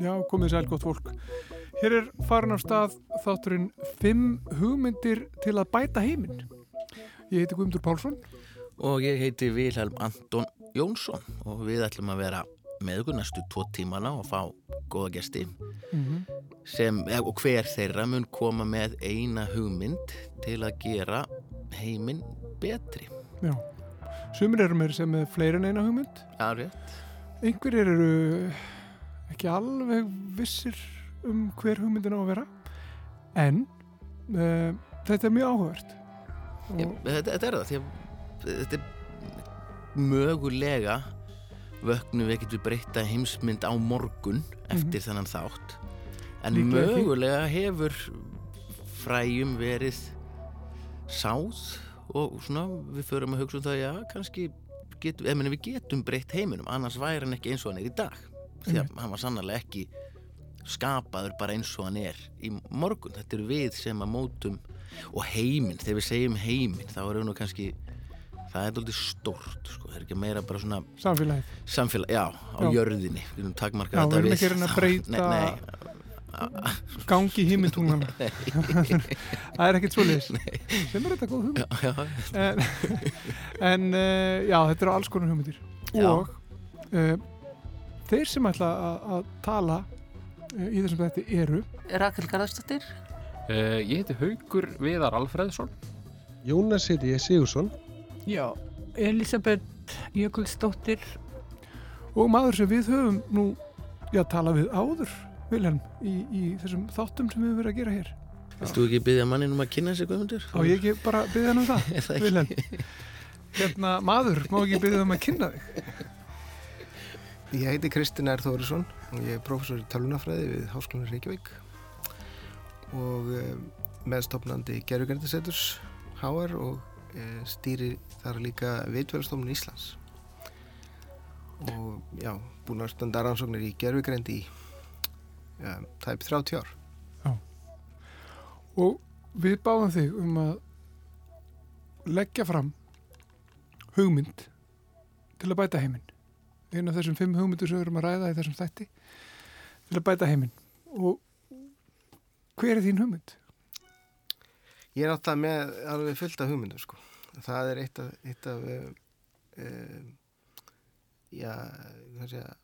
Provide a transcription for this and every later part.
Já, komið sæl gott fólk. Hér er farin af stað þátturinn 5 hugmyndir til að bæta heiminn. Ég heiti Guðmundur Pálsson. Og ég heiti Vilhelm Anton Jónsson og við ætlum að vera með okkur næstu tvo tímana og fá góða gesti Mm -hmm. sem, og hver þeirra mun koma með eina hugmynd til að gera heiminn betri. Já. Sumir eru meira sem með fleiri en eina hugmynd. Já, rétt. Einhverjir eru ekki alveg vissir um hver hugmyndin á að vera. En uh, þetta er mjög áhugavert. Ég, þetta, þetta er það, að þetta er mögulega vöknum við getum breytta heimsmynd á morgun eftir þennan þátt en Líklega ekki. mögulega hefur fræjum verið sáð og svona við förum að hugsa um það já, kannski eða meni, við getum breytt heiminum annars væri hann ekki eins og hann er í dag. Því að hann var sannarlega ekki skapaður bara eins og hann er í morgun, þetta er við sem að mótum og heiminn, þegar við segjum heiminn þá við nú kannski það er doldið stórt, sko, það er ekki meira bara svona Samfélagið. samfélag, já, á Já. jörðinni. Við erum takmarkað Já, við erum ekki reyna að breyta- nei, nei, Gangi hímintúnana. það er ekkert svoleiðis. Sem er þetta góð hugmynd. já, já, en, en uh, já, þetta eru alls konar hugmyndir og uh, þeir sem ætla að, að tala uh, í þessum þetta eru Rakel Garðarsdóttir Uh, ég heiti Haugur Viðar Alfreðsson. Jónas heiti ég Sigursson. Já, Elisabeth Jökulsdóttir og maður sem við höfum nú já, tala við áður Vilhelm, í, í þessum þáttum sem við höfum verið að gera hér viltu ekki byggja mannin um að kynna sig Guðmundur? og ég ekki bara byggja hann um það það? Vilhelm, hérna maður má ekki byggja um að kynna þig Ég heiti Kristinn R. Þórisson og ég er prófessor í tölunafræði við Háskólan Reykjavík og um, meðstofnandi Gerugerndiseturs HR og uh, stýri þar líka Vitverðarstofnun Íslands og já, búin að standa rannsóknir í gerugrendi í um, tæp 30 ár. og við báðum þig um að leggja fram hugmynd til að bæta heiminn eina af þessum fimm hugmyndur sem við erum að ræða í þessum þætti til að bæta heiminn og hver er þín hugmynd? Ég er náttúrulega með alveg fullt af hugmyndum sko. Það er eitt af, eitt af um, já, hvað segja, uh,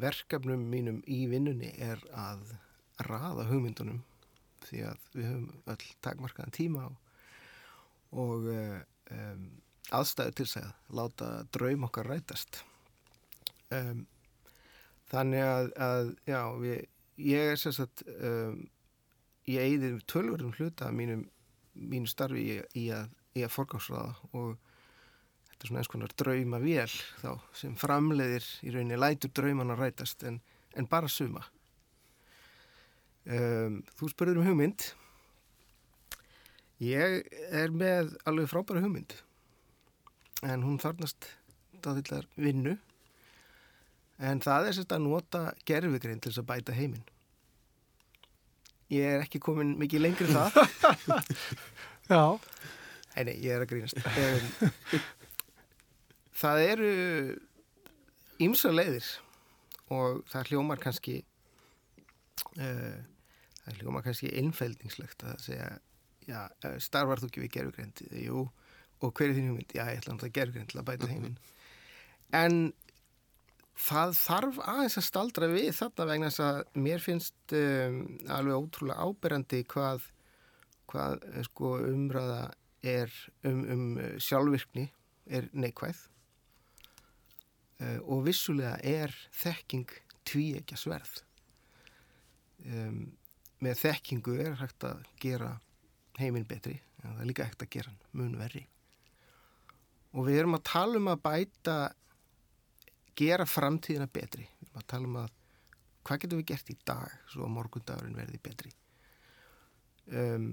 verkefnum mínum í vinnunni er að raða hugmyndunum því að við höfum öll takmarkaðan tíma og, og uh, um, aðstæðu til að láta draum okkar rætast. Um, þannig að, að já, við, ég er sagt um, ég eigði tölverðum hluta mínum, mínu starfi í, í að, að forgámsraða og þetta er svona eins konar drauma vél þá sem framleiðir í rauninni lætur drauman að rætast en, en bara suma. Um, Þú spurður um hugmynd. Ég er með alveg frábæra hugmynd. En hún þarnast dáðillar vinnu. En það er sérst að nota gerfugrein til þess að bæta heiminn. Ég er ekki komin mikið lengri en það. Já, Nei, nei, ég er að grínast. Um, það eru ýmsa leiðir og það hljómar kannski uh, það hljómar kannski innfældingslegt að segja já, eh, starfar þú ekki við gerfugreind? Jú, og hver er þín hugmynd? Já, ég ætla að gerfugreind til að bæta heiminn. En það þarf aðeins að staldra við þarna vegna þess að mér finnst um, alveg ótrúlega áberandi hvað, hvað sko, umræða er um, um sjálfvirkni er neikvæð og vissulega er þekking tvíekja sverð. Um, með þekkingu er hægt að gera heiminn betri en það er líka hægt að gera mun verri. Og við erum að tala um að bæta gera framtíðina betri. Við erum að tala um að hvað getum við gert í dag svo að morgundagurinn verði betri um,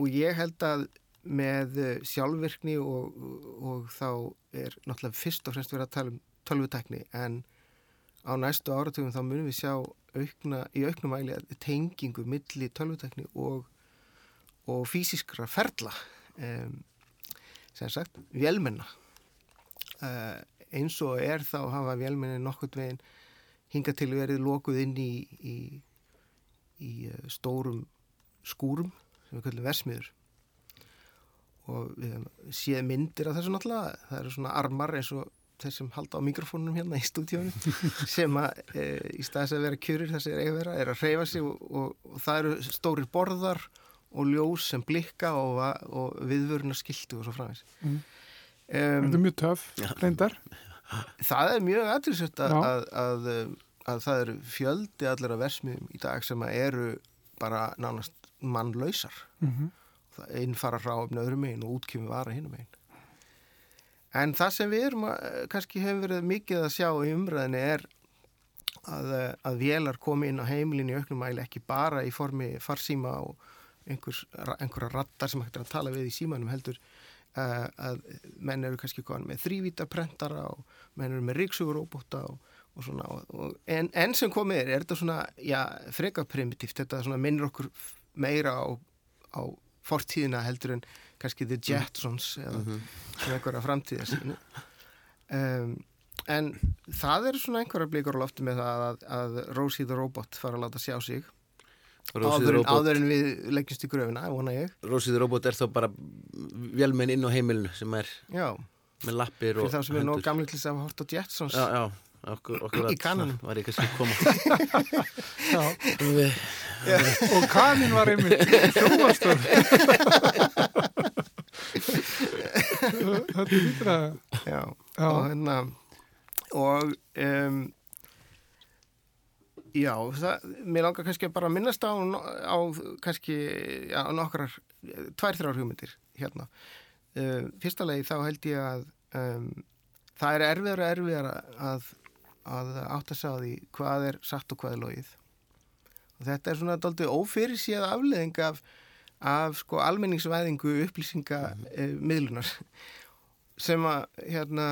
og ég held að með eh, sjálfvirkni og, og þá er náttúrulega fyrst og fremst verið að tala um tölvutekni en á næstu áratugum þá munum við sjá aukna, í auknum mæli tengingu milli tölvutekni og, og fysiskra ferla um, sem sagt, vélmenna. Uh, eins og er þá hafa vélmenni nokkurt veginn hinga til verið lokuð inn í, í, í uh, stórum skúrum sem við kallum versmiður og við höfum séð myndir af þessu náttúrulega, það eru svona armar eins og þeir sem halda á mikrofónunum hérna í stúdíónu sem að e, í staðis að vera kjurir þessi er eiga vera, er að hreyfa sig og, og, og það eru stórir borðar og ljós sem blikka og, og viðvöruna skiltu og svo framins Mm. um, Þetta er mjög töf, reyndar. Það er mjög aðtilsett að, að, að, að það eru fjöldi allir að versmiðum í dag sem að eru bara nánast mannlausar. Mm það einn fara frá um öðrum megin og útkjöfum vara hinum megin. En það sem við erum að, kannski hefur verið mikið að sjá í umræðinni er að, eh, að vélar komi inn á heimilin í auknum mæli ekki bara í formi farsíma og einhvers, einhverja rattar sem hægt er að tala við í símanum heldur uh, að menn eru kannski með þrývítarprentara og menn eru með ríksuguróbóta og, og svona og, en, en sem komið er, er þetta svona já, freka primitíft, þetta minnir okkur meira á, á fortíðina heldur en kannski The Jetsons eða svona einhverja framtíða sínu um, en það eru svona einhverja blikur á lofti með það að, að Rosie the Robot fara að láta sjá sig. Áður, áður en við leggjumst í gröfina, vona ég. Rósið Robot er þá bara vélmenn inn á heimilinu sem er já, með lappir og fyrir þá sem er nóg þess að hafa hort á Jetsons. Já, já, okkur, okkur Í kananum. var ég kannski að koma Já, Við- og kanin var einmitt hljómastöð. Þetta er lítra. já, Já. og hérna og um, já, það, mér langar kannski að bara að minnast á, á kannski, já, nokkrar tvær þrjár hugmyndir hérna um, fyrsta legi þá held ég að um, það er erfiðar og erfiðar að, að átt að segja því hvað er satt og hvað er logið. Og þetta er svona daldið ófyrir séð afleðing af, af sko almenningsvæðingu upplýsinga mm miðlunar. Sem að hérna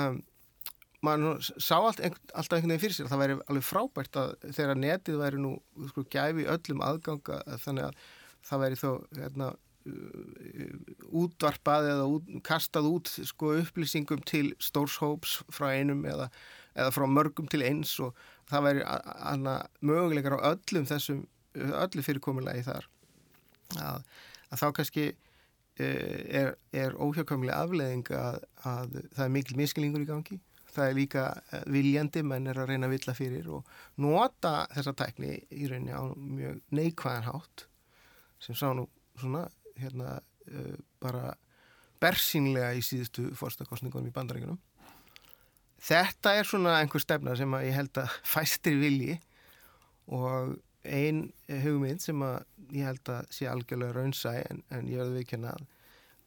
maður sá allt, alltaf einhvern veginn fyrir sér að það væri alveg frábært að þegar netið væri nú sko, gæfi öllum aðganga þannig að það væri þó hérna, uh, útvarpað eða út, kastað út sko, upplýsingum til stórshóps frá einum eða, eða frá mörgum til eins og það væri möguleikar á öllum þessum öllu fyrirkomulegi þar. Að, að þá kannski eh, er, er óhjákvæmlega afleðing að, að það er mikil miskilningur í gangi. Það er líka eh, viljandi menn er að reyna að villa fyrir og nota þessa tækni í rauninni á mjög neikvæðan hátt sem sá nú svona hérna uh, bara bersýnlega í síðustu fórstakostningunum í bandaríkunum þetta er svona einhver stefna sem að ég held að fæstir vilji og ein hugmynd sem að ég held að sé algjörlega raunsæ en, en ég verði viðkjanna að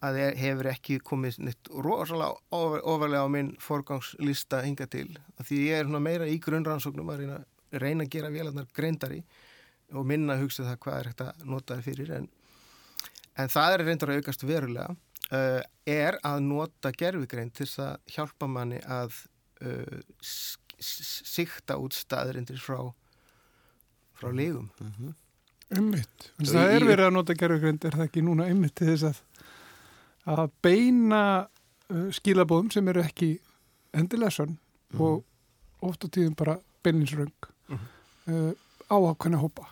að það hefur ekki komið neitt rosalega ofar, ofarlega á minn forgangslista hinga til. Að því ég er meira í grunnrannsóknum að reyna, reyna að gera vélarnar greindari og minna að hugsa það hvað er hægt að nota það fyrir. En, en það er reyndar að aukast verulega uh, er að nota gerfigreind til að hjálpa manni að sikta út staðrindir frá frá lígum Einmitt. Svo Það í- er verið að nota gerfugreind, er það ekki núna einmitt til þess að, að beina uh, skilabóðum sem eru ekki endilega sönn og oft á tíðum bara beilinsröng Mhm. uh, á ákveðna hópa.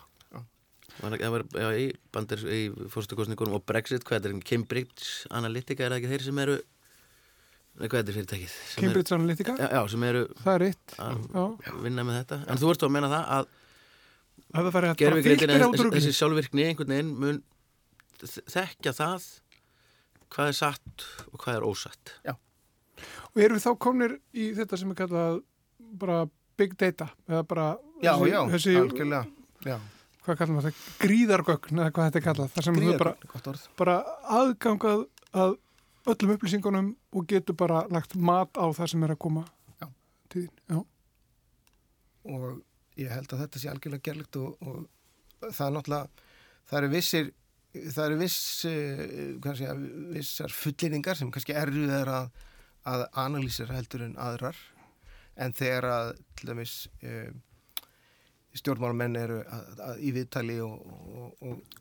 Það var já, í bandir í fórstakostningunum og Brexit, hvað er þetta? Cambridge Analytica, er það ekki þeir sem eru hvað er þetta fyrirtækið? Sem Cambridge Analytica, já, já, sem eru það er eitt. að Já, vinna með þetta. En þú ert að menna það að að það fari að bara filtera út þessi, sjálfvirkni einhvern veginn mun þekkja það hvað er satt og hvað er ósatt. Og eru við þá komnir í þetta sem er kallað bara big data eða bara Já, þessi, já, þessi algjörlega já. hvað kallar maður það, gríðargögn eða hvað þetta er kallað, þar sem þú bara, bara aðgangað að öllum upplýsingunum og getur bara lagt mat á það sem er að koma Já. til þín. Já, og ég held að þetta sé algjörlega gerlegt og, og það er náttúrulega það eru vissir það eru viss, uh, segja, vissar fullinningar sem kannski erfiðar að, að analýsir heldur en aðrar en þegar að til dæmis uh, stjórnmálamenn eru að, að, í viðtali og, og, og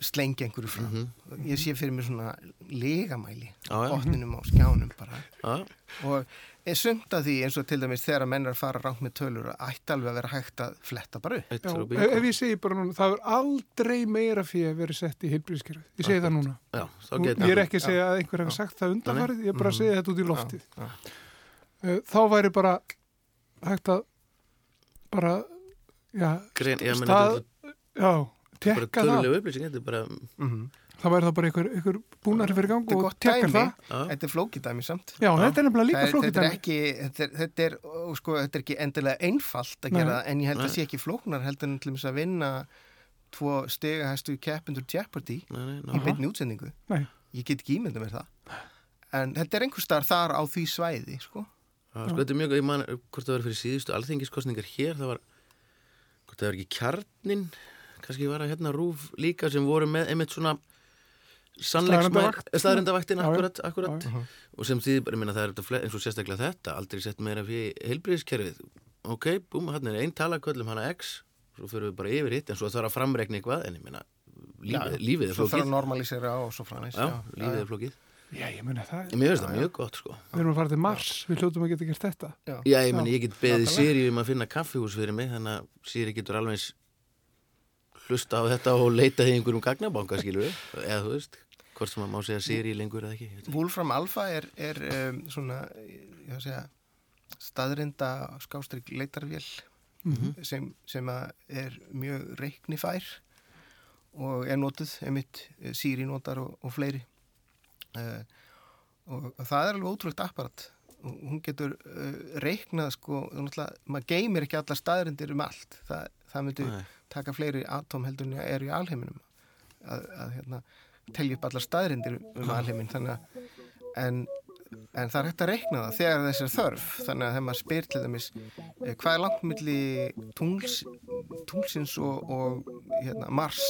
slengja einhverju fram Mhm. ég sé fyrir mér svona legamæli já. botninum á skjánum bara Já, og sumt að því eins og til dæmis þegar að menn er að fara rátt með tölur að ætti alveg að vera hægt að fletta bara upp Já, ef, ég segi bara núna, það er aldrei meira fyrir að vera sett í heilbríðiskerfið. Ég segi það núna. Já, Ég er ekki að segja að einhver hefur sagt það undanfarið, ég er bara að segja þetta út í loftið. Já. Uh, Þá væri bara hægt að bara, stað, já, tekka það. tölulega upplýsing Þetta er bara, Mhm. Það væri það bara einhver, einhver búnari fyrir gang Þetta er og dæmi. það. já, Þetta er flókidæmi samt Já, þetta er nefnilega líka Það þetta flókidæmi. ekki þetta er, þetta, er, sko, þetta er ekki endilega einfalt að Nei. gera það en ég held að Nei. sé ekki flóknar heldur en til þess að vinna tvo stegahæstu keppindur Jeopardy nei, nei, í beinni útsendingu Nei. ég get ekki ímynda mér það en þetta er einhver starf þar á því svæði sko. Já, sko, þetta er mjög, ég man, hvort það var fyrir síðustu alþengiskostningar hér, það var, hvort það var ekki kjarnin, kannski var að hérna rúf líka sem voru með einmitt svona staðrindavaktin, Já, já. akkurat, akkurat, Já, og sem því, bara, ég minna, það er þetta eins og sérstaklega þetta, aldrei sett meira fyrir heilbriðiskerfið, ok, búm, hann er einn talaköllum hana X, svo fyrir við bara yfir hitt, en svo þarf að framreikna eitthvað, en ég minna, lífið, lífið er svo þarf að flókið, normalisera og svo já, lífið er flókið, Já, ég muni það. en mér finnst það mjög gott, sko. Við erum að fara til Mars, við hljóttum að geta gert þetta. Já, ég meni, ég get beðið. Siri um að finna kaffihús fyrir mig, þannig að Siri getur alveg hlusta á þetta og leita því einhverjum gagnabanka, skilur við, eða þú veist, hvort sem að má segja Siri lengur eða ekki. Wolfram Alpha er, er um, svona ég að segja staðrinda skástrík leitarvél sem, sem að er mjög reiknifær og er notuð einmitt eh, Siri notar og, og fleiri. Uh, og, og það er alveg ótrúlegt apparat. Og hún getur uh, reiknað sko, náttúrulega, maður geymir ekki allar staðrindir um allt. Það, það myndi Nei. Taka fleiri atóm heldur en er í alheiminum. Að, að hérna, telja upp allar staðrindir um alheimin þannig að en, en það er hægt að reikna það þegar þess er þörf. Þannig að þegar maður spyr til dæmis eh, hvað er langt milli tungls, tunglsins og, og hérna, Mars?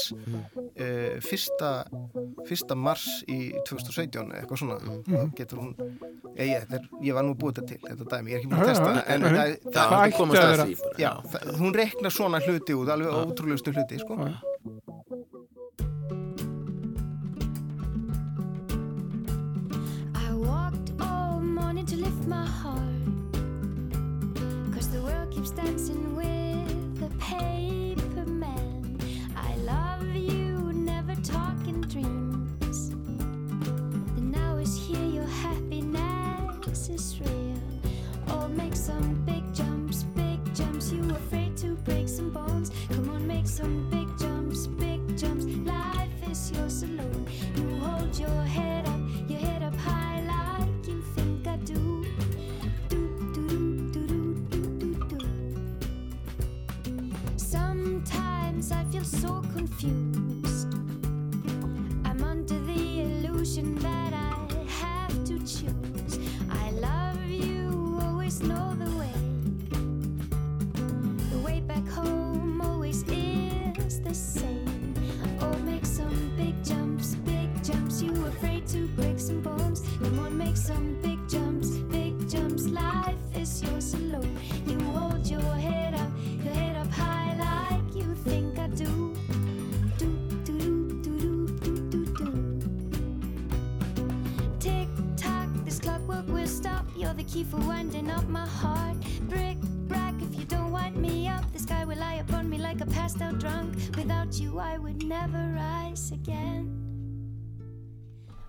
Eh, fyrsta, fyrsta Mars í 2017 eða eitthvað svona. Þá getur hún ég, ég, er, ég var nú búið þetta til þetta dæmi, ég er ekki búið að testa það en já. það, Það það, Það hún reiknar svona hluti út alveg ótrúlegustu hluti sko. My heart. Cause the world keeps dancing with the paper man. I love you, never talk in dreams. And now it's here, your happiness is real. Oh, make some big jumps, big jumps. You afraid to break some bones. Come on, make some big jumps, big jumps. Life is yours alone. You hold your head Sometimes I feel so confused. I'm under the illusion that I have to choose. I love you, always know the way. The way back home always is the same. Oh, make some big jumps, big jumps. You afraid to break some bones? Come on, make some big jumps, big jumps. Life is yours alone. You hold your head up, your head think I do. Do, do, do, do, do, do, do. Tick tock, this clockwork will stop. You're the key for winding up my heart. Brick, brack, if you don't wind me up, the sky will lie upon me like a passed out drunk. Without you, I would never rise again.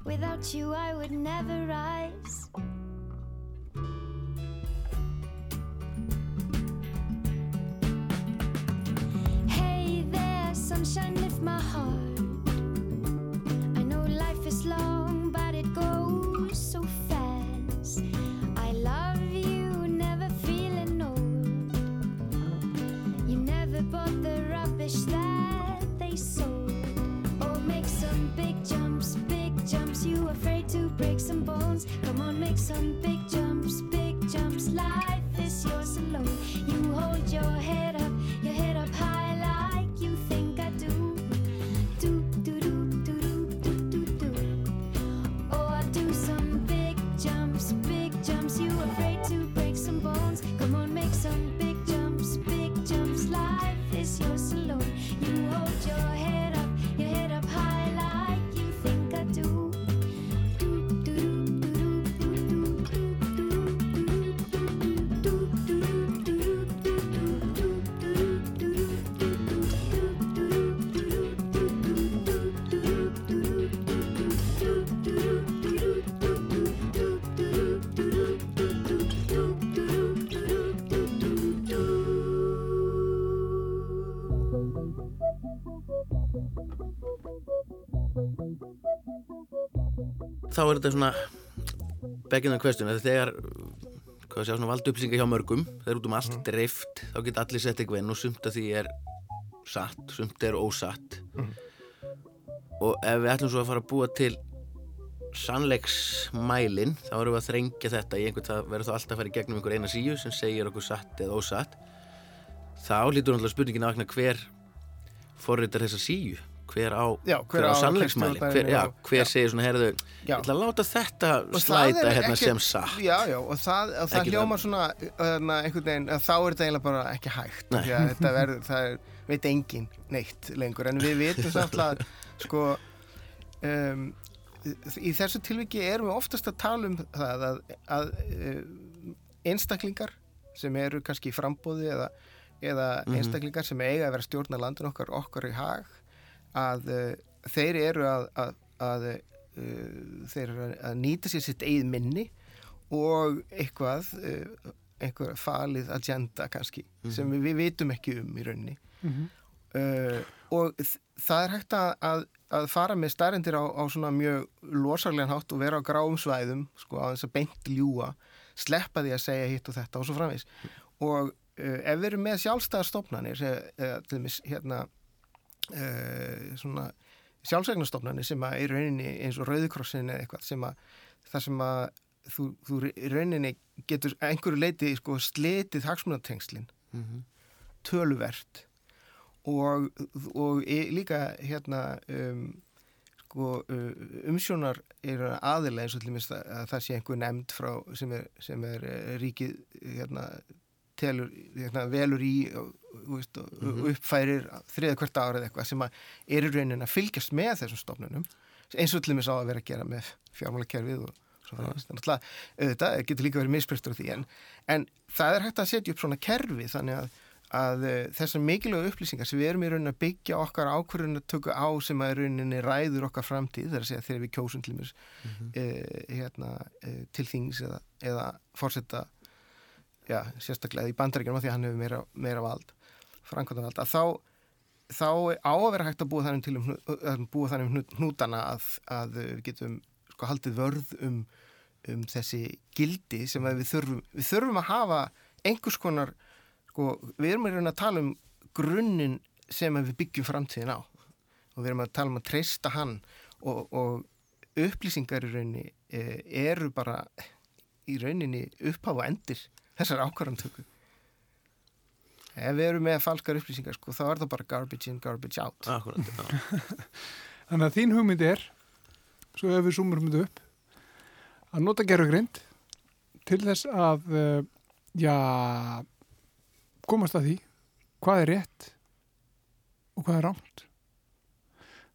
Without you, I would never rise. Hey there, sunshine, lift my heart. I know life is long, but it goes so fast. I love you, never feeling old. You never bought the rubbish that they sold. Oh, make some big jumps, big jumps. You afraid to break some bones? Come on, make some big jumps, big jumps. Life is yours alone. You hold your head up, þá er þetta svona beginnan question að þegar hvað sé, svona valda upplýsingar hjá mörgum. Þegar út um allt dreift þá geta allir sett eitthvað inn og sumt að því er satt, sumt er ósatt. Og ef við ætlum svo að fara að búa til sannleiksmælin þá erum við að þrengja þetta í einhvern það verður þá alltaf að fara í gegnum einhver eina síu sem segir okkur satt eða ósatt. Þá lítur náttúrulega spurningin að vakna hver forritar þessa síu hver á, Já, hver á sannleiksmælin hver, já, hver já. segir svona herðu, ég ætla að láta þetta Og slæta hérna ekkert- sem satt. Já, já, og það, og það Ekki hljómar svona öðna, einhvern veginn, að þá er þetta eiginlega bara ekki hægt að verður, það er, veit engin neitt lengur, en við vitum samt að sko um, í þessu tilviki erum við oftast að tala um það að, að uh, einstaklingar sem eru kannski í frambóði eða, eða Mhm. einstaklingar sem eiga að vera stjórna landin okkar okkar í hag að uh, þeir eru að, að, að uh, þeir eru að nýta sér sitt eigið minni og eitthvað uh, einhver falið agenda kannski sem við, við vitum ekki um í rauninni. Mhm. uh, og það er hægt að, að, að fara með starendir á, á svona mjög losarlegan hátt og vera á gráum svæðum sko á þess að beint ljúa sleppa því að segja hitt og þetta og svo framvís og uh, ef við erum með sjálfstæðar stofnanir eða til dæmis hérna uh, svona sjálfsægnastofnanir sem að í rauninni eins og Rauðikrossin eða eitthvað sem að það sem að þú, þú rauninni getur einhverju leiti sko slitið hagsmunatengslin Mhm. töluvert og, og í- líka hérna um, sko, uh, umsjónar eru aðilega eins og til að það sé einhver nefnd frá sem er, sem er eh, ríkið hérna, telur, hérna, velur í og, og, veist, og, og uppfærir þriða hvert árið eitthvað sem að eru raunin að fylgjast með þessum stofnunum eins og til dæmis á að vera að gera með fjármálakerfið og svo framvegis. Þannig að auðvitað getur líka verið misbrestur á því en, en það er hægt að setja upp svona kerfi þannig að, að eh, þessar mikilvægu upplýsingar sem við erum í raunin að byggja okkar ákvörðun að tökja á sem að í rauninni ræður okkar framtíð þar að segja þegar við kjósum til mér hérna, e, til þings eða, eða fórsetta já, sérstaklega í bandaríkjum því hann hefur meira, meira vald framkvæmda vald að þá þá á að vera hægt að búa þannig um, búa þannig um hnút- hnútana að, að við getum sko haldið vörð um, um þessi gildi sem við þurfum við þurfum að hafa einhvers konar sko, við erum að að tala um grunninn sem við byggjum framtíðin á. Og við erum að tala um að treysta hann og, og upplýsingar í rauninni e, eru bara í rauninni upphaf og endir þessar ákvarðantöku ef við erum með falskar upplýsingar sko, þá er það bara garbage in, garbage out Akkurat. Þannig að þín hugmynd er, svo ef við sumurum þetta upp, að nota gerfugrind til þess að, uh, já, komast að því hvað er rétt og hvað er rámt.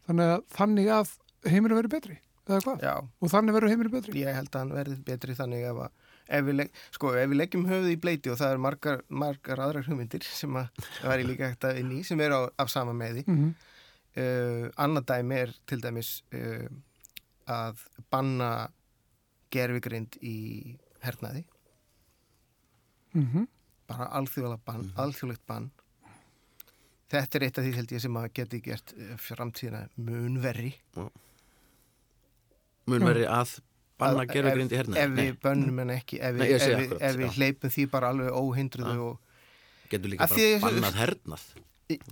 Þannig að þannig að heimurinn verður betri, eða hvað? Já, Og þannig verður heimurinn betri. ég held að hann verði betri þannig ef, að, ef, við, legg, sko, ef við leggjum höfuð í bleiti og það er margar, margar aðrar hugmyndir sem að það væri líka hægt að inn í sem eru á, af sama meði Mm -hmm. uh, annað dæmi er til dæmis uh, að banna gerfigrind í hernaði. Mm bara alþjóðlega bann, alþjóðlegt bann. Þetta er eitt af því held ég sem að geti gert eh, framtíðina munverri mun verið að banna gerfugrind í ef, herna ef við bönnum en ekki ef Nei, ég ef við, akkurat, ef við hleypum því bara alveg óhindruðu getur líka bara því- bannað hernað.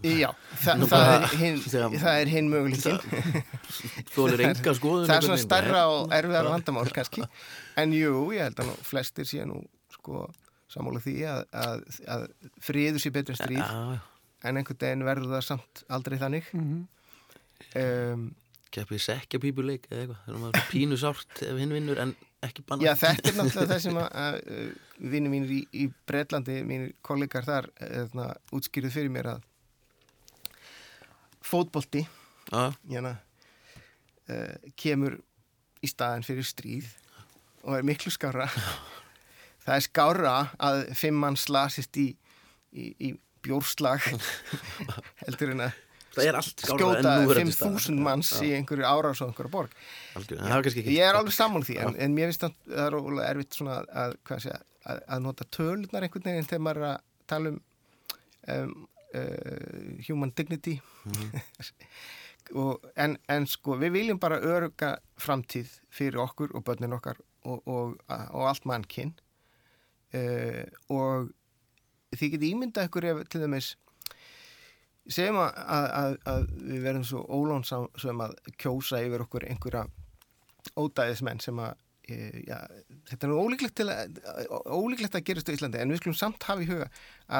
Já, þa, Nú það, bara- er hinn, þegar- það er hinn möguleikin. Þú er enga skoðun það er svona starra og erfiðar vandamál kannski. En jú, ég held að nú flestir sé nú sko sammála því að, að, að friður sé betur en stríð. Já, já. en einhvern veginn verður það samt aldrei þannig. Um, keppið sekkjapípuleik eða eitthvað. Þannig að maður er pínu sárt ef hinn vinnur en ekki banna Já, þetta er náttúrulega það sem að, að vinni mínir í, í Breitlandi, mínir kollegar þar, eðna, útskýrðu fyrir mér að fótbolti jana, uh, kemur í staðin fyrir stríð og er miklu skára. það er skára að fimm mann slasist í, í, í bjórslag heldur en að það er allt skjóta núverandi staðar. 5.000 manns Já, í einhverju árás á einhverju borg. ekki Ég er alveg sammál því, en, en mér finnst að það er ólega erfitt svona að, sé, að, að nota tölurnar einhvern veginn þegar maður er að tala um, um uh, human dignity. Og, en, en sko við viljum bara öruga framtíð fyrir okkur og börnin okkar og, og, og allt mannkinn uh, og þið getið ímyndað ykkur ef til dæmis segjum að, að, að, við verðum svo ólónsam sem að kjósa yfir okkur einhverja ódæðismenn sem að e, já, þetta er nú ólíklegt að ólíklegt að gerast á Íslandi en við skulum samt hafa í huga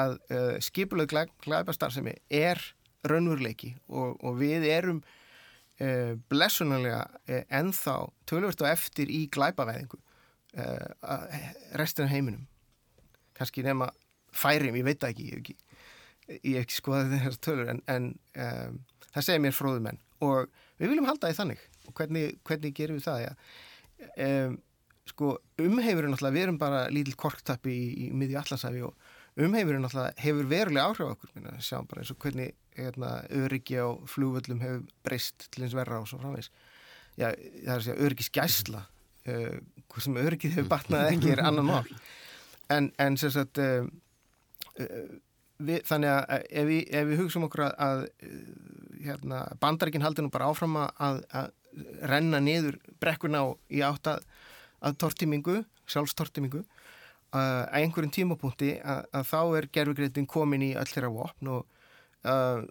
að uh, skipulög glæpastarfsemi er raunveruleiki og, og við erum uh, blessunarlega uh, ennþá tölvört og eftir í glæpavæðingu uh, restin af heiminum. Kannski nema færim, ég veit ekki ég hef ekki, ég ekki skoðað þessar tölur en, en um, það segir mér fróðu menn og við viljum halda því þannig. Og hvernig, hvernig gerum við það? Ja? um, sko umheifurinn náttúrulega við erum bara lítill korktappi í, í miðju allarsæfi og umheifurinn náttúrulega hefur verulega áhrif okkur. Minna, sjáum bara eins og hvernig hérna, öryggi á flugvöllum hefur breyst til eins verra og svo framvegs Já, það er að segja öryggisgæsla uh, hvað sem öryggið hefur batnað ekki er annan mál. En, en sem sagt uh, uh, við, þannig að ef við, ef við hugsaum okkur að, að hérna, bandaríkinn haldi nú bara áfram að, að renna niður brekkurna í átt að, að tortimingu, sjálfstortimingu að einhverjum tímapunkti að, að þá er gerfugreitin komin í öll þeirra vopn og uh,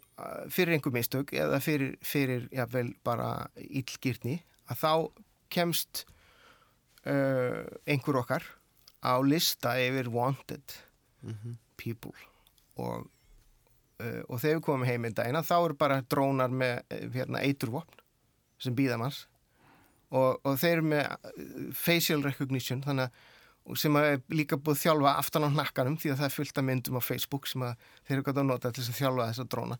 fyrir einhver mistök eða fyrir, fyrir jável bara ílgirni að þá kemst uh, einhver okkar á lista yfir wanted people og, uh, og þegar við komum heim í dagina þá eru bara drónar með uh, hérna, eiturvopn sem býða manns. Og, og þeir eru með uh, facial recognition þannig að sem er líka búið þjálfa aftan á nakkanum því að það er fullt af myndum á Facebook sem þeir eru gott að nota til að þjálfa þessa dróna.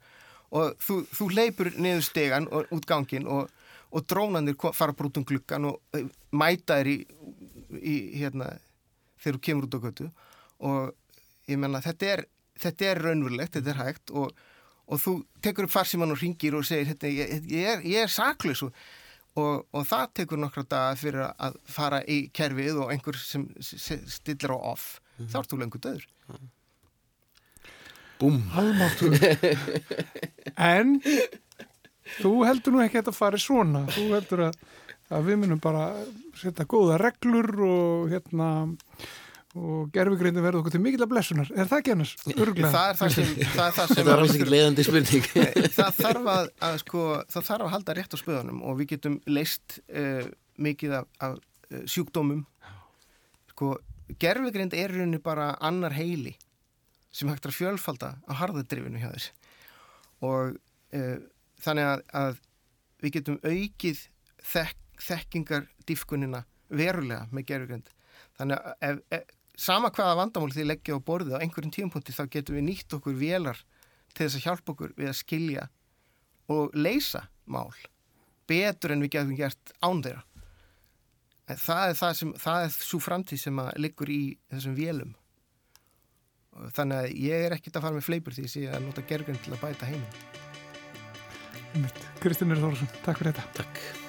Og þú, þú leipur niður stegan og út gangin og, og drónanir fara bara út um gluggan og eh, mæta þér í, í hérna, þegar þú kemur út á götu. Og ég menna þetta er, þetta er raunverulegt, þetta er hægt og, og þú tekur upp farsíman og ringir og segir hérna, ég, ég, er, ég er saklaus og Og, og það tekur nokkra daga fyrir að fara í kerfið og einhver sem stillir á off þá ert þú lengur döður Búm. Almáttur. en þú heldur nú ekki að þetta fari svona. Þú heldur að, að við munum bara setja góða reglur og hérna og gerfugreindin verður okkur til mikill að blessunar. Er það ekki annars? Örglega. það er það sem, það er það sem Þetta var alls ekki leiðandi spurning. það þarf að, að sko, það þarf að halda rétt á spöðunum og við getum leist uh, mikið af, af uh, sjúkdómum sko, gerfugreind er í rauninni bara annar heili sem hægt er að fjölfalda á harðadrifinu hjá þess og uh, þannig að, að við getum aukið þek, þekkingar diffkunina verulega með gerfugreind þannig að ef, ef, sama hvaða vandamál því leggja á borðið á einhverjum tímapunkti þá getum við nýtt okkur vélar til þess að hjálpa okkur við að skilja og leysa mál betur en við getum gert án þeirra. En það er það sem, það er svo framtíð sem að liggur í þessum vélum. Og Þannig að ég er ekkert að fara með fleipur því að ég sé að nota gergun til að bæta heiminn. Kristinn er Þórsson, takk fyrir þetta. Takk.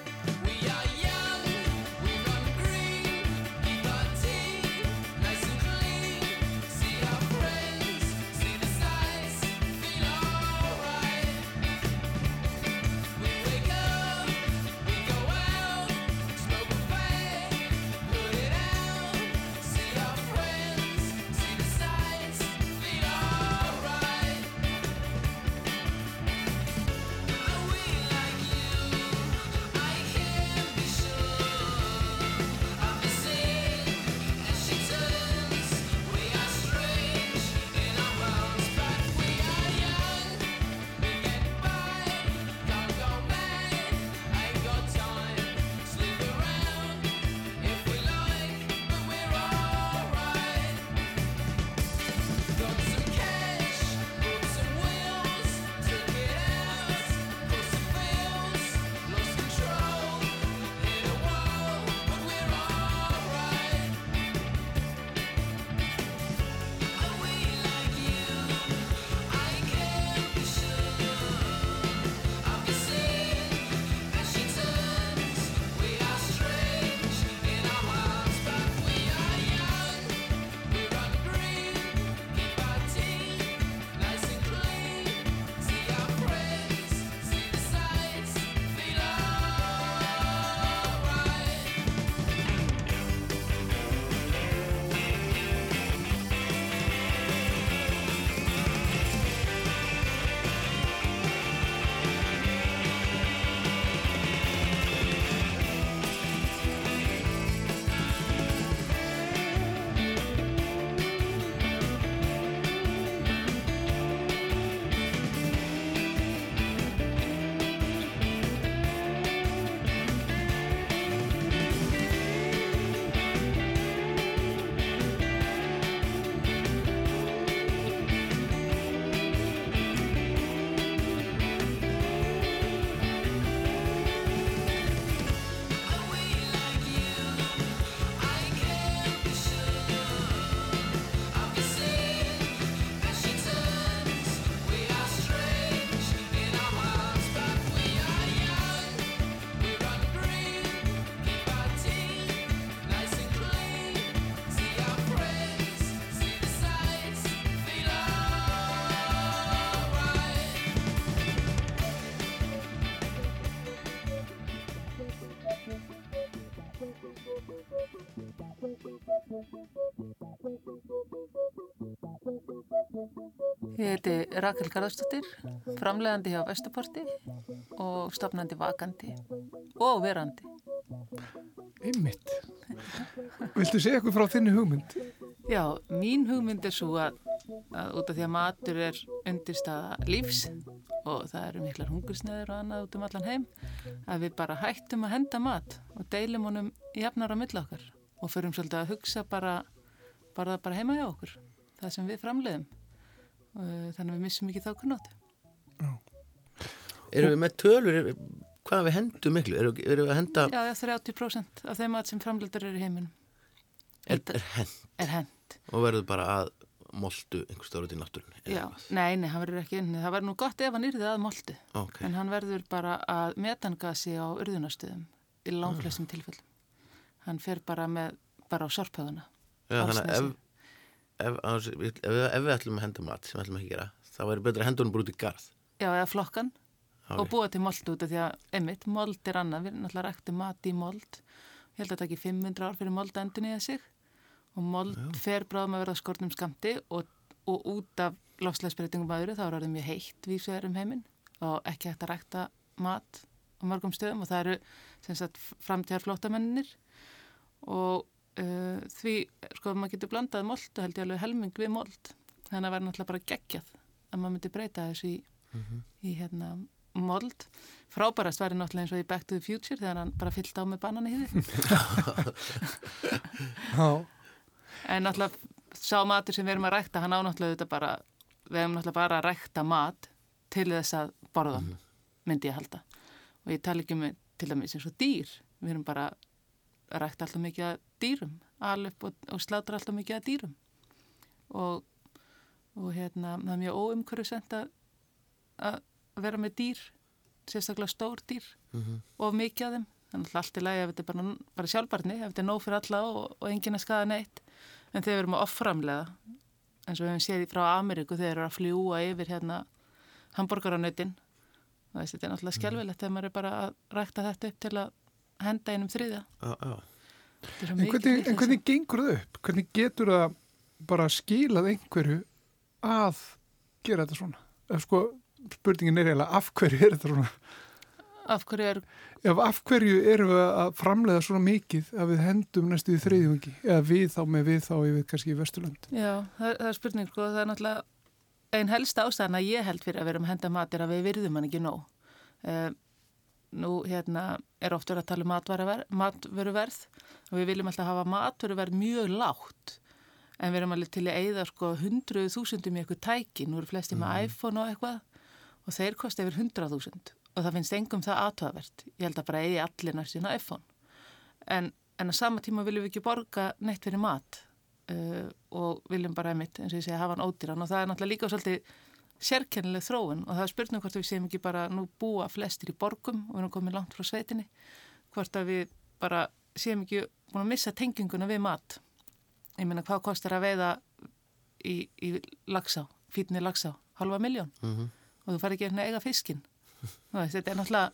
Ég heiti Rakel Garðarsdóttir, framleiðandi hjá Vesturporti og stopnandi vakandi og verandi. Einmitt. Viltu segja eitthvað frá þinni hugmynd? Já, mín hugmynd er svo að, að út af því að matur er undirstaða lífs og það eru miklar hungursneður og annað út um allan heim að við bara hættum að henda mat og deilum honum jafnar á milli okkar og förum svolítið að hugsa bara, bara, bara heima hjá okkur, það sem við framleiðum Uh, þannig að við missum ekki þá kunnóti. Erum við með tölur, er- hvað við hendum miklu? Erum erum við að henda, Já, já, 30% af þeim mat sem framleidur eru í heiminum er, er hend er hend. og verður bara að moltu einhver stóru út í náttúrunni? eða Já, nei, nei, hann verður ekki inni. Það verður nú gott ef hann yrði að moldu. Ok, En hann verður bara að metangasi á urðunarstöðum í langflestum tilfellum. Hann fer bara með, bara á sorphöðuna. Já, þannig að ef, ef, ef, ef, við- við ætlum að henda mat sem við ætlum að gera, þá verður betra að henda honum bara út í garð. Já, eða flokkan Já, og búa til mold út af því að, einmitt, mold er annað. Við náttúrulega ræktum mat í mold. Ég held að það ekki 500 ár fyrir mold að endur nýja sig og mold fer bráðum að verða skortnum skamti og, og út af lofslæsbreytingum öðru þá er það mjög heitt vísvegar um heiminn og ekki hægt að rækta mat á mörgum stöðum og það eru sem sagt framtíðar flóttamennir og uh, því, sko, maður getur blandað mold og held ég alveg helming við mold. Þannig að það væri náttúrulega bara geggjað að maður myndi breyta þessu í, í hérna mold. Frábærast væri náttúrulega eins og í Back to the Future þegar hann bara fyllt á með banani hýði Já. En náttúrulega sá matur sem við erum að rækta, hann á náttúrulega þetta bara, við erum náttúrulega bara að rækta mat til þess að borða hann, myndi ég halda. Og ég tala ekki um til dæmis eins og dýr, við erum bara rækta alltaf mikið að dýrum, alveg og, og slátra alltaf mikið að dýrum. Og, og hérna, það er mjög óumhverfisent að, að vera með dýr, sérstaklega stór dýr og mikið af þeim. Þannig að allt í lagi ef þetta er bara, bara sjálfbarni, ef þetta er nóg fyrir alla og, og enginn að skaða neitt. En þegar við erum að offramlega, eins og við hefum séð frá Ameríku, þegar eru að fljúa yfir hérna hambúrgaranautin. Þetta er náttúrulega skjálfilegt þegar maður er bara að rækta þetta upp til að henda einum þriðja. já, já. Er En hvernig, en hvernig gengur það upp? Hvernig getur það bara skilað einhverju að gera þetta svona? Ef sko, spurningin er eiginlega af hverju er þetta svona? Af hverju er, Ef af hverju erum við að framleiða svona mikið að við hendum næstu í þriðjungi? Eða við þá með við þá yfir kannski í Vesturland? já, það, það er spurning, sko, það er náttúrulega ein helst ástæðan að ég held fyrir að vera um að henda mat er að við virðum hann ekki nóg. Uh, nú, hérna, er oft verið að tala um matvöruverð og við viljum alltaf hafa matvöruverð mjög lágt. En við erum alveg til að eigða sko hundruð þúsundum í eitthvað tæki, nú eru flesti með iPhone og eitthvað og þeir kosti yfir hundrað þúsund og það finnst engum það aðtöðavert. Ég held að bara eigi allir næst sína iPhone. En, en á sama tíma viljum við ekki borga neitt fyrir mat uh, og viljum bara einmitt, eins og ég segja, hafa hann ódýran. Og það er náttúrulega líka svolítið sérkennileg þróun og það er spurning hvort við séum ekki bara nú búa flestir í borgum og við erum komið langt frá sveitinni hvort að við bara séum ekki búin að missa tenginguna við mat ég meina hvað kostar að veiða í, í lagsá, fítni lagsá halva miljón Mhm. og þú fær ekki að eiga fiskin veist, þetta er náttúrulega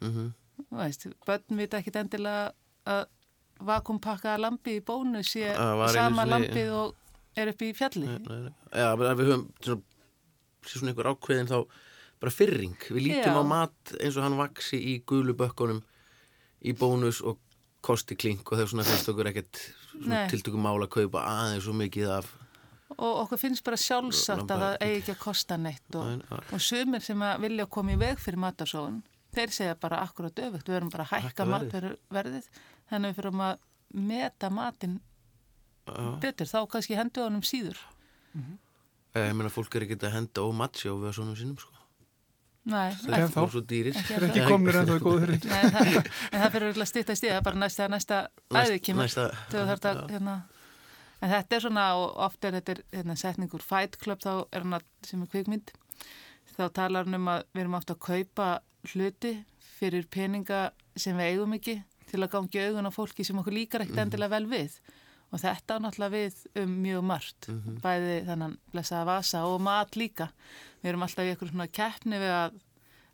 Mhm. þú veist, börn vita ekkit endilega að vakumpakkaða lambi í bónu sé sama lambið og er upp í fjalli. Já, bara við höfum sé svona einhver ákveðin þá bara fyrring. Við lítum Já. á mat eins og hann vaksi í gulu bökkunum í bónus og kosti klink og þegar svona finnst okkur ekkert tiltökum mála að kaupa aðeins svo mikið af og okkur finnst bara sjálfsagt að það eigi ekki að kosta neitt og, og sumir sem að vilja koma í veg fyrir matarsóðun þeir segja bara akkurat öfugt við erum bara að hækka Hækka verðið. matverðið þannig við fyrir að meta matinn Já. betur þá kannski hendu honum síður Eh, Ég meina fólk er ekki að henda og matsjó við svonum sínum sko. Nei, Sem ekki, þá. Svo dýrir. Það er ekki komnir ennþá í góðu hrein. Nei, það, en það fyrir að stýta í stíða bara næsta, næsta æði kemur Næsta, þegar þú þarft að hérna, en þetta er svona og oft er þetta er, hérna, setningur Fight Club þá er hann að, sem er kvikmynd þá talar hann um að við erum átt að kaupa hluti fyrir peninga sem við eigum ekki til að gangi augun á fólki sem okkur líkar ekkert endilega vel við og þetta á náttúrulega við um mjög margt bæði þannan blessaða vasa og mat líka við erum alltaf í eitthvað svona keppni við að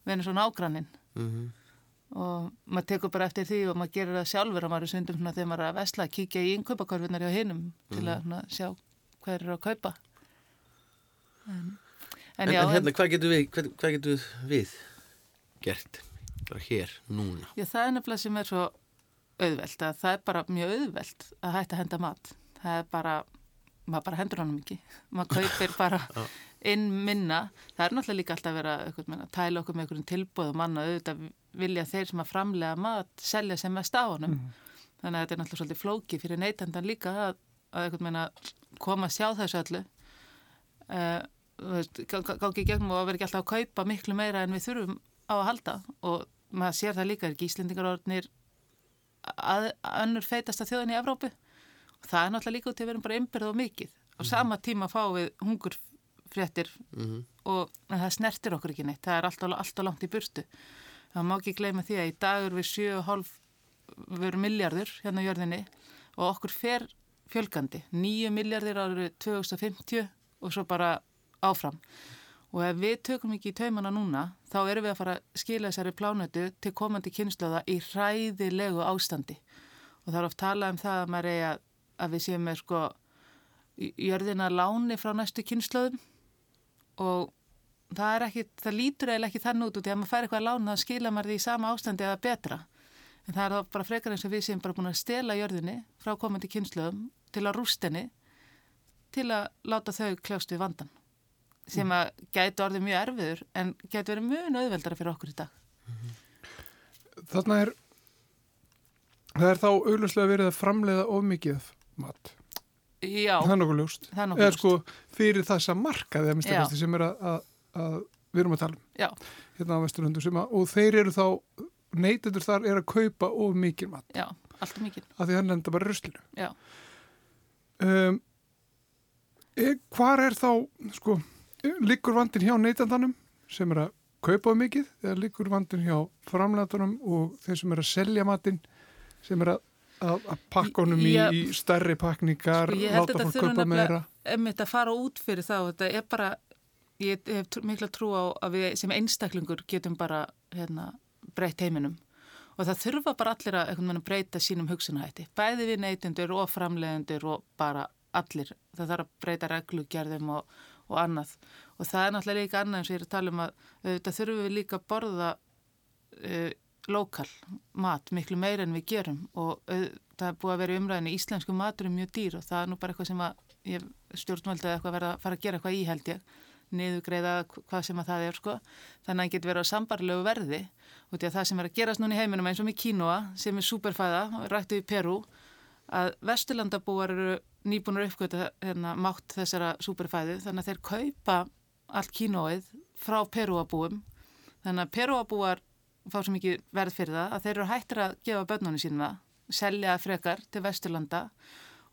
við erum svona ágrannin Mhm. og maður tekur bara eftir því og maður gerir það sjálfur og maður er sundum svona þegar maður er að vesla, kíkja í innkaupakorfinar hjá hinum til að svona, sjá hvað er að kaupa en, en, En, já, en hérna, hvað getur við, hvað, hvað getur við gert? Bara hér, núna. Já, það er nefnilega sem er svo auðvelt að það er bara mjög auðvelt að hætta að henda mat. Það er bara, maður bara hendur honum ekki. Maður kaupir bara inn minna. Það er náttúrulega líka alltaf að vera eitthvað, tæla okkur með einhverjum tilbúðum manna auðvitað vilja þeir sem að framlega mat selja sem mest á honum. Þannig að þetta er náttúrulega svolítið flóki fyrir neytandan líka að, að eitthvað meina koma að sjá þessu öllu. Uh, gangi í gegnum og að vera ekki alltaf að kaupa miklu meira en við þurfum á að halda og maður sér það líka er gíslendingarordnir að, önnur feitasta þjóðin í Evrópu. Og það er náttúrulega líka út til að vera bara ymbirð og mikið. Á sama tíma fá við hungurfréttir Mm og en það snertir okkur ekki neitt. Það er alltaf, alltaf langt í burtu. Það má ekki gleyma því að í dag er við 7,5 veru miljardur hérna á jörðinni og okkur fer fjölgandi. 9 miljardir árið 2050 og svo bara áfram og ef við tökum ekki í taumana núna þá erum við að fara að skila þessari plánötu til komandi kynnslóða í hræðilegu ástandi. Og það er oft talað um það að maður eigi að, að við séum með sko jörðina láni frá næstu kynnslóðum og það er ekki, það lítur eiginlega ekki þann út í að maður fær eitthvað að lána þá skila maður því í sama ástandi eða betra. En það er þá bara frekar eins og við séum bara búin að stela jörðinni frá komandi kynnslóðum til að rústinni til að láta þau kljást við vandan sem að gæti orðið mjög erfiður en gæti verið mjög nöðveldara fyrir okkur í dag. Þarna er það er þá augljóslega verið að framleiða of mikið mat. Já, Það er nokkuð nokkuð Eða sko fyrir þessa markaði að Já. minnst sem er að, að, að við erum að tala um Já, hérna á Vesturlundum sem að, og þeir eru þá neytendur þar er að kaupa of mikið mat já, alltaf mikið. af því hann enda bara ruslinu. Já, Um, e, hvar er þá, sko, liggur vandin hjá neytendanum sem er að kaupa of mikið eða liggur vandin hjá framlætunum og þeir sem er að selja matinn sem er að, að, að pakka honum í, í stærri pakningar, Sko, ég held láta þetta fólk kaupa meira. nefnilega einmitt að fara út fyrir þá. Þetta er bara, ég hef mikla trú á að við sem einstaklingur getum bara hérna, breytt heiminum. Og það þurfa bara allir að breyta sínum hugsunahætti. Bæði við neytendur og framleiðendur og bara allir. Það þarf að breyta reglugerðum og, og annað. Og það er náttúrulega líka annað eins og ég er að tala um að þetta þurfum við líka að borða uh, lokal mat miklu meira en við gerum. Og uh, það er búið að vera í umræðinni íslensku matur er mjög dýr og það er nú bara eitthvað sem að ég, stjórnvöldu eitthvað að fara að gera eitthvað í held ég. Niðugreiða hvað sem að það er sko. Þannig að það getur verið á sambarlegu verði. Og það sem er að gerast núna í heiminum eins og með kínoa sem er superfæða rættu í Peru að vesturlandabúar eru nýbúinur uppgöta hérna, mátt þessara superfæðu þannig að þeir kaupa allt kínóið frá Perúabúum. Þannig að Perúabúar fá svo mikið verð fyrir það að þeir eru hættir að gefa börnunum sínum það, selja frekar til Vesturlanda.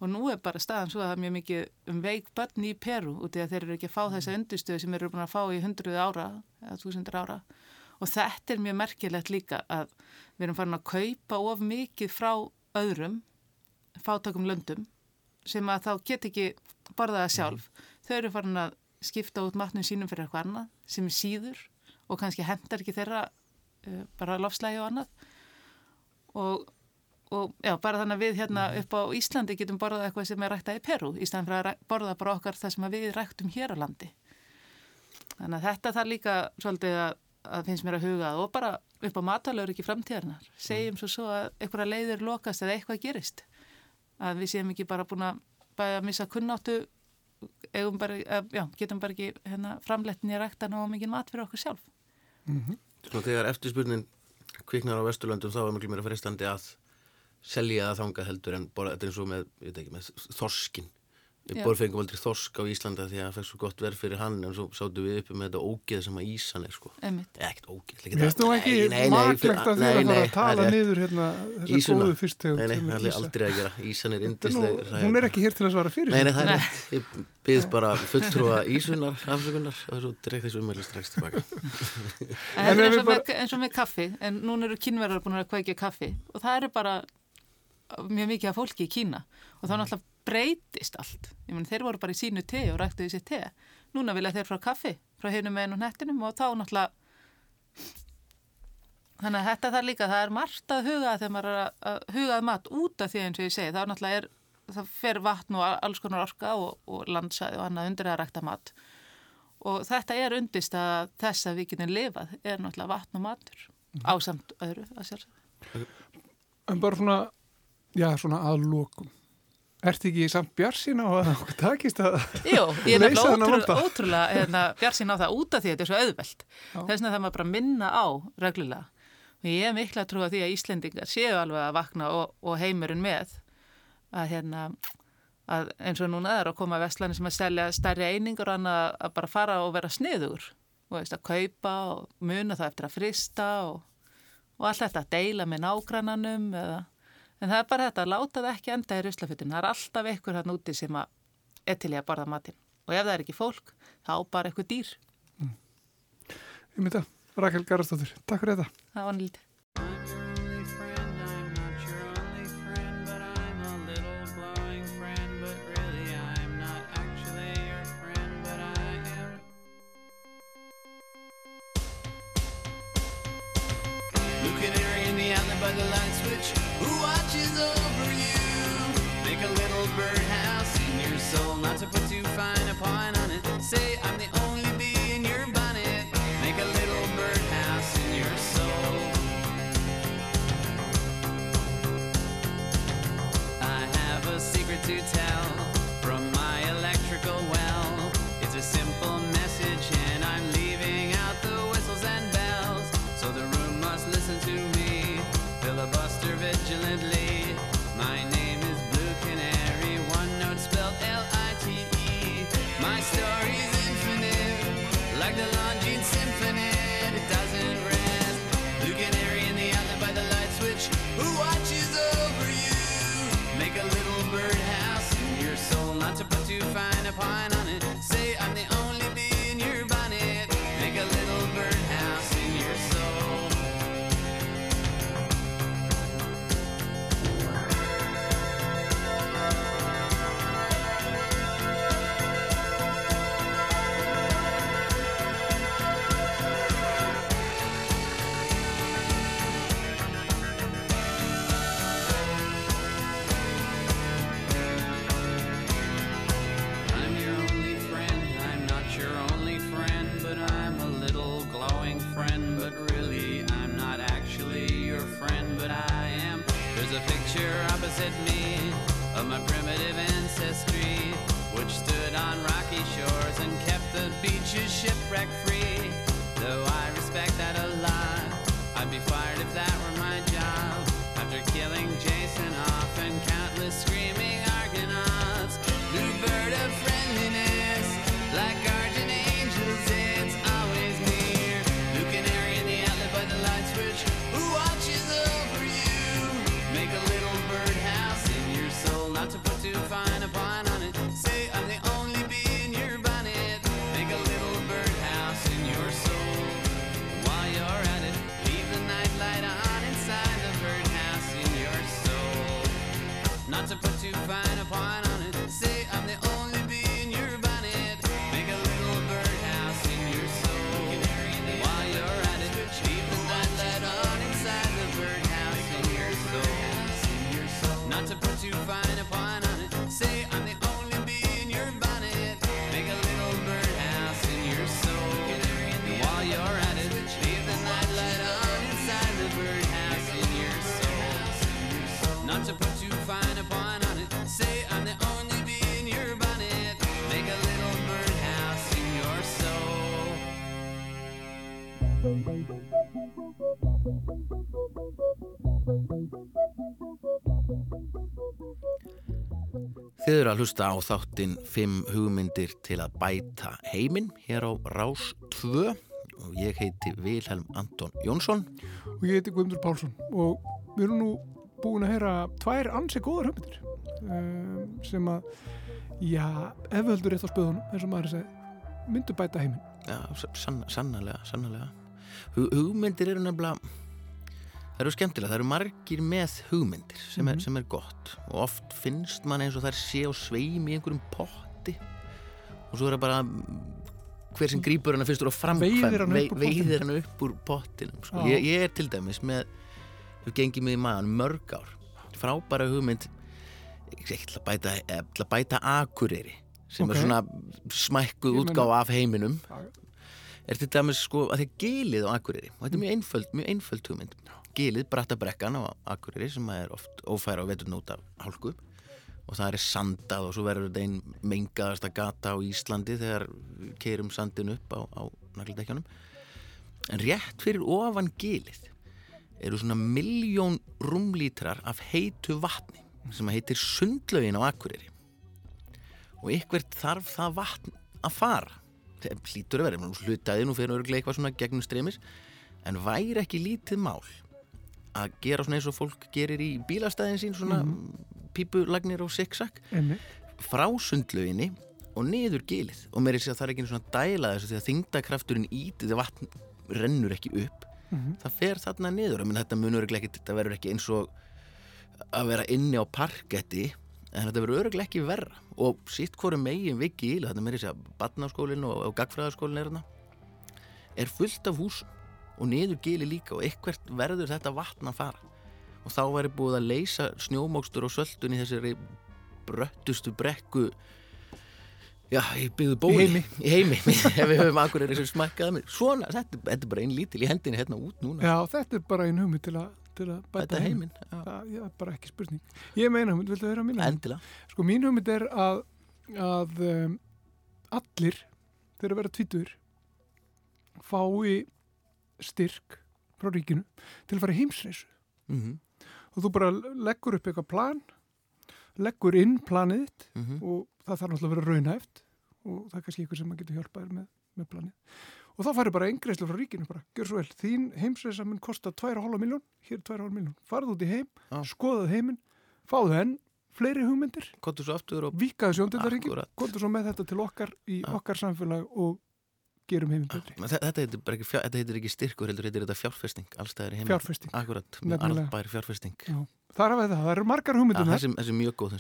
Og nú er bara staðan svo að það er mjög mikið um veik börn í Peru út í að þeir eru ekki að fá þessa undirstöðu sem eru búin að fá í hundruð ára eða þúsundur ára. Og þetta er mjög merkilegt líka að við erum farin að kaupa of mikið frá öðrum fátakum löndum sem að þá get ekki borðaða sjálf. Þau eru farin að skipta út matnum sínum fyrir eitthvað annað sem er síður og kannski hendar ekki þeirra uh, bara lofslægi og annað. Og, og já, bara þannig að við hérna upp á Íslandi getum borðað eitthvað sem er ræktað í Peru í staðan fyrir að borða bara okkar það sem við ræktum hér á landi. Þannig að þetta þarf líka svolítið að, að finnst mér að huga að og bara upp á matalögur ekki framtíðarnar segjum svo svo að einhverja leiðir lokast eða eitthvað gerist að við séum ekki bara búin að bæja að missa kunnáttu eigum bara, eh, já, getum bara ekki hérna, framlettin í ræktan og mikið mat fyrir okkur sjálf Svona þegar eftirspurnin kviknar á Vesturlöndum þá er mjög mér að fristandi að selja það þangað heldur en bara þetta er eins og með, ég veit ekki, með þorskin. Við Já. bara fengum aldrei þorsk á Íslanda því að það fekk svo gott verð fyrir hann en svo sátum við uppi með þetta ógeð sem að Ísan er sko. ekkert ógeð. Mér finnst þú ekki maklegt að því að fara að tala niður hérna þessa Ísuna. góðu fyrstegund Nei, nei, það er aldrei að gera. Ísan er indisleg. Hún er ekki hér til að svara fyrir Nei, sig. nei, það er rétt. Ég byggðist bara fulltrúa Ísunar, afsökunar og svo dreik þessu umæli strax tilbaka. En og með kaffi, en núna eru kynverðar búin að kveikja kaffi og það eru bara mjög mikið af fólki í Kína og þá náttúrulega breytist allt. Ég menn þeir voru bara í sínu te og ræktuði sér te. Núna vilja þeir frá kaffi, frá hinum meginn og hnettinum og þá náttúrulega þannig að þetta þarf líka, það er margt að huga þegar maður er að, að hugað mat út af því eins og ég segi, er náttúrulega er, það fer vatn og alls konar orka og, og landsæði og annað undir að rækta mat og þetta er undist að þess að við getum lifað er náttúrulega vatn og matur ásamt öðru að sjálfsögðu. En bara svona, já, svona að lokum. Ertu ekki samt bjarsinn á að okkur takist að... Jú, ég er Leysa nefnilega þennan ótrúlega, vanda. hérna, bjarsinn á það út af því að þetta er svo auðvelt. Þess vegna það maður bara að minna á reglulega. Og ég er mikla að trúa því að Íslendingar séu alveg að vakna og, og heimurinn með að hérna að eins og núna er að koma vestlani sem að selja stærri einingar og annað að bara fara og vera sniður og veist, að kaupa og muna það eftir að frista og, og allt þetta að deila með nágrannanum eða, en það er bara þetta láta það ekki enda í ruslafittin það er alltaf einhver hann úti sem að til í að borða matinn. Og ef það er ekki fólk þá bara eitthvað dýr. Ég myndi að, Rakel Garastóttir, takk fyrir þetta. það var nýtt not to put too fine a Þið eru að hlusta á þáttinn 5 hugmyndir til að bæta heiminn hér á Rás 2 og ég heiti Vilhelm Anton Jónsson. Og ég heiti Guðmundur Pálsson. Og við erum nú búin að heyra tvær ansi góðar hugmyndir um, sem að, já, ef við höldum rétt á spöðunum, eins og maður segi, myndu bæta heiminn. Já, sann, sannarlega, sannarlega. Hug, Hugmyndir eru nefnilega Það eru skemmtilega, það eru margir með hugmyndir sem, er, sem er gott og oft finnst mann eins og þær sé á sveim í einhverjum potti og svo er það bara hver sem grípur hana fyrstur og framkvæm Veiðir hana upp úr pottinum. veiðir hana upp úr pottinum sko. Já. ég, ég er til dæmis með hefur gengið mig í maðan mörg ár frábæra hugmynd ég ætla að bæta, ætla að bæta akureyri sem Ok. er svona smækkuð útgáfa af heiminum er til dæmis sko að því að gilið á akureyri og þetta er mjög einföld, mjög einföld hugmynd gilið, brattabrekkan á akureyri sem er oft ófæra og vetur út af hálku. Og það er sandað og svo verður þetta einn mengaðasta gata á Íslandi þegar keirum sandin upp á, á nagldekkjanum en rétt fyrir ofan gilið eru svona miljón rúmlítrar af heitu vatni sem heitir sundlaugin á Akureyri. Og ykkvert þarf það vatn að fara. Það hlýtur að vera, nú hlutaði nú fyrir örglega eitthvað svona gegnum streymis en væri ekki lítið mál að gera svona eins og fólk gerir í bílastæðin sín svona pípulagnir og siksak Einmitt. frá sundlauginni og niður gilið. Og mér er sér að það er ekki svona dæla þessu því að þingdakrafturinn ítið vatn rennur ekki upp. Mhm. það fer þarna niður. Og þetta munur ekki, þetta verður ekki eins og að vera inni á parketti en þetta verður öruglega ekki verra. Og sitt hvoru megin við gíl þetta meiri sér að badnaskólinn og, og gagfræðaskólinn er er fullt af húsum og niður gíli líka og eitthvert verður þetta vatn að fara og þá væri búið að leysa snjómókstur og söldun í þessari bröttustu brekku já, í byggðu bóli heimi. í heimi, ef við höfum akkur er sem smækkaða mér svona, þetta, þetta er bara einn lítil í hendinni hérna út núna, Já, þetta er bara einn hugmynd til að, til að bæta þetta er heiminn. Það ég er bara ekki spurning. Ég meina hugmynd, viltu vera mín hugmynd? endilega Sko mín hugmynd er að, að um, allir þegar að vera tvítur fái styrk frá ríkinu til að fara í heimsreisu mm og þú bara leggur upp eitthvað plan leggur inn planið þitt -hmm. og það þarf náttúrulega að vera raunhæft og það er kannski eitthvað sem maður getur hjálpað með, með planið og þá færi bara eingreislu frá ríkinu bara, gjör svo vel, þín heimsreisa mun kosta 2,5 miljón, hér er 2,5 miljón farðu út í heim, Já. skoðað heiminn fáðu henn, fleiri hugmyndir vikaðu sjóndildaringin, Akkúrat. komdu svo með þetta til okkar í Já. okkar samfélag og gerum heiminn betri. Þetta heitir, bara ekki, fjár, þetta heitir ekki styrkur, heldur heitir þetta fjárfesting allstæðir heiminn. Fjárfesting. Akkurat, arðbær fjárfesting. Já. Það er að veða það, það eru margar Ja, hugmyndir þessi, þessi er mjög góð.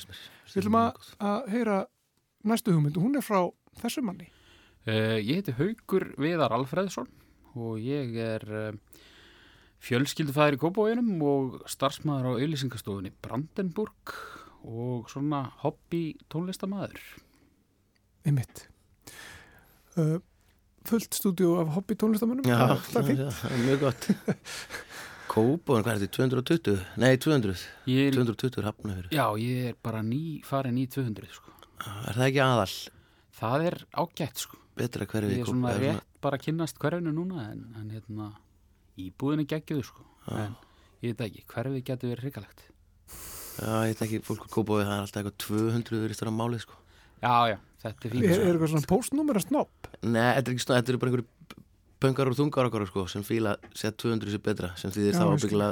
Við ætlum að, að heyra næstu hugmynd og hún er frá þessu manni. Uh, ég heiti Haugur Viðar Alfreðsson og ég er uh, fjölskyldufæður í Kópavóginum og starfsmæður á auðlýsingastofunni Brandenburg og svona hobby tónlistamæður. Einmitt. Uh, fullt stúdíu af hobby tónlistamönnum. Já, það, er er mjög gott. Kópón, hvað er þetta, 220? Nei, 200. Ég er, 220 hafnafyrir. já, ég er bara ný farin í 200 sko. Er það ekki aðal? Það er ágætt sko. Betra hverfið Ég er svona rétt bara að kynnast hverfinu núna en, en hérna íbúðinni geggjuðu sko. Já. En ég veit ekki, hverfið getur verið hrikalegt. Já, ég veit ekki, fólk á Kópói, það er alltaf eitthvað 200 verið stóra málið, sko. Já, já, þetta er fínt. Er, er eitthvað svona postnúmer að snopp? Nei, þetta er ekki svona, þetta er bara einhverju pöngar og þungar okkar, sko, sem fíla set 200 sér betra, sem þýðir Já, þá ábyggla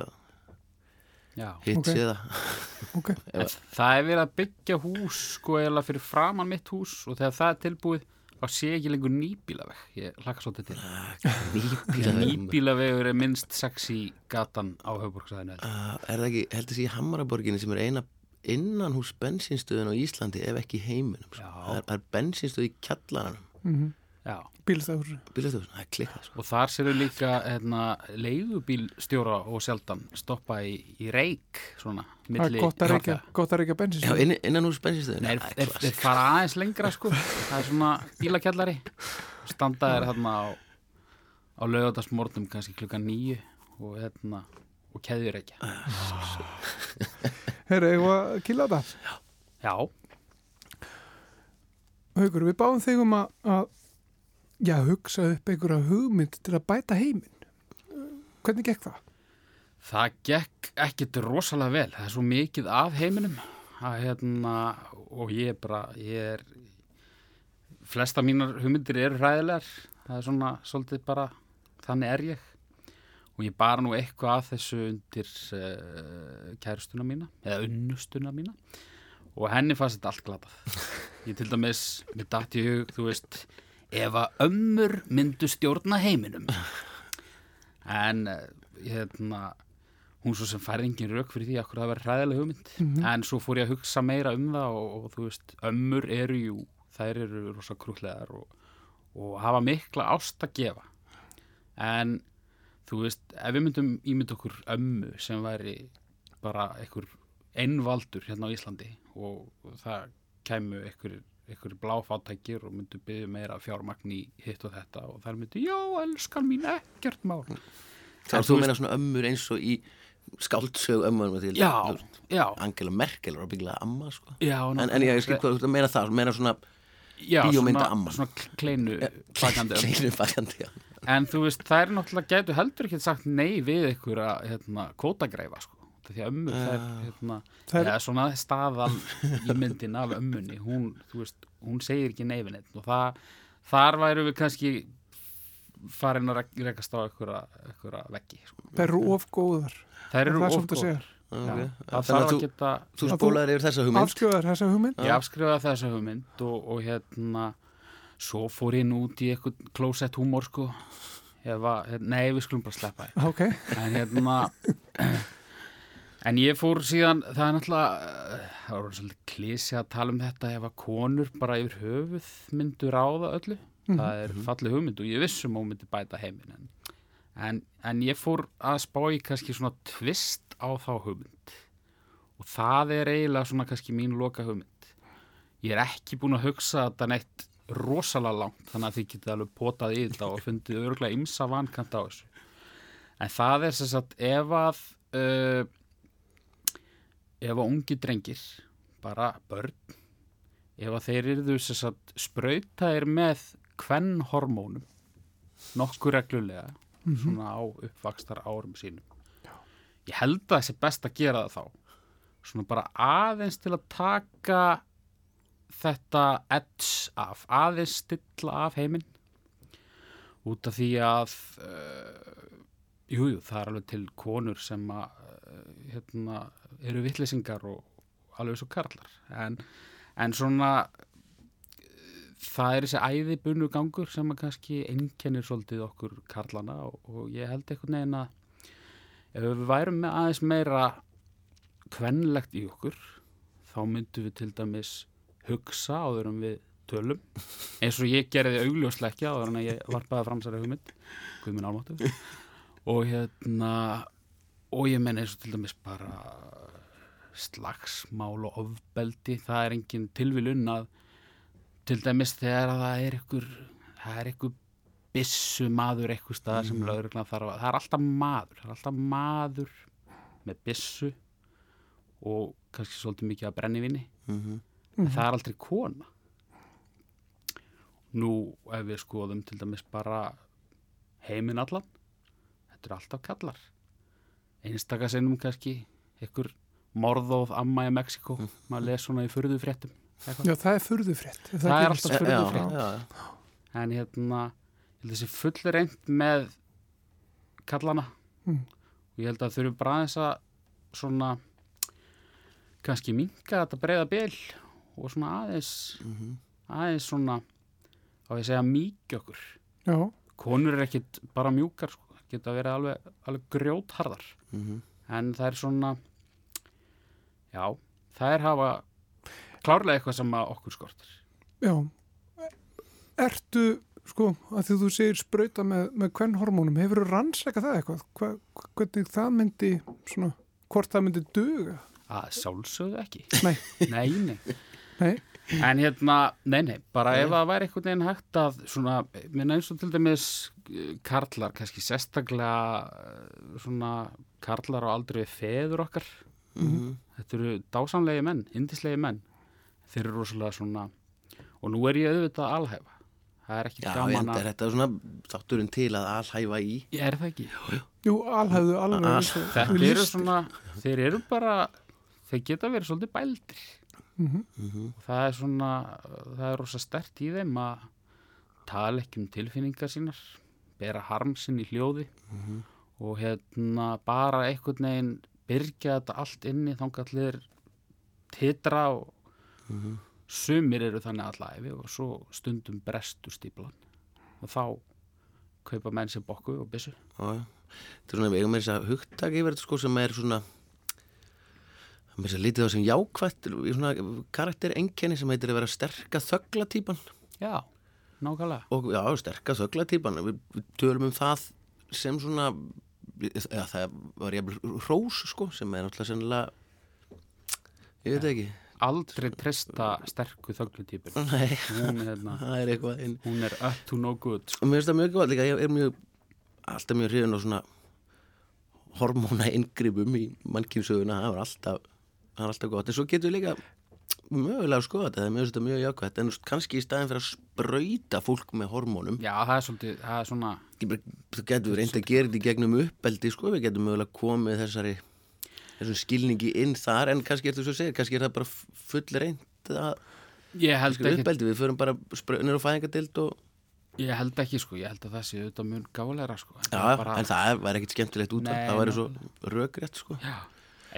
Já. hitt Ok. okay. séða. Ok. En það er verið að byggja hús sko eða fyrir framann mitt hús og þegar það er tilbúið þá sé ég ekki lengur nýbílaveg ég hlakka svolítið til Nýbíla. nýbílavegur er minnst sexy gatan á höfuborgsæðinu Uh, er það ekki, heldur þessi í Hamaraborginni sem er eina innan hús bensinstöðun á Íslandi ef ekki heiminum sko. Það er, er bensinstöð í kjallaranum. Mm bílastöðun, það er klikkað sko. og þar séru líka hérna, leigubílstjóra og sjaldan stoppa í, í reik svona er milli gott að reykja, farþega. gott að reykja bensin. Já, inn, innan hús bensinstöðun Nei, þeir, fara aðeins lengra sko. Það er svona bílakjallari. Standaðir hérna á, á lögadagsmornum kannski klukkan nýju og hérna og keðjur ekki Herra, var að killa þetta. Já, Haukur, við báðum þig um að, að já, hugsa upp einhverja hugmynd til að bæta heiminn. Hvernig gekk það? það gekk ekkit rosalega vel það er svo mikið af heiminum að hérna og ég er bara ég er flesta mínar hugmyndir eru hræðilegar það er svona svolítið bara þannig er ég og ég bara nú eitthvað að þessu undir uh, kærustuna mína eða unnustuna mína. Og henni fannst þetta allt glatað. Ég til dæmis, mér datt í hug þú veist, ef að ömmur myndu stjórna heiminum. En uh, hérna hún svo sem fær engin rauk fyrir því að það verður hræðilega hugmynd. En svo fór ég að hugsa meira um það og, og þú veist, ömmur eru jú þær eru rosa krútlegar og, og hafa mikla ást að gefa. En þú veist, ef við myndum ímynda okkur ömmu sem væri bara einhver einvaldur hérna á Íslandi og það kæmu einhver, einhver bláfátækir og myndu byggja meira fjármagn í hitt og þetta og þær myndu, já, elskan mín, ekkert mál Það En er þú þú meina svona ömmur eins og í skáldsög ömmunum til Já, já, Angela Merkel var bygglega amma sko. já en, en ég skil hvað að meina það meina svona bíómynda amma. svona kleinu bakandi ömmu kleinu bakandi já. En þú veist, það er náttúrulega getur heldur ekki sagt nei við ykkur að hérna, kótagreifa sko. Það því að ömmur Já. þær, hérna, Þær- eða svona staðan í myndin af ömmunni, hún, þú veist, hún segir ekki nei við neitt og það, þar væru við kannski farin að rek- rekast á ykkur veggi. Sko. Það eru of góðar. Þær eru það er of samt að góð. segja. Já, Okay. það Þannig að að þú, geta, þú Að spólaðir yfir þessa hugmynd Afskjöðar þessa hugmynd. ég afskrifaði þessa hugmynd og, og hérna, svo fór ég nú út í eitthvað klósett húmor sko. Var, nei, við skulum bara sleppa því. Ok, en hérna en ég fór síðan það er náttúrulega það var svolítið klísi að tala um þetta ef að konur bara yfir höfuð myndu ráða öllu. Það er fallið hugmynd og ég vissum hún myndi bæta heiminn en, en, en ég fór að spá í kannski svona tvist á þá hugmynd. Og það er eiginlega svona kannski mín loka hugmynd ég er ekki búin að hugsa þetta neitt rosalega langt þannig að þið getið alveg potað í þetta og fundið örgulega ymsa vankant á þessu. En það er sem sagt ef að uh, ef að ungi drengir bara börn ef að þeir eru sem sagt sprautaðir með hvern hormónum nokkur reglulega svona á uppvakstar árum sínum. Ég held að þessi best að gera það þá. Svona bara aðeins til að taka þetta edge af, aðeins stilla af heiminn. Út af því að uh, jú, jú, það er alveg til konur sem að uh, hérna, eru vittlesingar og alveg svo karlar. En, en svona það er þessi æði bunu gangur sem að kannski einkennir svolítið okkur karlana og, og ég held einhvern veginn að ef við værum með aðeins meira kvenlegt í okkur þá myndum við til dæmis hugsa áður en við tölum. Eins og ég gerði augljóslega ekki áður en ég varpaði fram sér hugmynd Guðminn Álmáttu og hérna og ég menn eins og til dæmis bara slagsmál og ofbeldi. Það er engin tilvilun að til dæmis þegar að það er ykkur það er ykkur byssu maður eitthvað stað sem lögreglan þarf að það er alltaf maður, það er alltaf maður með byssu og kannski svolítið mikið að brennivinni Mhm. en það er aldrei kona nú ef við skoðum til dæmis bara heiminn allan þetta er alltaf kallar einstaka sinnum kannski ykkur morðóð amma í Mexiko maður les svona í furðu fréttum já það er furðu frétt. Það er alltaf furðu Já, frétt. já, já. en hérna þessi full reynd með kallana Mm. og ég held að þurfum bara aðeins að svona kannski minka þetta breyða bil og svona aðeins Mhm. aðeins svona á að segja Já, konur er ekkit bara mjúkar sko. geta verið alveg, alveg grjótharðar Mhm. en það er svona já, það er hafa klárlega eitthvað sem að okkur skortir já. Ertu, sko, að því þú segir sprauta með, með hvern hormónum, hefur þú rannsaka það eitthvað? Hva, hvernig það myndi, svona, hvort það myndi duga? að sjálfsögðu ekki nei, nei Nei. En hérna, nei, nei, bara ef það væri einhvern veginn hægt að svona, minna eins og til dæmis eh, karlar, kannski sérstaklega eh, svona karlar á aldrei við feður okkar. Mhm. Þetta eru dásamlegi menn, indislegi menn. Þeir eru rosalega svona, og nú er ég auðvitað að alhæfa. Það er ekki Já, gaman en er að... þetta svona þátturinn til að alhæfa í Ég er það ekki. Jú, alhæfðu alveg Al- eins og Þetta þú eru svona, þeir eru bara, þeir geta verið svolítið bældir. Mhm. Mhm. og það er svona það er rosa stert í þeim að tala ekki um tilfinningar sínar bera harm sinn í hljóði og hérna bara einhvern veginn byrgja þetta allt inni þangallir titra og sumir eru þannig allæfi og svo stundum brestur stíplan og þá kaupa menn sér bokku og byssu. Þetta er svona, við eigum með þess að hugtak yfir þetta sko sem er svona þess að lítið á sem jákvætt í svona karakter enkenni sem heitir að vera sterka þögla típan já, nákvæmlega. og já, sterka þöglatýpan við, við tölum um það sem svona eða, það var jafnvel hrós sko, sem er náttúrulega sennilega ég veit ekki Aldrei treysta sterku þöglutýpur. Nei, Hún, hérna, það er eitthvað inn. hún er up to no good. Sko. mér finnst það mjög gott líka, ég er mjög alltaf mjög hrifin á svona hormóna inngripum í mannkynsöguna, það er alltaf það er alltaf gott, en svo getur við líka mögulega sko þetta, það er mjög, þetta mjög jákvæmt en kannski í staðin fyrir að sprauta fólk með hormónum. Já, það er svolítið, það er svona, þú getur reynd að gera þetta í gegnum uppeldi sko, við getum mögulega komið þessari þessum skilningi inn þar. En kannski er þetta svo að segja, kannski er það bara full reynd að ég held ekki, uppeldi, við förum bara spraunar og fæðingadild og ég held ekki, sko, ég held að það sé auðvitað mun gáleira, sko. Þetta já, bara- en það væri ekkit skemmtilegt út Nei, það væri svo rökrétt sko. Já,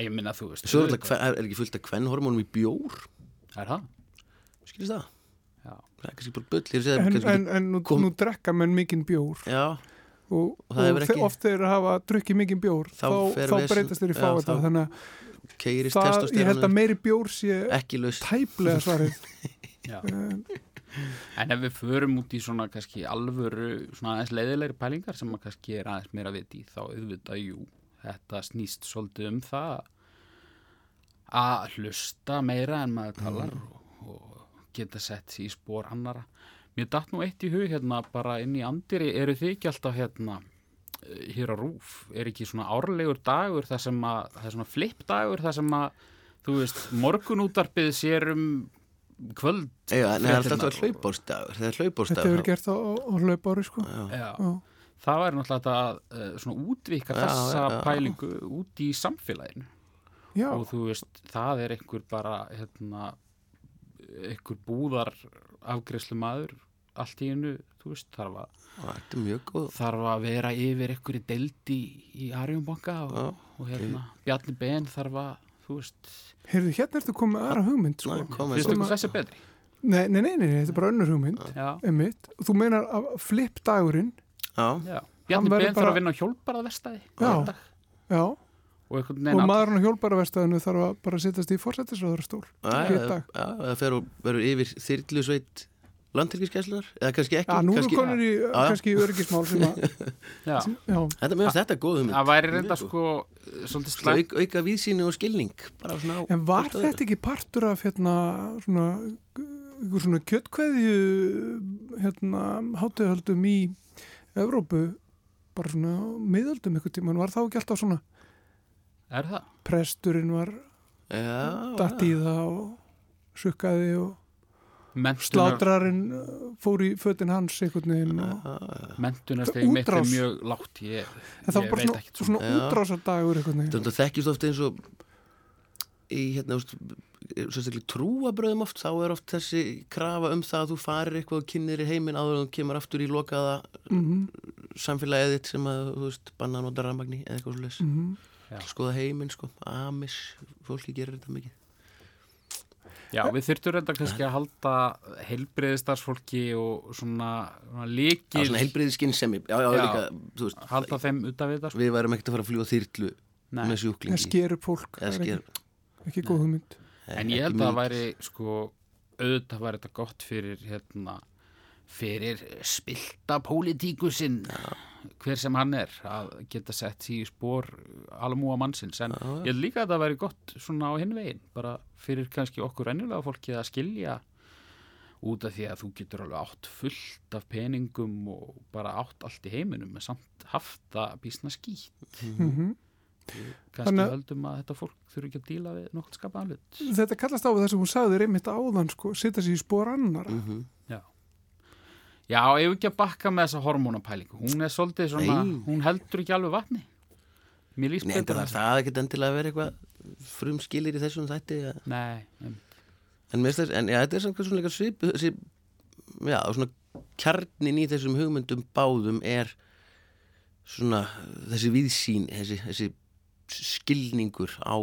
ég minna þú veist. Svo er, alltaf, er ekki fullt af kvennhormónum í bjór Er það? skilist það? Já. Það er kannski bara segi, En, kannski, en, en nú, kom- nú drekka menn mikinn bjór Já, og, Og og ekki- oft þeir hafa drukkið mikinn bjór Þá þá, þá breytast þeir í já, fá þetta þá- þannig að keirist það, ég held að meiri bjór sé ekki laus tæplega svarið Já. um, En ef við förum út í svona kannski alvöru, svona aðeins leiðilegri pælingar sem að kannski er aðeins meira viti þá auðvitað, jú, þetta snýst svolítið um það að hlusta meira en maður talar og, og geta sett sér í spór annara. Mér datt nú eitt í hug hérna bara inn í andiri, eru þið ekki alltaf hérna eh, hér á rúf, er ekki svona árlegur dagur þar sem að, það er svona flip dagur þar sem að, þú veist, morgunútarpið sér um kvöld Eða, Nei, það er alltaf hlaupársdagur Það er þetta hlaupársdagur hefur gert á, á hlaupári sko. Já, Já. Það væri náttúrulega að uh, svona útvika Já, þessa já, já. pælingu út í samfélaginu Já, og þú veist, það er einhver bara hérna, einhver búðar afgreðslu maður allt í einu, þú veist, þarf að, þetta er mjög góð þarf að vera yfir einhverju deldi í, í Arjónbanka og, Já, og hérna, Bjarni Ben þarf að, þú veist, heyrðu, hérna ertu komið aðra hugmynd sko. Finnst svo. ykkur þessi betri? nei, nei, nei, nei, þetta er bara önnur hugmynd og þú meinar að flip dagurinn. Bjarni Ben þarf bara- að vinna á hjólbarðavestæði Já. og og maðurinn á hjólbaraverstaðinu þarf að bara sittast í fórsættisraðurstól það fer og verður yfir þyrlusveit landhelgiskeslunar eða kannski ekki Já, nú kannski, erum konur í já. kannski í öryggismál sem að, Já, já, Þetta, finnst þetta góð hugmynd. Það væri reynda sko auk, auka víðsýni og skilning bara svona en var þetta ekki partur af hérna svona, ykkur svona kjöttkveðju hérna hátíðahöldum í Evrópu bara svona á miðöldum ykkur tíma, var þá ekki alltaf svona Er það? presturinn var Já, datt í það og sukkaði og Mentunar, slátrarinn uh, fór í fötin hans einhvern veginn og mentunarsteg mitt er mjög lágt ég, en það var ég bara veit svona, ekkert svona Já. útrásardagur einhvern veginn Þetta þekkjast oft eins og í hérna, veist, sérstaklega trúabröðum oft, þá er oft þessi krafa um það að þú farir eitthvað og kynir í heiminn áður en þú kemur aftur í lokaða mm samfélagið þitt sem að, þú veist, banna að nota rafmagni eða eitthvað svo leys. -hmm. Já. Skoða heiminn, sko, amis, fólki gerir þetta mikið. Já, við þyrftum reynda kannski að halda heilbreyðistarsfólki og svona, svona Já, líkil svona heilbriði skinnsemi, já, já, Já. líka, þú veist, halda þeim út af þetta sko. við værum ekkert að fara að fljúa þyrlu Nei. með sjúklingi. það sker upp fólk Eða það er sker, ekki, ekki góð hugmynd En ég held að það væri sko auðvitað væri þetta gott fyrir hérna fyrir spilta pólitíkusinn hver sem hann er að geta sett í spór almúa mannsins en Já, já. ég held líka að það væri gott svona á hinn veginn bara fyrir kannski okkur ennilega fólki að skilja út af því að þú getur alveg átt fullt af peningum og bara átt allt í heiminum en samt haft það bísna skýtt mm kannski höldum að þetta fólk þurfi ekki að díla við nokkuð skapaðan hlut þetta kallast á það sem hún sagði einmitt áðan sko, setja sér í spór annar Mhm. Já, ég hef ekki að bakka með þessa hormónapælingu. Hún er svolítið svona, Nei. hún heldur ekki alveg vatni. Mér líst Nei, betur það að er það ekkert endilega að vera eitthvað frum skilir í þessum þætti ja. Nei, um, en, þess, en ja, þetta er samt svona líka svip þessi, já, svona kjarnin í þessum hugmyndum báðum er svona þessi viðsýn þessi, þessi skilningur á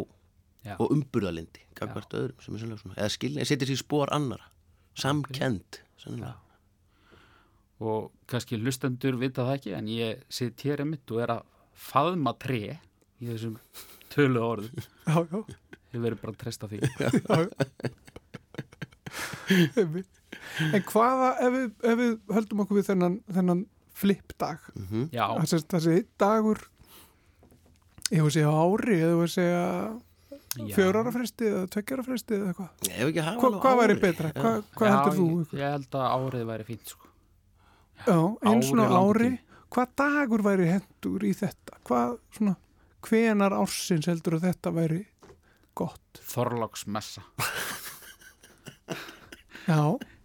Já. og umburðalindi öðrum sem er sannlega svona eða skilning, setja sér spór annara samkend og kannski hlustendur vita það ekki, en ég sitt hér einmitt og er að faðma tre í þessum tölu já, Ég verður bara að treysta því. En hvaða, ef við, ef við höldum okkur við þennan, þennan flip-dag, Mhm. Já, þessi, þessi dagur, ég var að segja ári, eða ég var að segja já. fjórar ára fresti eða tveggjara fresti eða eitthvað. Ef ekki hafa Hva, hvað væri betra? Hva, hvað Já, heldur þú? Ég, ég held að árið væri fínt sko. Já, einn svona Ári hvað dagur væri hendur í þetta? Hvað svona, hvenar ársins heldur að þetta væri gott? Þorláksmessa. Já,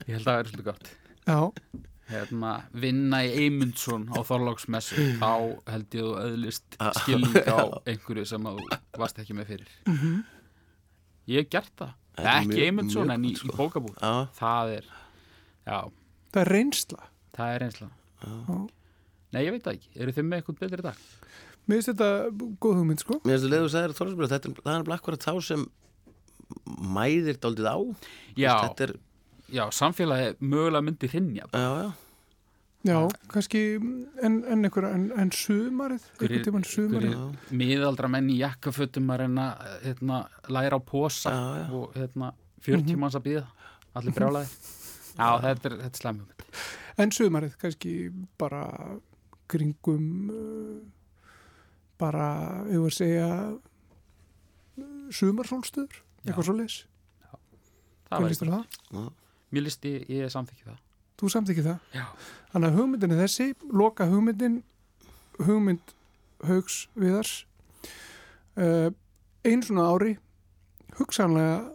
Ég held að það væri svolítið gott. já, Hérna, vinna í Eymundsson á Þorláksmessu, þá held ég þú öðlist Ah, skilning á einhverju sem að þú varst ekki með fyrir. mhm, Ég hef gert það. Þetta er Ekki Eymundsson en í, í sko. bókabúð. Já, Það er, já, það er reynsla. það er einslega. Já. Nei, ég veit það ekki. Eru þið með eitthvað betri dag? Mér finnst þetta góð hugmynd, sko. mér finnst að leiðu sagðir Þorvaldsbjörn, þetta er- það er bara akkurat þá sem mæðir daldið á Já, Þetta er, já, samfélagi mögulega myndi hrinja. já, já Já, kannski en, en einhverja, en, en sumarið, einhvern tímann sumarið. Miðaldra menn í jakkafötum að reyna hérna, læra á posa Já, já. og hérna, 40 Mhm. manns að býða allir brjálæði Já, þetta er, þetta er slæmum En sumarið, kannski bara kringum uh, bara, ég var að segja sumarsólstöður, eitthvað svo. Það Hvað var líst á það? Mér listi, ég samþykki það Þú samþykki það? Já. Þannig að hugmyndin er þessi, loka hugmyndin, hugmynd haugs viðars, uh, einn svona ári, hugsanlega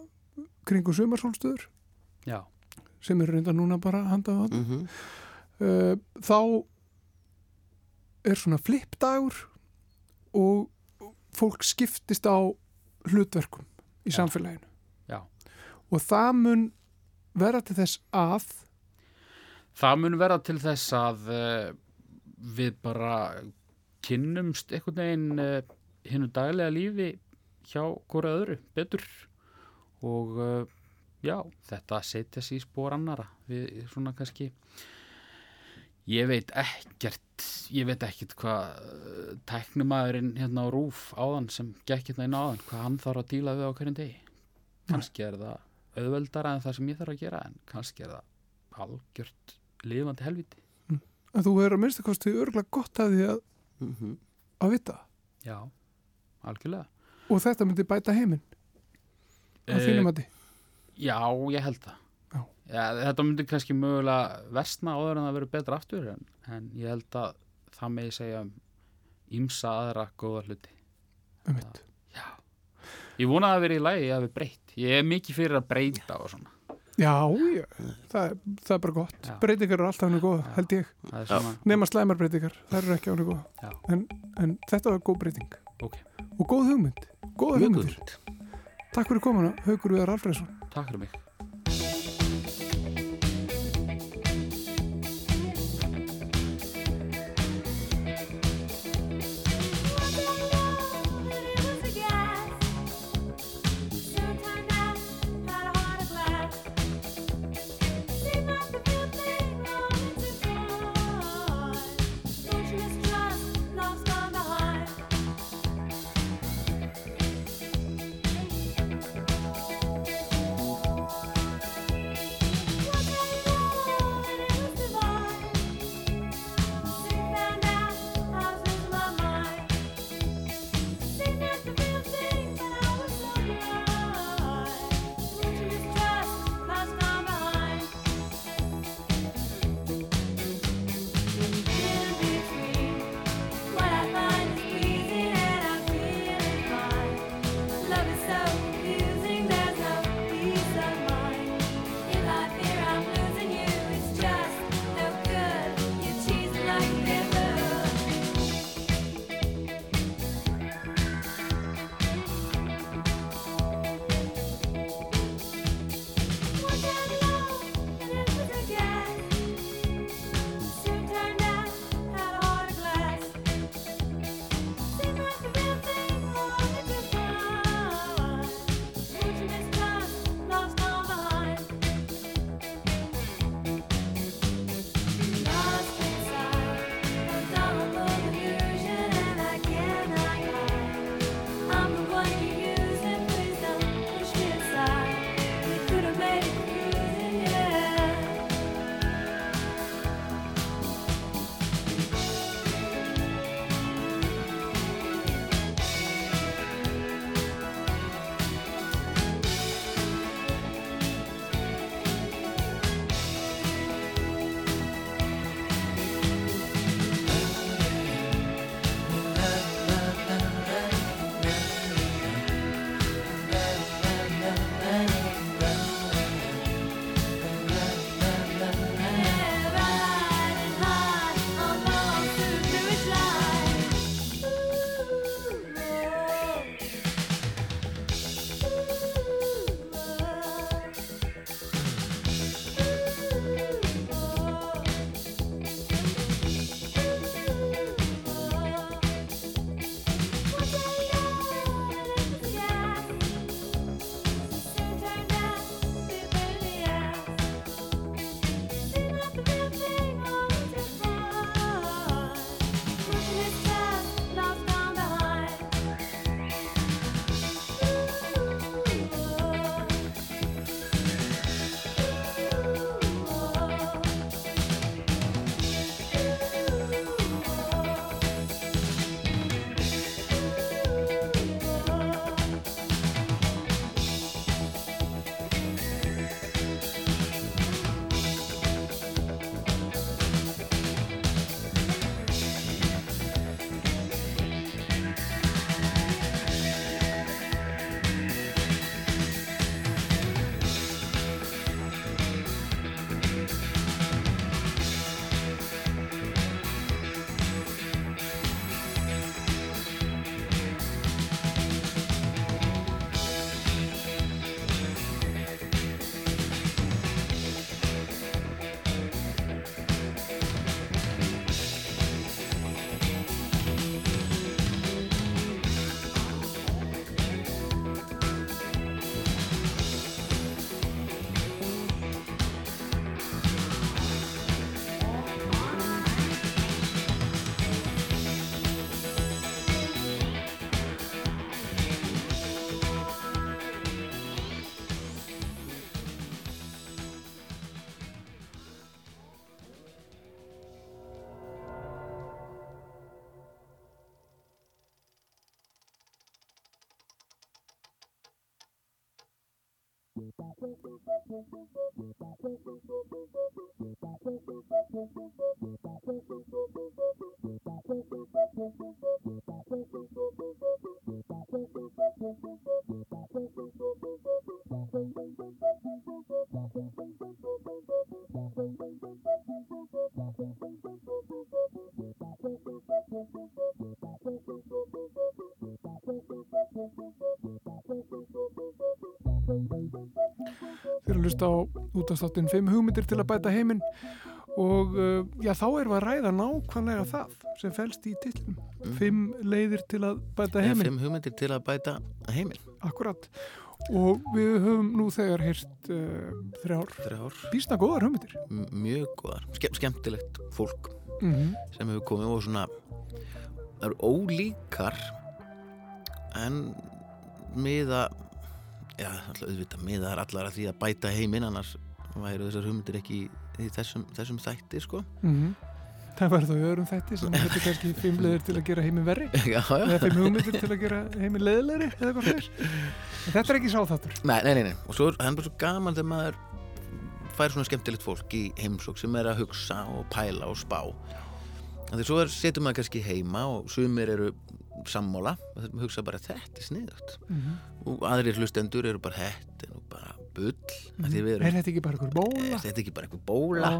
kringum sumarsólstöður, Já, sem eru reynda núna bara handað á hann. Mhm. uh, þá er svona flipdagur og fólk skiptist á hlutverkum í Já. samfélaginu Já. og það mun vera til þess að? Það mun vera til þess að uh, við bara kynnumst einhvern veginn uh, hinnu daglega lífi hjá hvora öðru betur. Og uh, já, þetta setja sér í spór annara við svona kannski ég veit ekkert ég veit ekkert hvað tæknumæðurinn hérna á rúf áðan sem gekk hérna inn áðan hvað hann þarf að díla við á hverjum degi. Kannski er það auðveldara en það sem ég þarf að gera en kannski er það algjört lifandi helviti að þú hefur að minnsta kosti örgulega gott að því að, Mhm. að vita já, algjörlega og þetta myndi bæta heiminn á Eh, þínum að Já, ég held það. Já. þetta myndi kannski mögulega versna áður en það verður betra aftur en, en ég held að það megi segja um ímsa aðra góða hluti. um mitt Já. Ég vona að það verið í lagi að við breytt. Ég er mikið fyrir að breyta og svona. Já, já, það, það er bara gott Já. breytingar eru alltaf hannig góða, Já. held ég svona, nema slæmar breytingar, það eru ekki hannig góða Já. en, en þetta var góð breyting ok, og góð hugmynd, góð. Takk fyrir komuna, Haukur Viðar Alfreðsson takk fyrir mig. Að hlusta á útastáttin 5 hugmyndir til að bæta heiminn og uh, já, þá erum við að ræða nákvæmlega það sem felst í tillum. Mm. 5 leiðir til að bæta heiminn. fimm hugmyndir til að bæta heiminn Akkurat. Og við höfum nú þegar hýrt uh, þrjár þrjár, býsna góðar hugmyndir. m- mjög góðar Ske skemmtilegt fólk Mm sem hefur komið og svona það eru ólíkar en miða já, alltaf auðvitað miða er allar að því að bæta heiminn annars væru þessar hugmyndir ekki í, þessum, þessum þætti sko. Það var þá öðrum þætti sem þetta er kannski 5 leiðir til að gera heiminn verri. Já, já. eða 5 hugmyndir til að gera heiminn leiðilegri eða eitthvað fyrir. Þetta er ekki sáþáttur. Nei, nei, nei, nei, og svo er er bara svo gaman þegar maður fær svona skemmtilegt fólk í heimsók sem er að hugsa og pæla og spá. Því svo er, setur maður kannski heima og sumir eru sammála og hugsa bara þetta er sniðugt. Mm og aðrir hlustendur eru bara er nú bara bull því við Er erum, þetta ekki bara einhver bóla? er þetta ekki bara eitthvað bóla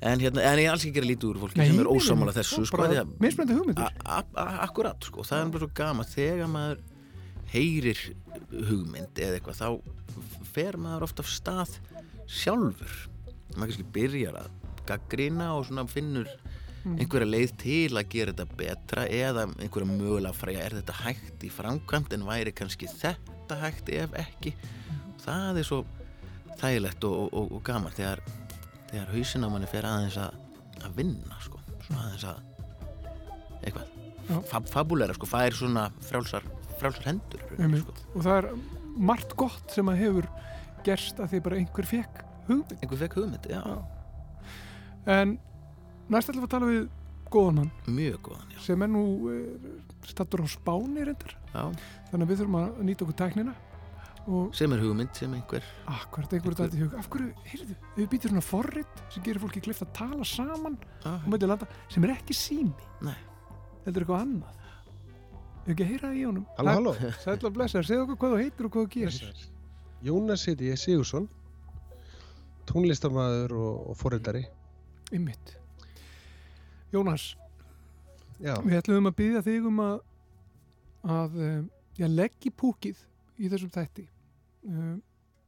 en, hérna, en ég er alls ekki að gera lítið úr fólki Nei, sem er nei. þessu sko, mismunandi hugmyndir. Akkurat, sko, það er bara svo gaman þegar maður heyrir hugmynd eða eitthvað þá fer maður oft af stað sjálfur maður kannski byrjar að gaggrina og svona finnur einhverja leið til að gera þetta betra eða einhverja mögulega fræja er þetta hægt í framkvæmt en væri kannski þetta hægt ef ekki? Það er svo þægilegt og, og, og gaman þegar, þegar hausin á manni fer aðeins að, að vinna sko, svona aðeins að Já. eitthvað Fab, fabulera sko, fær svona frjálsar, frjálsar hendur Einmitt. sko. og það er margt gott sem að hefur gerst að því bara einhver fekk hugmynd. Einhver fekk hugmynd, já, en næst ætlum við að tala við góðan mann mjög góðan já. sem er nú uh, stattur á spáni reyndar Já. þannig að við þurfum að nýta okkur tæknina og sem er hugmynd sem einhver akkurat einhver þetta í hug af hverju, heyrðu, við býtum svona forrit sem gerir fólki klift að tala saman ah, á milli landa sem er ekki sími Nei. þetta er eitthvað annað Ég ekki að heyra það í honum Halló, halló. Sæll og blessar, segðu okkur hvað þú heitir og hvað þú gerir Blessaður. Jónas heiti ég Sigursson, tónlistamæður og, og forritari. Ymmit Jónas, Já, við ætlum að byggja þig um að að um, já, leggja púkið í þessum þætti um,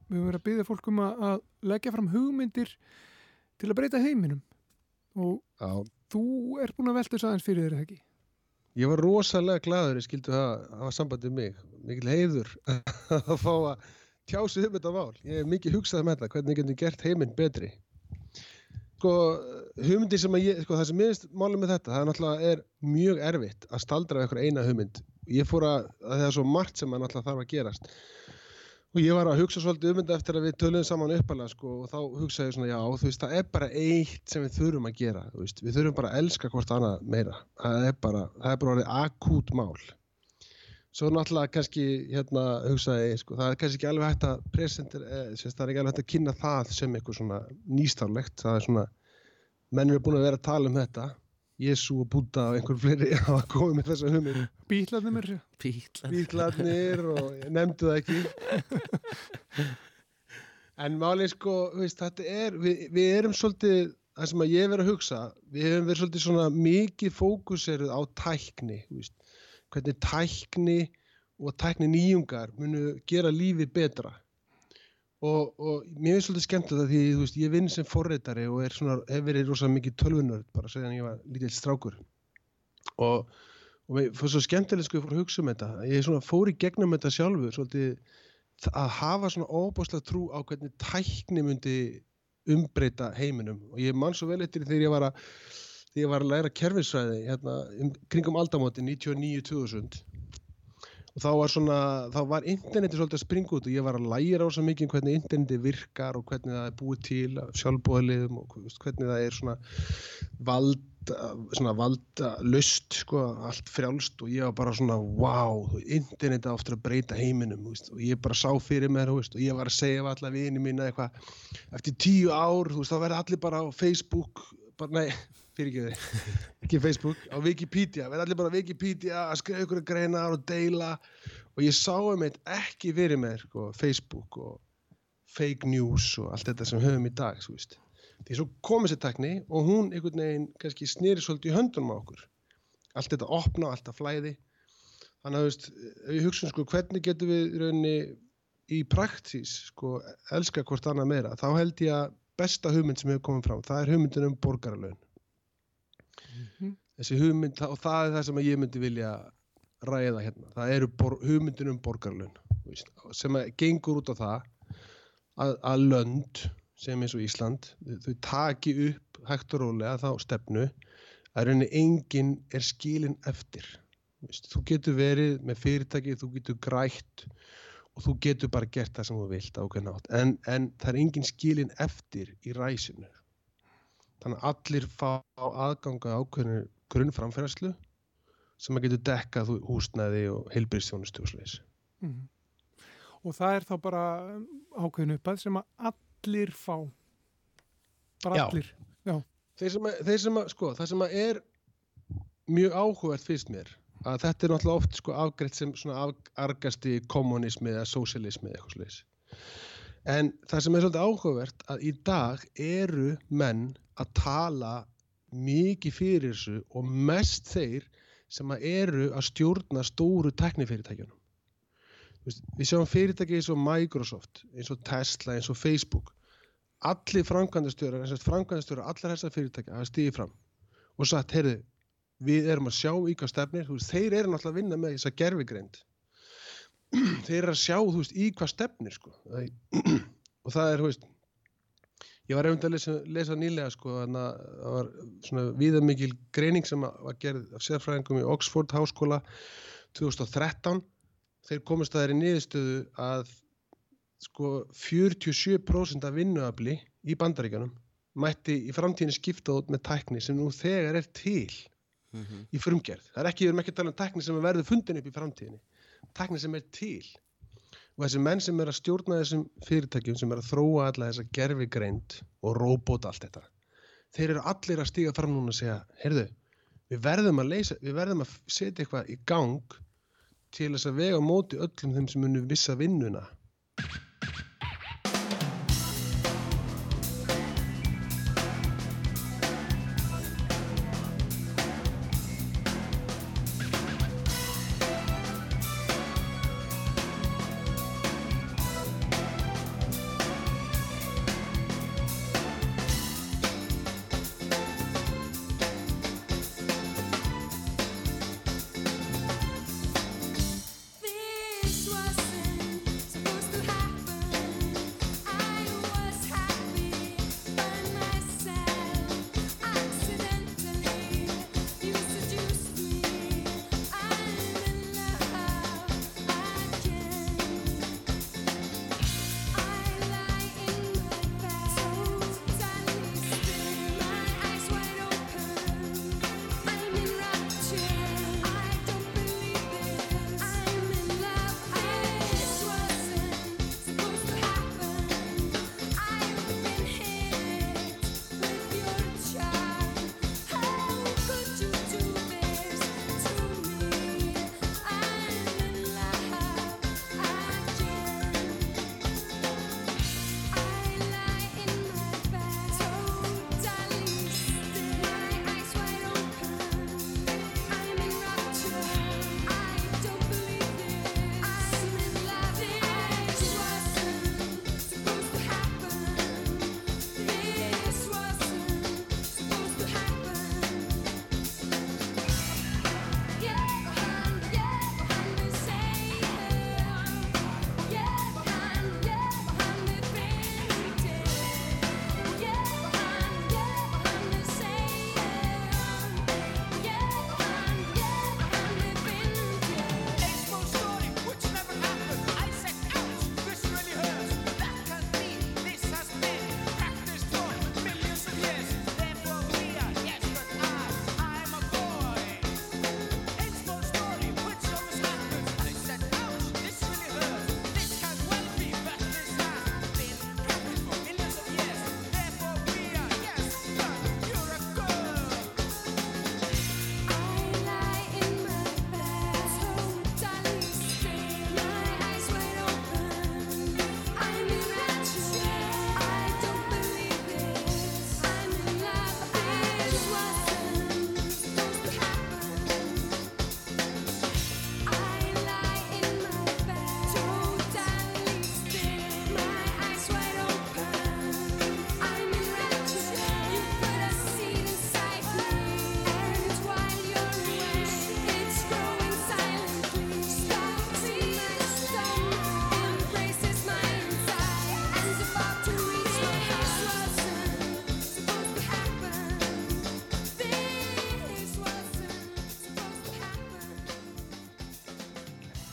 við höfum verið að byggja fólk um að, að leggja fram hugmyndir til að breyta heiminum og já. þú er búin að velta þess aðeins fyrir þér ekki Ég var rosalega gladur ég skildu það hafa sambandi um mig. Mikil heiður að fá að tjá sig um þetta mál. Ég hef mikið hugsað með þetta, hvernig getum gert heiminn betri. Sko, hugmyndir sem að ég, sko, það sem minnst málið með þetta, það er náttúrulega er mjög erfitt að staldra einhver eina hugmynd. Ég fór að, að það er svo margt sem að náttúrulega þarf að gerast. Og ég var að hugsa svolítið um þetta eftir að við töluðum saman uppalega sko og þá hugsaði ég svona já þú veist það er bara eitt sem við þurfum að gera þú veist, við þurfum bara að elska hvort annað meira það er bara, það er bara orðið akút mál svo náttúrulega kannski hérna hugsaði ég sko það er kannski ekki alveg hægt að presenter, eh, sérst, það er ekki alveg hægt að kynna það sem eitthvað svona nýstarlegt það er svona, menn eru búin að vera að tala um þetta. Jésu og Búta og einhver fleiri hafa komið með þessa hugmynd. Bílarnir mér sér Bílar bíklarnir og nefndu það ekki. En málið sko þú veist, þetta er, við, við erum svolítið það sem að ég verið að hugsa við hefum verið svolítið svona mikið fókuseruð á tækni þú veist, hvernig tækni og tækni nýjungar munu gera lífið betra. Og, og mér finnst svolítið skemmt þetta því veist, ég vinn sem forreitari og er svona, hef verið rosa mikið tölvunörd bara segðan ég var lítill strákur. Og og mér fannst svo skemmtileg sko ég fór að hugsa um þetta. Ég fór í gegnum þetta sjálfur svolítið að hafa svona óbúslega trú á hvernig tækni myndi umbreyta heiminum. Og ég man svo vel eftir þegar ég var að þegar ég var að læra kerfisfræði hérna, um, kringum aldamóti 99-2000 og þá var svona, þá var interneti svolítið að springa út og ég var að læra á svo mikið um hvernig interneti virkar og hvernig það er búið til af sjálfbóðaliðum og hvernig það er svona valda, svona valda lust, sko, allt frjálst. Og ég var bara svona, wow, interneti á aftur að breyta heiminum, veist, og ég bara sá fyrir mér, veist, og ég var að segja við alla vini eitthvað, eftir tíu ár, þú veist, þá verða allir bara á Facebook, bara, nei, fyrir ekki þið, ekki Facebook, á Wikipedia, verða allir bara Wikipedia að skrifa ykkur greinar og deila og ég sá um eitt ekki fyrir mér, sko, Facebook og fake news og allt þetta sem höfum í dag. Því svo kom þessi tekni og hún einhvern veginn kannski snýri svolítið í höndunum á okkur. Allt þetta opna allt þetta flæði. Þannig að, þú veist, við hugsun, sko, hvernig getum við í rauninni í praktís, sko, elska hvort annað meira, þá held ég að besta hugmynd sem hefur komið fram, það er hugmyndin um borgaralaun. Þessi hugmynd, og það er það sem ég myndi vilja ræða hérna. Það eru hugmyndin um veist, sem gengur út á það að, að lönd sem eins og Ísland, þau, taki upp hægt og rólega þá stefnu að rauninni enginn er skilin eftir. Þú getur verið með fyrirtæki, þú getur grætt og þú getur bara gert það sem þú vilt á hvernig átt. En, en það er enginn skilin eftir í ræsinu. Þannig að allir fá aðganga ákveðinu grunnframfærslu sem að getur dekkað húsnæði og heilbyrðstjónustu og sliðis. Mhm. Og það er þá bara ákveðin uppað sem að allir fá. Bara Já. allir. Já. Þeir sem, að, þeir sem að, sko, það sem að er mjög áhugavert fyrst mér, að þetta er náttúrulega oft sko afgreitt sem svona argasti kommunismi eða sósialismi eða eitthvað sliðis. En það sem er svolítið áhugavert að í dag eru menn að tala mikið fyrir þessu og mest þeir sem að eru að stjórna stóru teknifyrirtækjunum. Við sjáum fyrirtæki eins og Microsoft, eins og Tesla, eins og Facebook. Allir framkvæmdastjórar, eins og framkvæmdastjórar, allar þessar fyrirtækja hafa stigið fram og sagt, heyrðu, við erum að sjá hvað stefnir, þeir eru náttúrulega að vinna með þessa gerfigreind. Þeir eru að sjá, þú veist, í hvað stefnir, sko. Og það er, þú veist, ég var eftir að lesa, lesa nýlega, sko, að það var svona viðamikil greining sem var gerð af sérfræðingum í Oxford háskóla 2013. Þeir komist að þeirri niðurstöðu að sko 47% af vinnuafli í bandaríkjanum mætti í framtíðinni skipta út með tækni sem nú þegar er til í frumgerð. Það er ekki, við erum ekki að tala um tækni sem verður fundin upp í framtíðinni. Tækni sem er til. Og þessi menn sem er að stjórna þessum fyrirtækjum, sem er að þróa alla þessa gerfigreind og róbót allt þetta, þeir eru allir að stíga fram núna og segja, heyrðu, við verðum að leysa, við verðum að setja eitthvað í gang til þess að vega móti öllum þeim sem munu vissa vinnuna.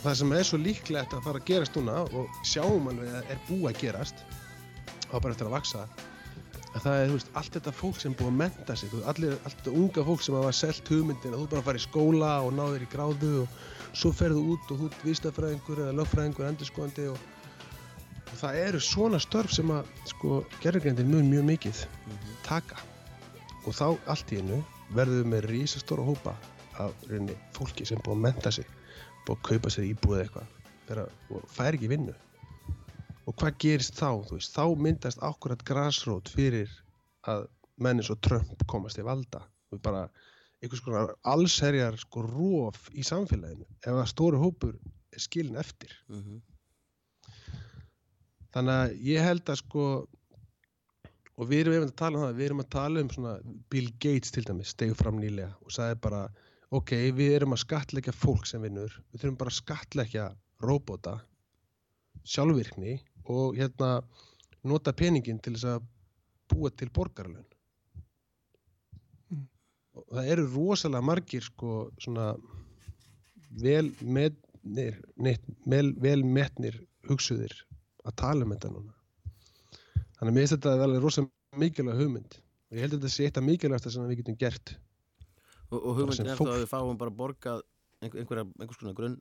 Það sem er svo líklegt að fara að gerast núna og sjáum alveg að er búið að gerast á bara eftir að vaksa að það er, veist, allt þetta fólk sem búið að menta sig, veist, allir, allt þetta unga fólk sem hafa selt hugmyndin að þú bara fara í skóla og náður í gráðu og svo ferðu út og þú ert vístafræðingur eða lögfræðingur, endurskoðandi og, og það eru svona störf sem að sko gerðurgrindin mun mjög mikið taka. Og þá allt í hennu verðum við með rísastóra hópa af reyni, fólki sem búið að menta sig búið að kaupa sér íbúið eitthvað. Þeirra, og fær ekki vinnu. Og hvað gerist þá, veist, þá myndast akkurat grasrót fyrir að menn eins og Trump komast í valda. Og bara einhvers konar allsherjar sko róf í samfélaginu ef að stóri hópur er skilin eftir. Mhm. þannig að ég held að sko og við erum að tala um það, við erum að tala um svona Bill Gates til dæmis, stegu fram nýlega og sagði bara, ok, við erum að skatleggja fólk sem vinnur, við þurfum bara að skatleggja róbóta sjálfvirkni og hérna nota peningin til þess að búa til borgarlun Mm. og það eru rosalega margir sko svona vel metnir, neitt, vel, vel metnir hugsuðir að tala um þetta núna. Þannig að mér finnst þetta alveg rosalega mikilvæg hugmynd. Og ég held að þetta sé eitt af mikilvægasta sem við getum gert Og, og hugmyndin er þá að við fáum bara borgað einhver, einhverja, einhvers konar grunn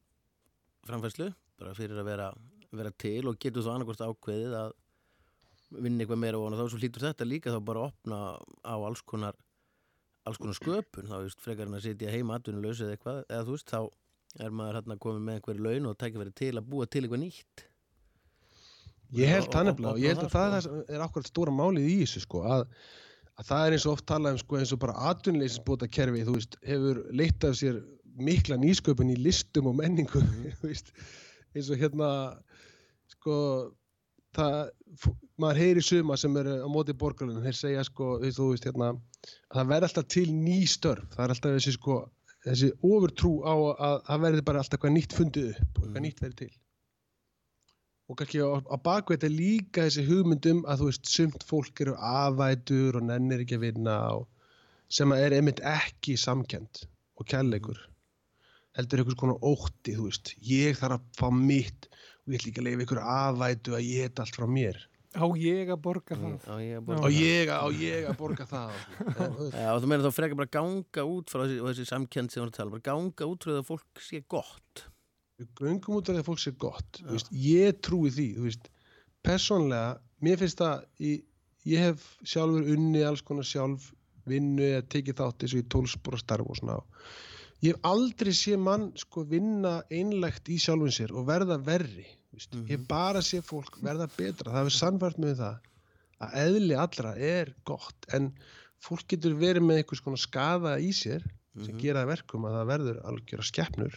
framfæslu, bara fyrir að vera, vera til og getur þá annarkvort ákveðið að vinna eitthvað meira og þá. Hlýtur þetta líka þá bara að opna á alls konar alls konar sköpun, þá veist, frekar en að sitja heima atvinnulegs eða eitthvað, eða þú veist, þá er maður hérna komið með einhverju laun og tækja verið til að búa til eitthvað nýtt. Ég held það nefnilega og ég held að það er akkurat stóra málið í þessu sko að, að það er eins og oft talað um sko eins og bara atvinnleysisbóta kerfi þú veist, hefur leitt af sér mikla nýsköpun í listum og menningu þú veist, eins og hérna sko það, maður heyri suma sem eru á móti borgarlunum, þeir segja sko þú veist, hérna, að það verði alltaf til ný störf, það er alltaf þessi sko þessi ofurtrú á að það verði bara alltaf eitthvað nýtt fundið upp og eitthvað Mhm. nýtt verði til og kannski á, á bakveit er líka þessi hugmyndum að þú veist sumt fólk eru afætur og nennir ekki að vinna og sem að er einmitt ekki samkend og kærleikur. Heldur einhvers konar ótti þú veist, ég þarf að fá mitt og ég ætla ekki að leifa ykkur afætu að ég þetta allt frá mér. Á ég að borga það? á ég að borga ég, á ég að borga það. En, þú veist, Já, og þú meina þá frekar bara ganga út frá þessi, þessi samkend sem við erum að tala, bara ganga út frá það að fólk sé gott við göngum út af því að fólk sé gott veist, ég trúi því veist, persónlega, mér finnst það ég, ég hef sjálfur unni alls konar sjálf vinnu eða tekið þátt eins og í tólspora starf og svona ég hef aldrei sé mann sko vinna einlegt í sjálfun sér og verða verri veist. ég hef bara sé fólk verða betra það hefur sannfært með það að eðli allra er gott en fólk getur verið með einhvers konar skaða í sér sem Mhm. gera það að verkum að það verður algjör að skeppnur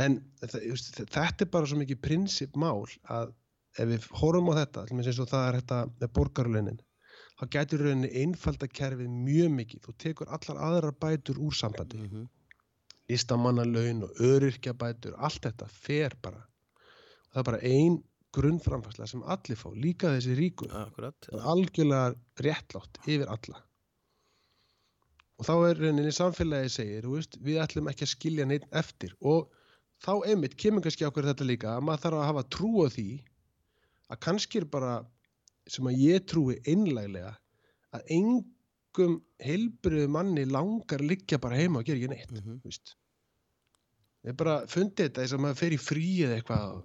en þetta er bara svo mikið prinsipmál að ef við horfum á þetta eins og það er þetta með borgarlaunin þá gætur rauninni einfalda kerfið mjög mikið, þú tekur allar aðrar bætur úr sambandi. Mm -hmm. listamannalaun og öryrkjabætur allt þetta fer bara. Og það er bara ein grunnframfærsla sem allir fá, líka þessi ríku. Akkurat er algjörlega réttlátt yfir alla. Og þá er rauninni samfélagi segir, veist, við ætlum ekki að skilja neitt eftir. Og þá einmitt kemur kannski okkur þetta líka að maður þarf að hafa trú á því að kannski er bara sem að ég trúi einlæglega að engum heilbriðu manni langar liggja bara heima og gera ekki neitt mm -hmm. ég bara fundið þetta þess að maður fer í frí eða eitthvað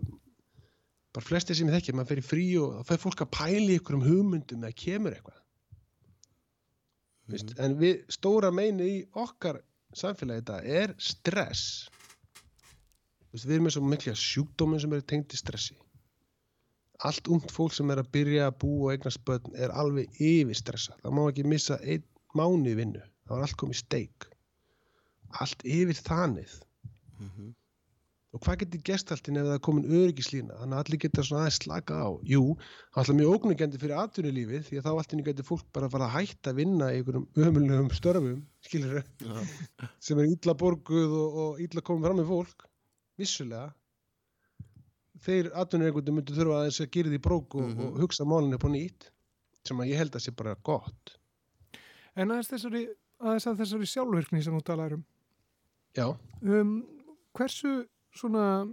bara flestir sem ég þekki, maður fer í frí og þá fer fólk að pæla í ykkur um hugmyndum eða kemur eitthvað mm Mhm. en við stóra meini í okkar samfélagi þetta er stress Vist, við erum með svo mikla sjúkdóminn sem eru tengd í stressi. Allt ungt fólk sem er að byrja að búa og eignast börn er alveg yfir stressa það má ekki missa einn mánu vinnu. Það var allt komið steik. Allt yfir þanið. Mhm. og hvað getur gestaltin ef það er komin öryggislína? Þannig að allir geta svona aðeins slaka á. Jú, það er alltaf mjög ógnugjöndi fyrir atvinnulífið því að þá allir getur fólk bara að fara að hætta að vinna í einhverjum ömulugum störfum skilur Já. sem er illa borguð og, og illa komið fram með fólk vissulega þeir atvinnureikundir myndu þurfa aðeins að gera því brók og, Mhm. og hugsa málinu upp á nýtt sem að ég held að sé bara gott. En aðeins þessari, aðeins að þessari sjálfvirkni sem þú talar um, já, um hversu svona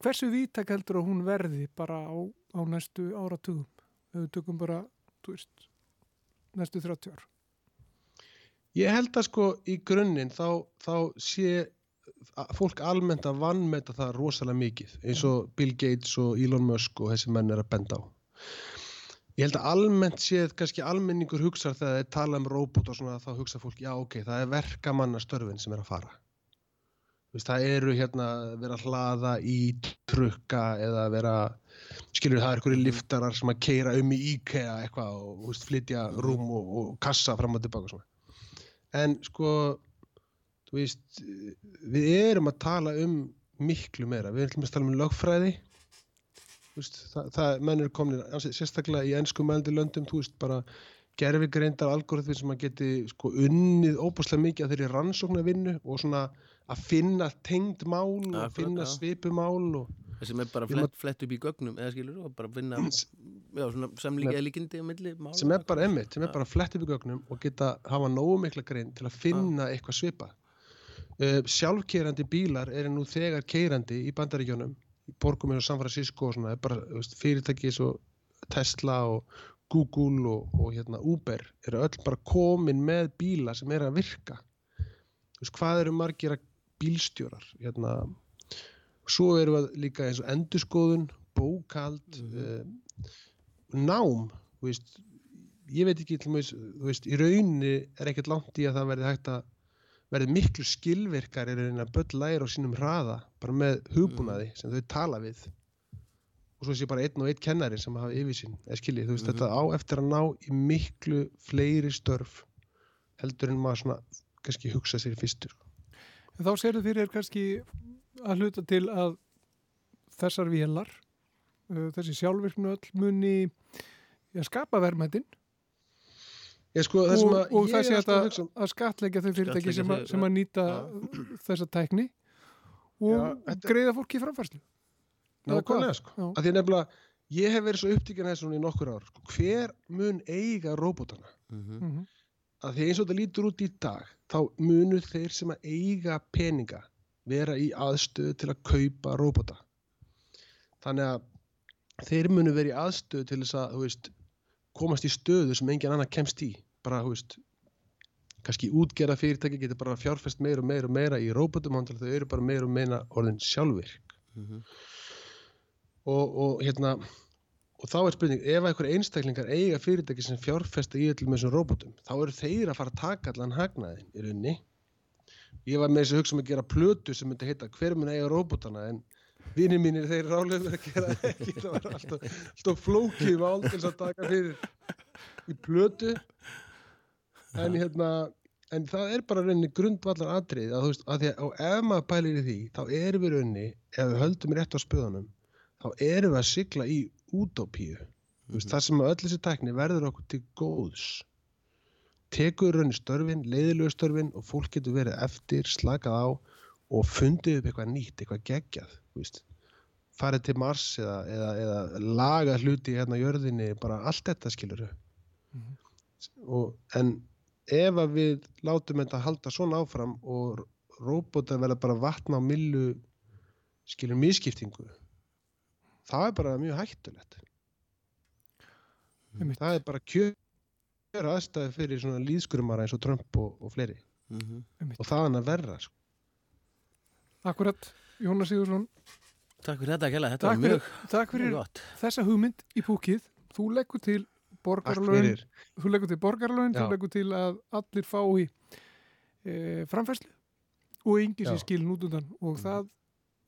hversu vítak heldur að hún verði bara á, á næstu áratugum? Ef við tökum bara, veist næstu 30 ár. Ég held að sko í grunninn þá, þá sé að fólk almennt að vannmeta það rosalega mikið eins og Bill Gates og Elon Musk og þessi menn er að benda á. Ég held að almennt séð kannski almenningur hugsar þegar þeir tala um róbot og svona þá hugsa fólk já ok, það er verkamannastörfin sem er að fara. Þú Veist, það eru hérna vera að hlaða í trukka eða vera, skilur það er einhverju liftarar sem að keira um í IKEA eitthvað og veist, flytja rúm og, og kassa fram og tilbaka og en sko veist, við erum að tala um miklu meira, við erum að tala um lögfræði. Veist, það, það menn eru komin sérstaklega í ennsku mældi löndum, þú veist, bara gerfi greindar algoritmi sem að geti sko unnið óbúslega mikið að þeirri rannsóknarvinnu og svona að finna tengd mál og Akkurat, finna svipumál og sem er bara flett, flett upp í gögnum eða skilur og bara finna samlíkja líkindi á milli mála sem er bara emmitt, sem er bara flett upp í gögnum og geta hafa nógu mikla grein til að finna eitthvað svipa uh, sjálfkeirandi bílar eru nú þegar keirandi í bandaríkjónum í borgum eins og San Francisco og svona, er bara veist, fyrirtæki eins og Tesla og Google og, og hérna, Uber eru öll bara komin með bíla sem eru að virka. Veist, hvað eru margir bílstjórar hérna? Svo eru við líka eins og endurskoðun bókald mm nám þú veist, ég veit ekki veist, í rauninni er ekkert langt í að það verði hægt að verði miklu skilvirkar er að börn læra á sínum hraða bara með hugbúnaði sem þau tala við. Og svo sé bara einn og einn kennari sem hafa yfirsinn, eða skiljið, þú veist, þetta á eftir að ná í miklu fleiri störf heldur en maður svona kannski hugsa sér fyrstur. En þá serðu fyrir kannski að hluta til að þessar vélar, uh, þessi sjálfvirknu öll muni ja, skapa verðmættin Ég sko, það sem og, að og það sé að, að um- að skatleggja þau fyrirtæki sem, að, sem að nýta þessa tækni og Já, þetta- greiða fólki í framfærslu. Hvað? Nákvæmlega sko. Já. Að því nefnilega, ég hef verið svo upptíkin þessu í nokkur ár. Sko. Hver mun eiga róbotana? Mhm. Mhm. Að því eins og þetta lítur út í dag, þá munu þeir sem að eiga peninga vera í aðstöðu til að kaupa róbota. Þannig að þeir munu vera í aðstöðu til þess að, þú veist, komast í stöðu sem engin annar kemst í. Bara, þú veist, kannski útgerða fyrirtæki getur bara fjárfest meira og meira og meira í róbotum, þannig að þau eru bara meira og meira orðin sjálfvirk. Mhm. og, og hérna og þá er spurning, ef einhver einstaklingar eiga fyrirtæki sem fjárfesta í öllum þessum róbótum, þá eru þeir að fara að taka allan hagnaðin í rauninni ég var með þess að hugsa um að gera plötu sem myndi heita hver mun eiga róbótana en vinir mínir þeir rálega verið að gera það ekki. Það var alltaf, alltaf flókið mál til þess að taka fyrir í plötu. En hérna en það er bara rauninni grundvallar atrið að þú veist, að því að ef maður pælir í því þá erum við rauninni, ef við höldum rétt á spöðunum þá erum við að sigla í útópíu. Mm -hmm. þar sem að öll þessi tækni verður okkur til góðs. Tekur raunni störfin, leiðilegu störfin og fólk getur verið eftir, slakað á og fundið upp eitthvað nýtt, eitthvað geggjað veist. farið til Mars eða, eða, eða laga hluti hérna á jörðinni, bara allt þetta skilur og, en ef að við látum þetta halda svona áfram og róbótar verða bara vatna á millu skilur miskiptingu það er bara mjög hættulegt Einmitt. það er bara kjör aðstæði fyrir svona líðskurumara eins og Trump og, og fleiri Mhm. og það hann að verra sko. Akkurat, Jónas Sigursson, Takk fyrir þetta, Kjella, þetta takk var mjög, takk mjög fyrir gott. þessa hugmynd í púkið. Þú leggur til borgarlögin, þú leggur til borgarlögin, þú leggur til að allir fái e, framfærslu og engi Já. skilin út undan. Og það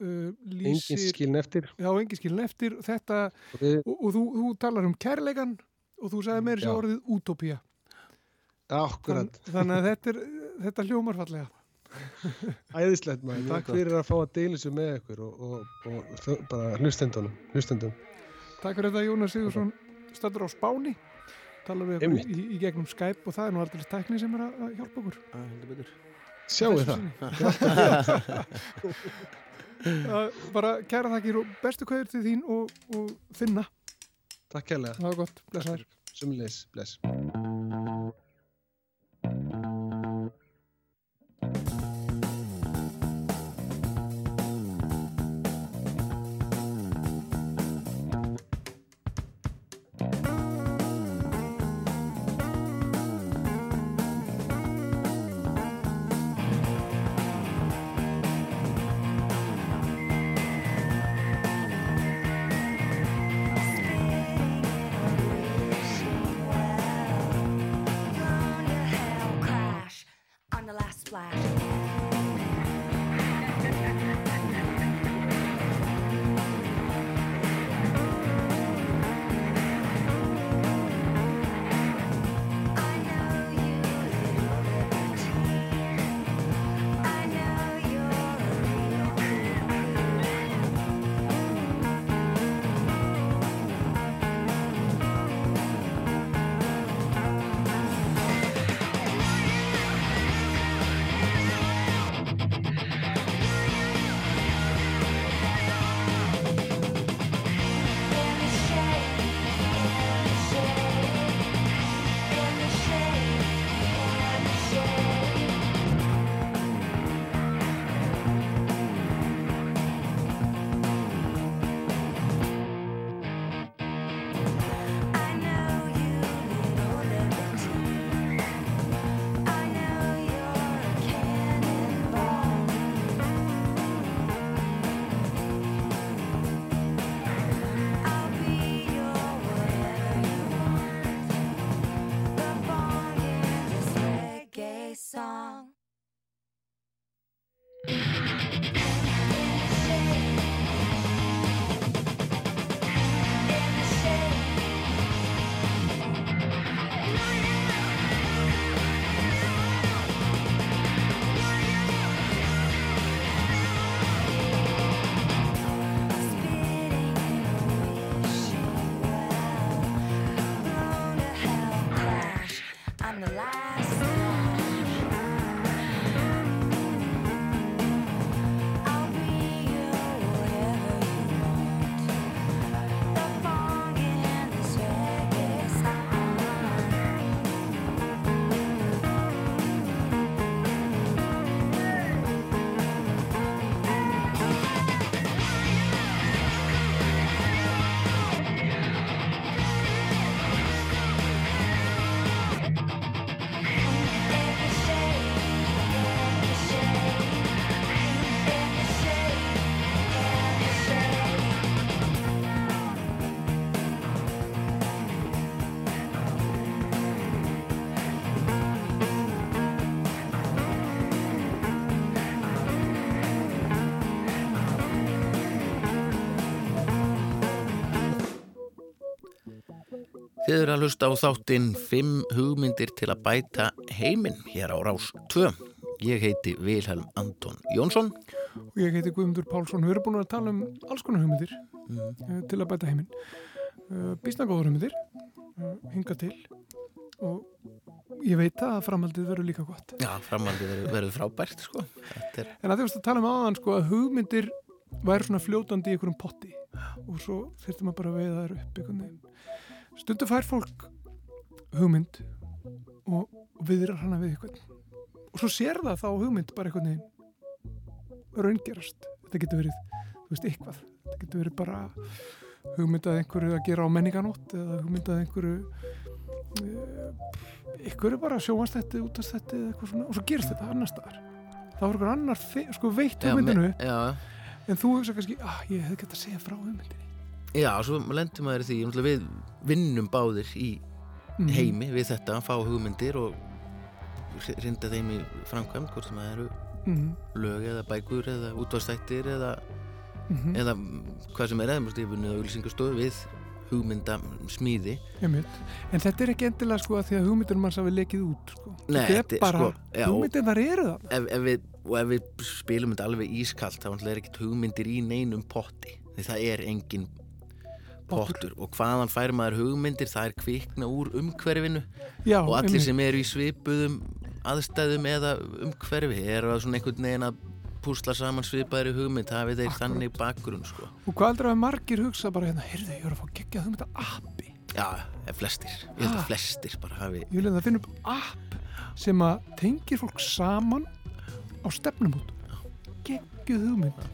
uh, engin lýsir, skilin eftir. Já, engi skilin eftir. Þetta, og við, og, og þú, þú talar um kærleikan og þú sagði meira sér orðið útópía. akkurat, Þann, þannig að þetta, er, þetta hljómar fallega. æðislegt maður. Takk fyrir að fá að deila þessu með ykkur og, og, og, þau- bara hlustendunum hlustendum, Takk fyrir þetta Jónas Sigursson stættur á Spáni. Talar við Einmitt. í, í gegnum Skype og það er nú aldrei tækni sem er að að hjálpa okkur. Heldur betur. sjáu það. Uh, bara kæra þakkir og bestu kveður til þín og, og finna, takk kærlega, það var gott, blessaður sumulegis, bless Eru að hlusta á þáttinn 5 hugmyndir til að bæta heiminn hér á Rás 2. Ég heiti Vilhelm Anton Jónsson. og ég heiti Guðmundur Pálsson við erum búin að tala um alls konar hugmyndir mm. til að bæta heiminn uh, býsna góður hugmyndir uh, hinga til og ég veit að framhaldið verður líka gott Já, framhaldið verður, frábært, sko. Er, en að því varst að tala um áðan sko, að hugmyndir væri svona fljótandi í einhverjum potti og svo þurftum maður bara að veiða þær upp einhvern veginn stundu fær fólk hugmynd og, viðrar hana við einhvern. Og svo sér það þá hugmynd bara veginn raungerast. Þetta getur verið, þú veist, eitthvað. Þetta getur verið bara hugmynd að einhverju að gera á menninganótt eða hugmynd að einhverju eh, einhverju bara sjóast þetta út af þetta eða eitthvað svona. Og svo gerist þetta annar staðar. Þá er einhver annar sko veitt já, hugmyndinu. me- já, en þú hugsa kannski, ah, ég hefði gett að segja frá hugmyndinni já, svo lendum maður því. Við vinnum báðir í Mhm. heimi við þetta, að fá hugmyndir og rinda þeim í framkvæmd, hvort sem það eru Mhm, lög eða bækur eða útvastættir eða, mhm, eða mm, hvað sem er eða, vunnið á auglýsingastofu við hugmynda smíði. einmitt. en þetta er ekki endilega sko að því að hugmyndir manns hafi lekið út sko. Nei, þetta er bara, sko- já, hugmyndir þar eru það ef, ef við, og ef við spilum þetta alveg ískalt þá er ekkert hugmyndir í neinum potti því það er engin pottur og hvaðan fær maður hugmyndir það er kvikna úr umhverfinu. Já, og allir sem eru í svipuðum aðstæðum eða umhverfi eru að svona einhvern veginn að púsla saman svipaðri hugmynd hafið þeir þannig bakgrunn sko. og hvað heldur að margir hugsa bara hérna, heyrðu, ég er að fá geggjað hugmynd að appi. Já, flestir, ég held að flestir bara hafi ég vil að það finna upp app sem að tengir fólk saman á stefnumót. Geggjuð hugmynd.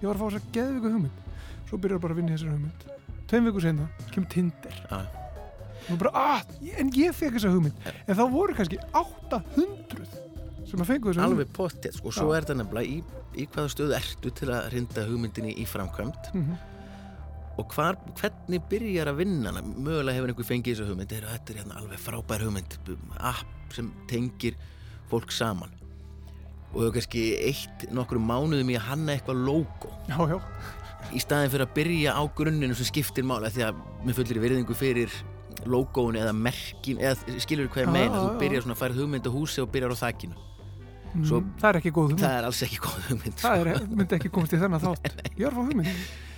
Ég var að fá þess að geðvika hugmynd. Svo byrjar bara að vinna í þessari hugmynd tveim vikur senna, kemur Tinder. Og bara, ah, en ég fekk þessa hugmynd. En þá voru kannski 800 sem að fengu þessa alveg pottið sko. og svo Já. er þetta nefnilega í, í hvaða stöðu ertu til að rinda hugmyndinni í framkvæmt Mhm. og hvar, hvernig byrjar að vinna mögulega hefur einhver fengið þessu hugmynd. Heyrðu, þetta er hérna alveg frábær hugmynd. App sem tengir fólk saman. Og hefur kannski eitt nokkrum mánuðum í að hanna eitthvað logo. Já, já, í staðin fyrir að byrja á grunninu sem skiptir mála því að mér fullir virðingu fyrir logoun eða merkin eða skilur hvað ég meina, já, þú byrjar svona að færa hugmynd á húsi og byrjar á þakkinu Svo- Mm, það er ekki góð hugmynd. Það er alls ekki góð hugmynd sko. það er, myndi ekki komast í þennan þátt. Ég er fá hugmynd.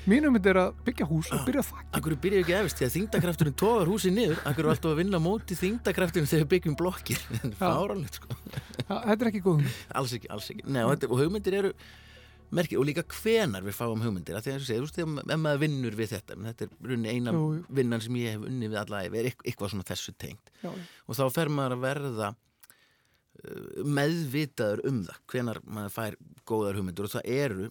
Mín hugmynd er að byggja hús og byrja það Akkur byrjar ekki efist því að þingdakrafturinn tógar húsið niður. Akkur er alltaf að vinna móti þingdakrafturinn þegar við byggjum blokkir? Fáránlegt sko. Þetta er ekki góð hugmynd. Alls ekki, alls ekki. Nei, og, þetta, og hugmyndir eru merkir og líka hvenar við fáum hugmyndir af því að segir, þú þegar ef maður vinnur við þetta þetta er runni eina Jú, jú. vinnan sem ég hef unnið við alla ef er eitthvað svona þessu tengt já. og þá fer maður að verða uh, meðvitaður um það hvenar maður fær góðar hugmyndur og það eru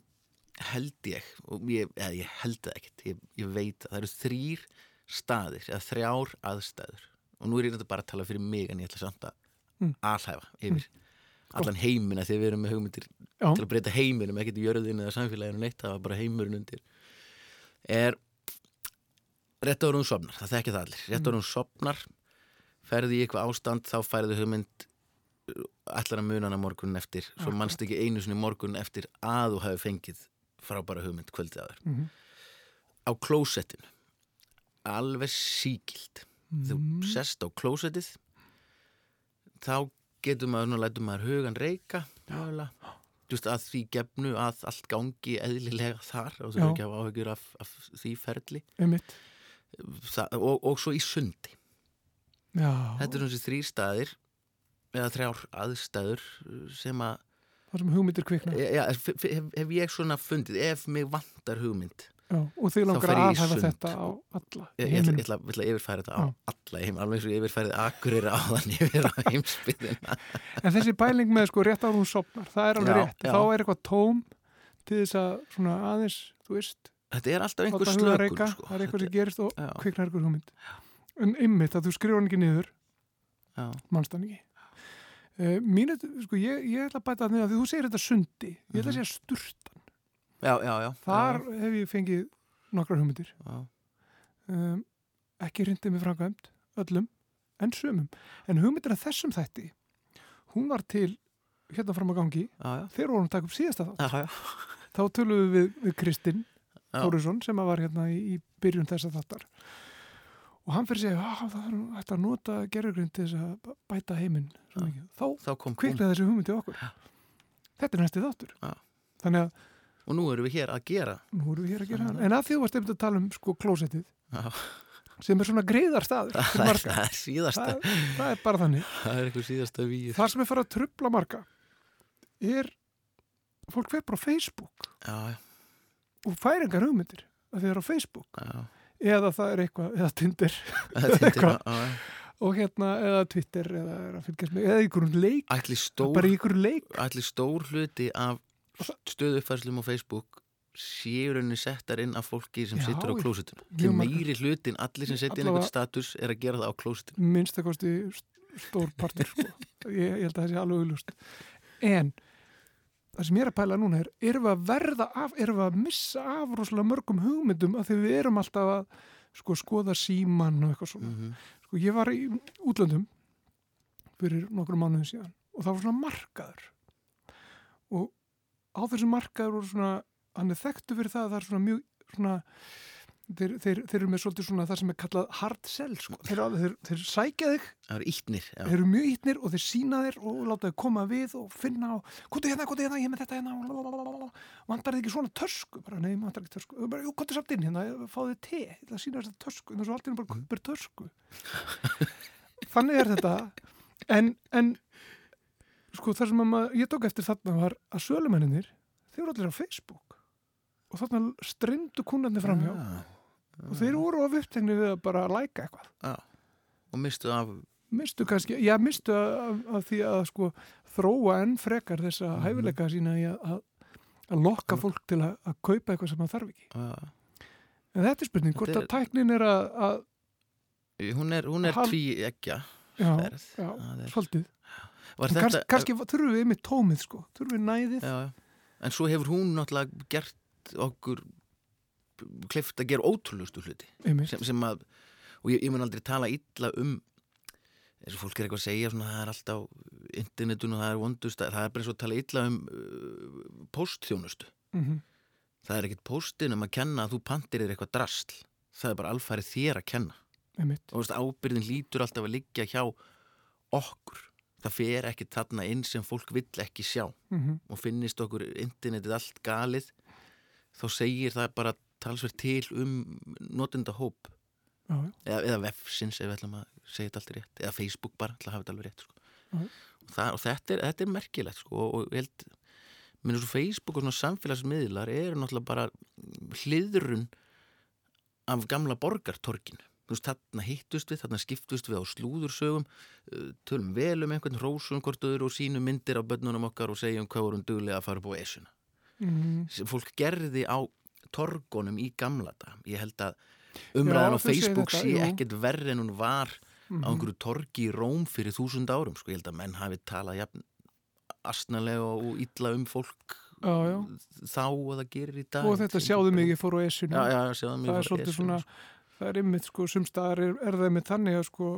held ég, og ég, eða ég held það ekkert ég, ég veit að það eru þrýr staðir eða þrjár aðstæður og nú er ég þetta bara að tala fyrir mig en ég ætla samt að Mm. alhæfa yfir allan heimina þegar við erum með hugmyndir Já. til að breyta heiminum, ekkert í jörðinu eða samfélaginu neitt, það var bara heimurinn undir er rétt ára hún sopnar, það þekki það allir rétt ára hún sopnar ferði í eitthvað ástand, þá færðu hugmynd allar að munana morgunin eftir svo Akkurat. mannst ekki einu sinni morgunin eftir að þú hafi fengið frábæra hugmynd kvöldið aður Mhm. á klósettinu alveg síkild þú Mm. sest á klósettið þá getur maður, nú lætur maður hugan reyka mögulega just að því gefnu að allt gangi eðlilega þar og Já. er ekki að hafa áhyggjur af, af því ferli. Einmitt. Þa, og, og svo í sundi. Já, þetta er þessi þrý staðir eða þrjár aðstæður sem að það sem hugmyndir kvikna. Já, hef, hef ég svona fundið ef mig vantar hugmynd og þið langar að aðhæfa þetta á alla ég, ég, ég, ætla, að yfirfæra þetta á Já. alla heim alveg eins og yfirfærið akkurir á þann yfir á heimsbyðina en þessi pæling með sko rétt ára hún sopnar það er alveg Já, rétt, já. þá er eitthvað tóm til þess að svona aðeins þú veist, þetta er alltaf einhver slökun sko. það er eitthvað sem gerist og Já. kviknar eitthvað hugmynd en ymmit að þú skrifa hann ekki niður já, mannstann ekki uh, mín, sko, ég, ég ætla að bæta það niður því þú segir þetta sundi, ég ætla að Mhm. segja sturtan já, já, já. Þar hef ég fengið nokkrar hugmyndir. Já, um, ekki rindið með framkvæmt öllum, en sömum en hugmyndir af þessum þætti hún var til hérna fram að gangi já, já, þegar vorum að taka upp síðasta þá já, já. þá tölum við við, við Kristinn Já. Þórisson sem var hérna í, í byrjun þessa þáttar. Og hann fyrir að segja að það hægt að nota gerðugrind til þess að bæta heiminn Já. þá þá kviknaði þessi hugmyndi okkur. Þetta er næsti þáttur. Já. þannig að og nú erum við hér að gera. Nú erum við hér að gera. En að því þú varst einmitt að tala um sko klósettið sem er svona greiðar staður til það það er síðasta. Það, það er bara þannig. Það er eitthvað síðasta víð það sem er farið að trubla marga er fólk fer bara á Facebook. Já, já, og fær engar hugmyndir að þið er á Facebook. Já. Eða það er eitthvað, eða Tinder. Er tindir, Eitthvað. og hérna, eða Twitter eða eða leik. Ætli stór í einhverjum leik. ætli stór hluti af stöðuppfærslum á Facebook séu rauninni settar inn af fólki sem sittur á klósitun margar. meiri hlutin, allir sem setja inn einhvern status er að gera það á klósitun minnstakosti stór partur sko. ég, ég held að það sé alveg auðlust en það sem ég er að pæla núna er erum við að verða af, erum við að missa af rosalega mörgum hugmyndum af því við erum alltaf að sko, skoða síman og eitthvað svona. Mm sko, ég var í útlöndum fyrir nokkrum mánuðin síðan og það var svona markaður. Og á þessum markaður voru svona hann er þekktu fyrir það að það er svona mjög svona þeir, þeir, þeir eru með svolítið svona það sem er kallað hard sell sko. þeir, þeir, þeir sækja þig. Þeir eru mjög ítnir og þeir sína þér og láta þau koma við og finna og hvað er hérna, hvað er hérna, ég með þetta hérna. Og vantar þið ekki svona tösku? Bara, nei, vantar ekki tösku, bara, jú, hvað er samt inn hérna fáðu þið te, það sína þess að tösku. En í einu bara kupir tösku. Þannig er þetta. En, en sko það sem að maður, ég tók eftir þarna var að sölumenninir, þeir eru allir á Facebook og þarna streymdu kúnarnir framhjá Já, og þeir voru of upptegni við að bara læka eitthvað já. og mistu af mistu kannski, já mistu af, af því að sko þróa enn frekar þessa Mhm. hæfileika sína í að, að, að lokka fólk til að, að kaupa eitthvað sem það þarf ekki. uh, En þetta er spurning, hvort Þetta að tæknin er að, að hún er, hún er tví ekki Það er- svolítið. Þetta, Kans, kannski þurfum við með tómið sko, þurfum við næðið. já, en svo hefur hún náttúrulega gert okkur klift að gera ótrúlustu hluti. Sem, sem að og ég, ég mun aldrei tala illa um eins og fólk er eitthvað að segja svona, það er allt á internetun og það er vondust það er bara eins og að tala illa um uh, postþjónustu Mm það er ekkit postin um að kenna að þú pantir er eitthvað drasl. Það er bara alfærið þér að kenna. Einmitt. og veist, ábyrðin lítur alltaf að liggja hjá okkur það fer ekkit þarna inn sem fólk vill ekki sjá Mm og finnist okkur internetið allt galið þá segir það bara talsverð til um notenda hóp já. eða, eða vefsins ef við ætlum að segja þetta alltaf rétt eða Facebook bara, ætla að hafa þetta alveg rétt sko. Mhm. og, það, og þetta, er, þetta er merkilegt sko, og ég held minn svo Facebook og svona samfélagsmiðlar eru náttúrulega bara hliðrun af gamla borgartorkin þú veist, þarna hittust við, þarna skiptust við á slúðursögum uh, tölum vel um einhvern rósum hvort öðru og sínum myndir á börnunum okkar og segjum hvað vorum duglega að fara á esuna Mm sem fólk gerði á torgunum í gamla dag. Ég held að umræðan Já, á Facebook sé ekkert verri en hún var Mhm. á einhverju torgi í Róm fyrir þúsund árum. Sko, ég held að menn hafi talað jafn astnalega og illa um fólk Já, já. þá og það gerir í dag. Og þetta sjáðu ég fór á esinu. Já, já, sjáðu mig. það er svolítið svona, sko. Það er einmitt sko, sumstaðar er, er það einmitt þannig að sko,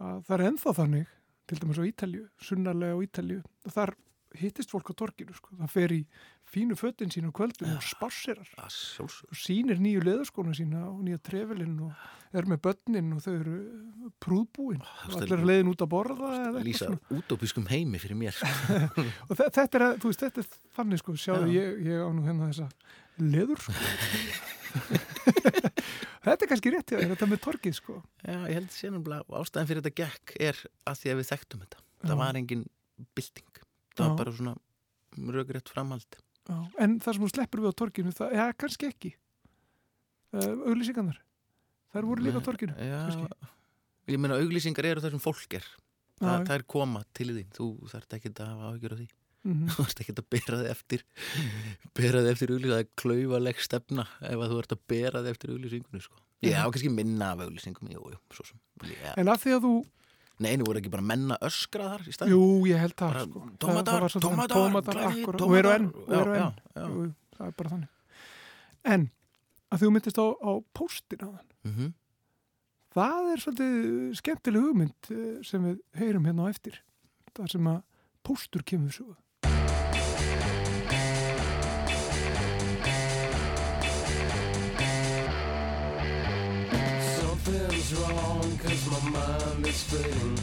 að það er ennþá þannig, til dæmis á Ítalju, sunnarlega á Ítalju, að þar hittist fólk á torginu, sko, það fer í fínu fötin sín á kvöldum og spássirar Það sjálfsög. og sýnir nýju leðaskóna sína og nýja trefilinn og er með börnin og þau eru prúðbúin og allir er leiðin út að borða eitthvað Lýsa útópiskum heimi fyrir mér. sko. og þe- þetta er, að- þú veist, þetta er þannig sko, sjáðu, Já. ég, ég á nú hérna þessa leður sko þetta er kannski rétt þér, þetta með torgið sko Já, ég held sér náttúrulega ástæðan fyrir þetta gekk er að því að við þekktum þetta. Já. Það var engin bylting. Það Já. var bara svona rögrétt framhald. Já, en það sem þú sleppur við á torginu, það, já, kannski ekki. Uh, auglýsingarnar, þær voru líka á. Já, kannski. ég meina auglýsingar eru það sem fólk er. Já, Það, já. er koma til þín. Þú þarft ekki að hafa áhyggjur af því. Mhm. Þú þarft ekki að bera þig eftir, bera þig eftir auglýsingar. Það er klaufaleg stefna ef að þú ert að bera þig eftir auglýsingunni, sko. Já, kannski minna af auglýsingum, jú, jú, svo sem. Já. En af því að þú, Nei, nú voru ekki bara menna öskra þar í staðinn. jú, ég held það, sko. Tómatar, tómatar, tómatar, akkurat, og tómatar. eru enn, og Já, eru enn. jú, það er bara þannig. En, að þú myndist á, á póstin á þann, Mhm. það er svolítið skemmtileg hugmynd eh, sem við heyrum hérna á eftir. Það sem að póstur kemur svo. Something's my mind is fading.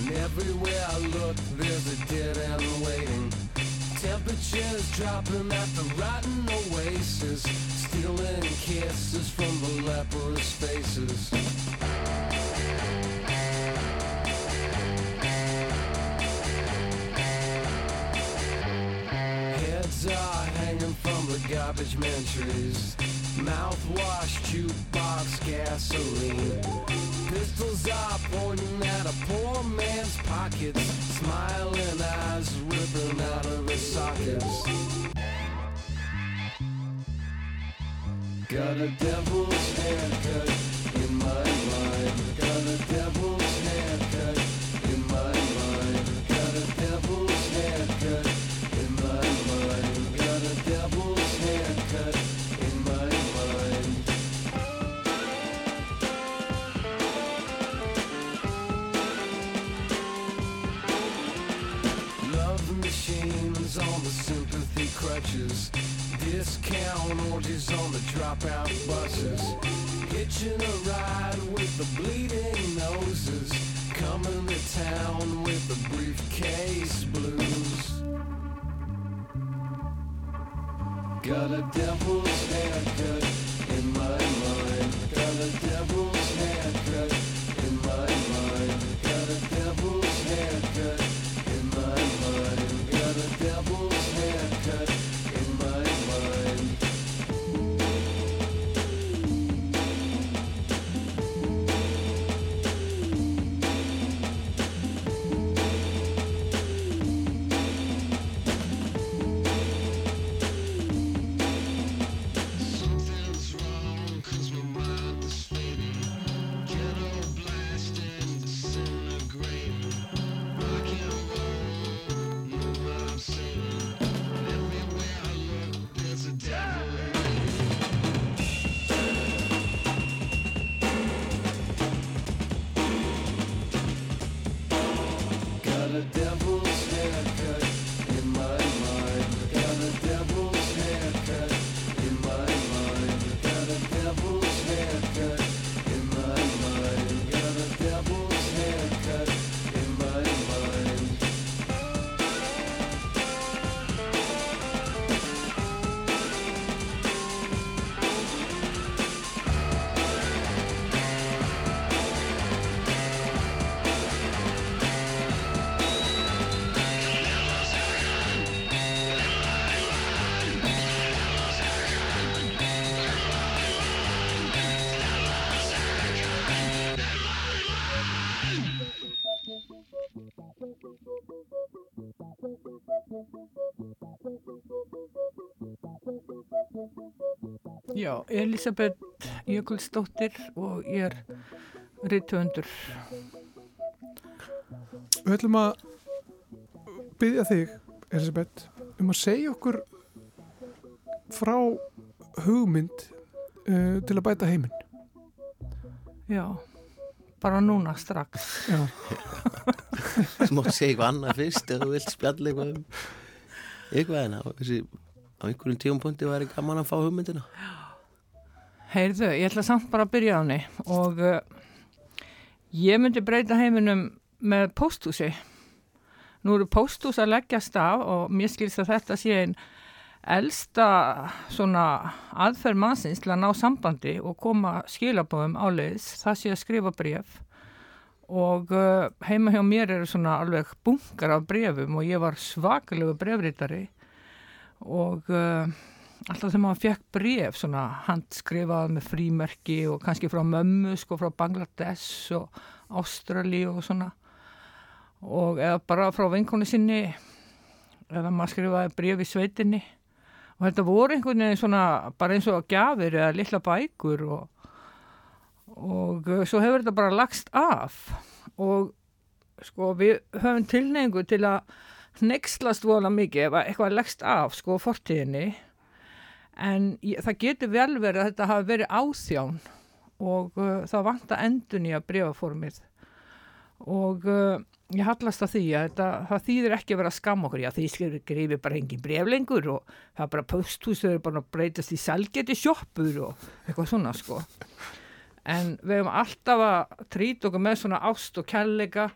And everywhere I look, there's a dead end waiting. Temperatures dropping at the rotten oasis, stealing kisses from the leprous faces. Heads are hanging from the garbage man trees. Mouthwash, jukebox, gasoline. Pistols are pointing at a poor man's pockets. Smiling eyes ripping out of his sockets. Got a devil's haircut in my mind. Got a devil's crutches. Discount orgies on the dropout buses. Hitching a ride with the bleeding noses. Coming to town with the briefcase blues. Got a devil's haircut in my mind. Got a devil's Já, Elisabeth Jökulsdóttir og ég er rithöfundur. Við ætlum að byggja þig, Elisabeth, um að segja okkur frá hugmynd uh, til að bæta heiminn. Já, bara núna strax. Já, Þú mátt segja eitthvað annað fyrst ef þú vilt spjalla eitthvað um eitthvað en á, þessi, á einhverjum tíumpunkti væri gaman að fá hugmyndina Heyrðu, ég ætla samt bara að byrja á henni og uh, ég myndi breyta heiminum með pósthúsi. Nú eru pósthús að leggjast af og mér skilst að þetta sé einn elsta aðferð mannsins til að ná sambandi og koma skilabóðum áleiðis. Það sé að skrifa bref og uh, heima hjá mér eru svona alveg bunkar af brefum og ég var svakalegu brefritari og uh, alltaf þegar maður fekk bref svona handskrifað með frímerki og kannski frá mömmu sko frá Bangladesh og Ástrali og svona. Og eða bara frá vinkonu sinni eða maður skrifaði bref í sveitinni. Og þetta voru einhvern veginn svona bara eins og gjafir eða litla bækur og, og uh, svo hefur þetta bara lagst af. Og sko við höfum tilneingu til að hnekslast vola mikið ef að eitthvað leggst af sko fortíðinni en ég, það getur vel verið að þetta hafi verið áþján og uh, það vant að endun í að brefaformið og uh, ég hallast að því að þetta, það þýðir ekki að vera að skamma okkur, já því skrifir bara engin bref lengur og það er bara posthús þau eru bara að breytast í selgeti sjoppur og eitthvað svona sko. En við hefum alltaf að trýta okkur með svona ást og kærleika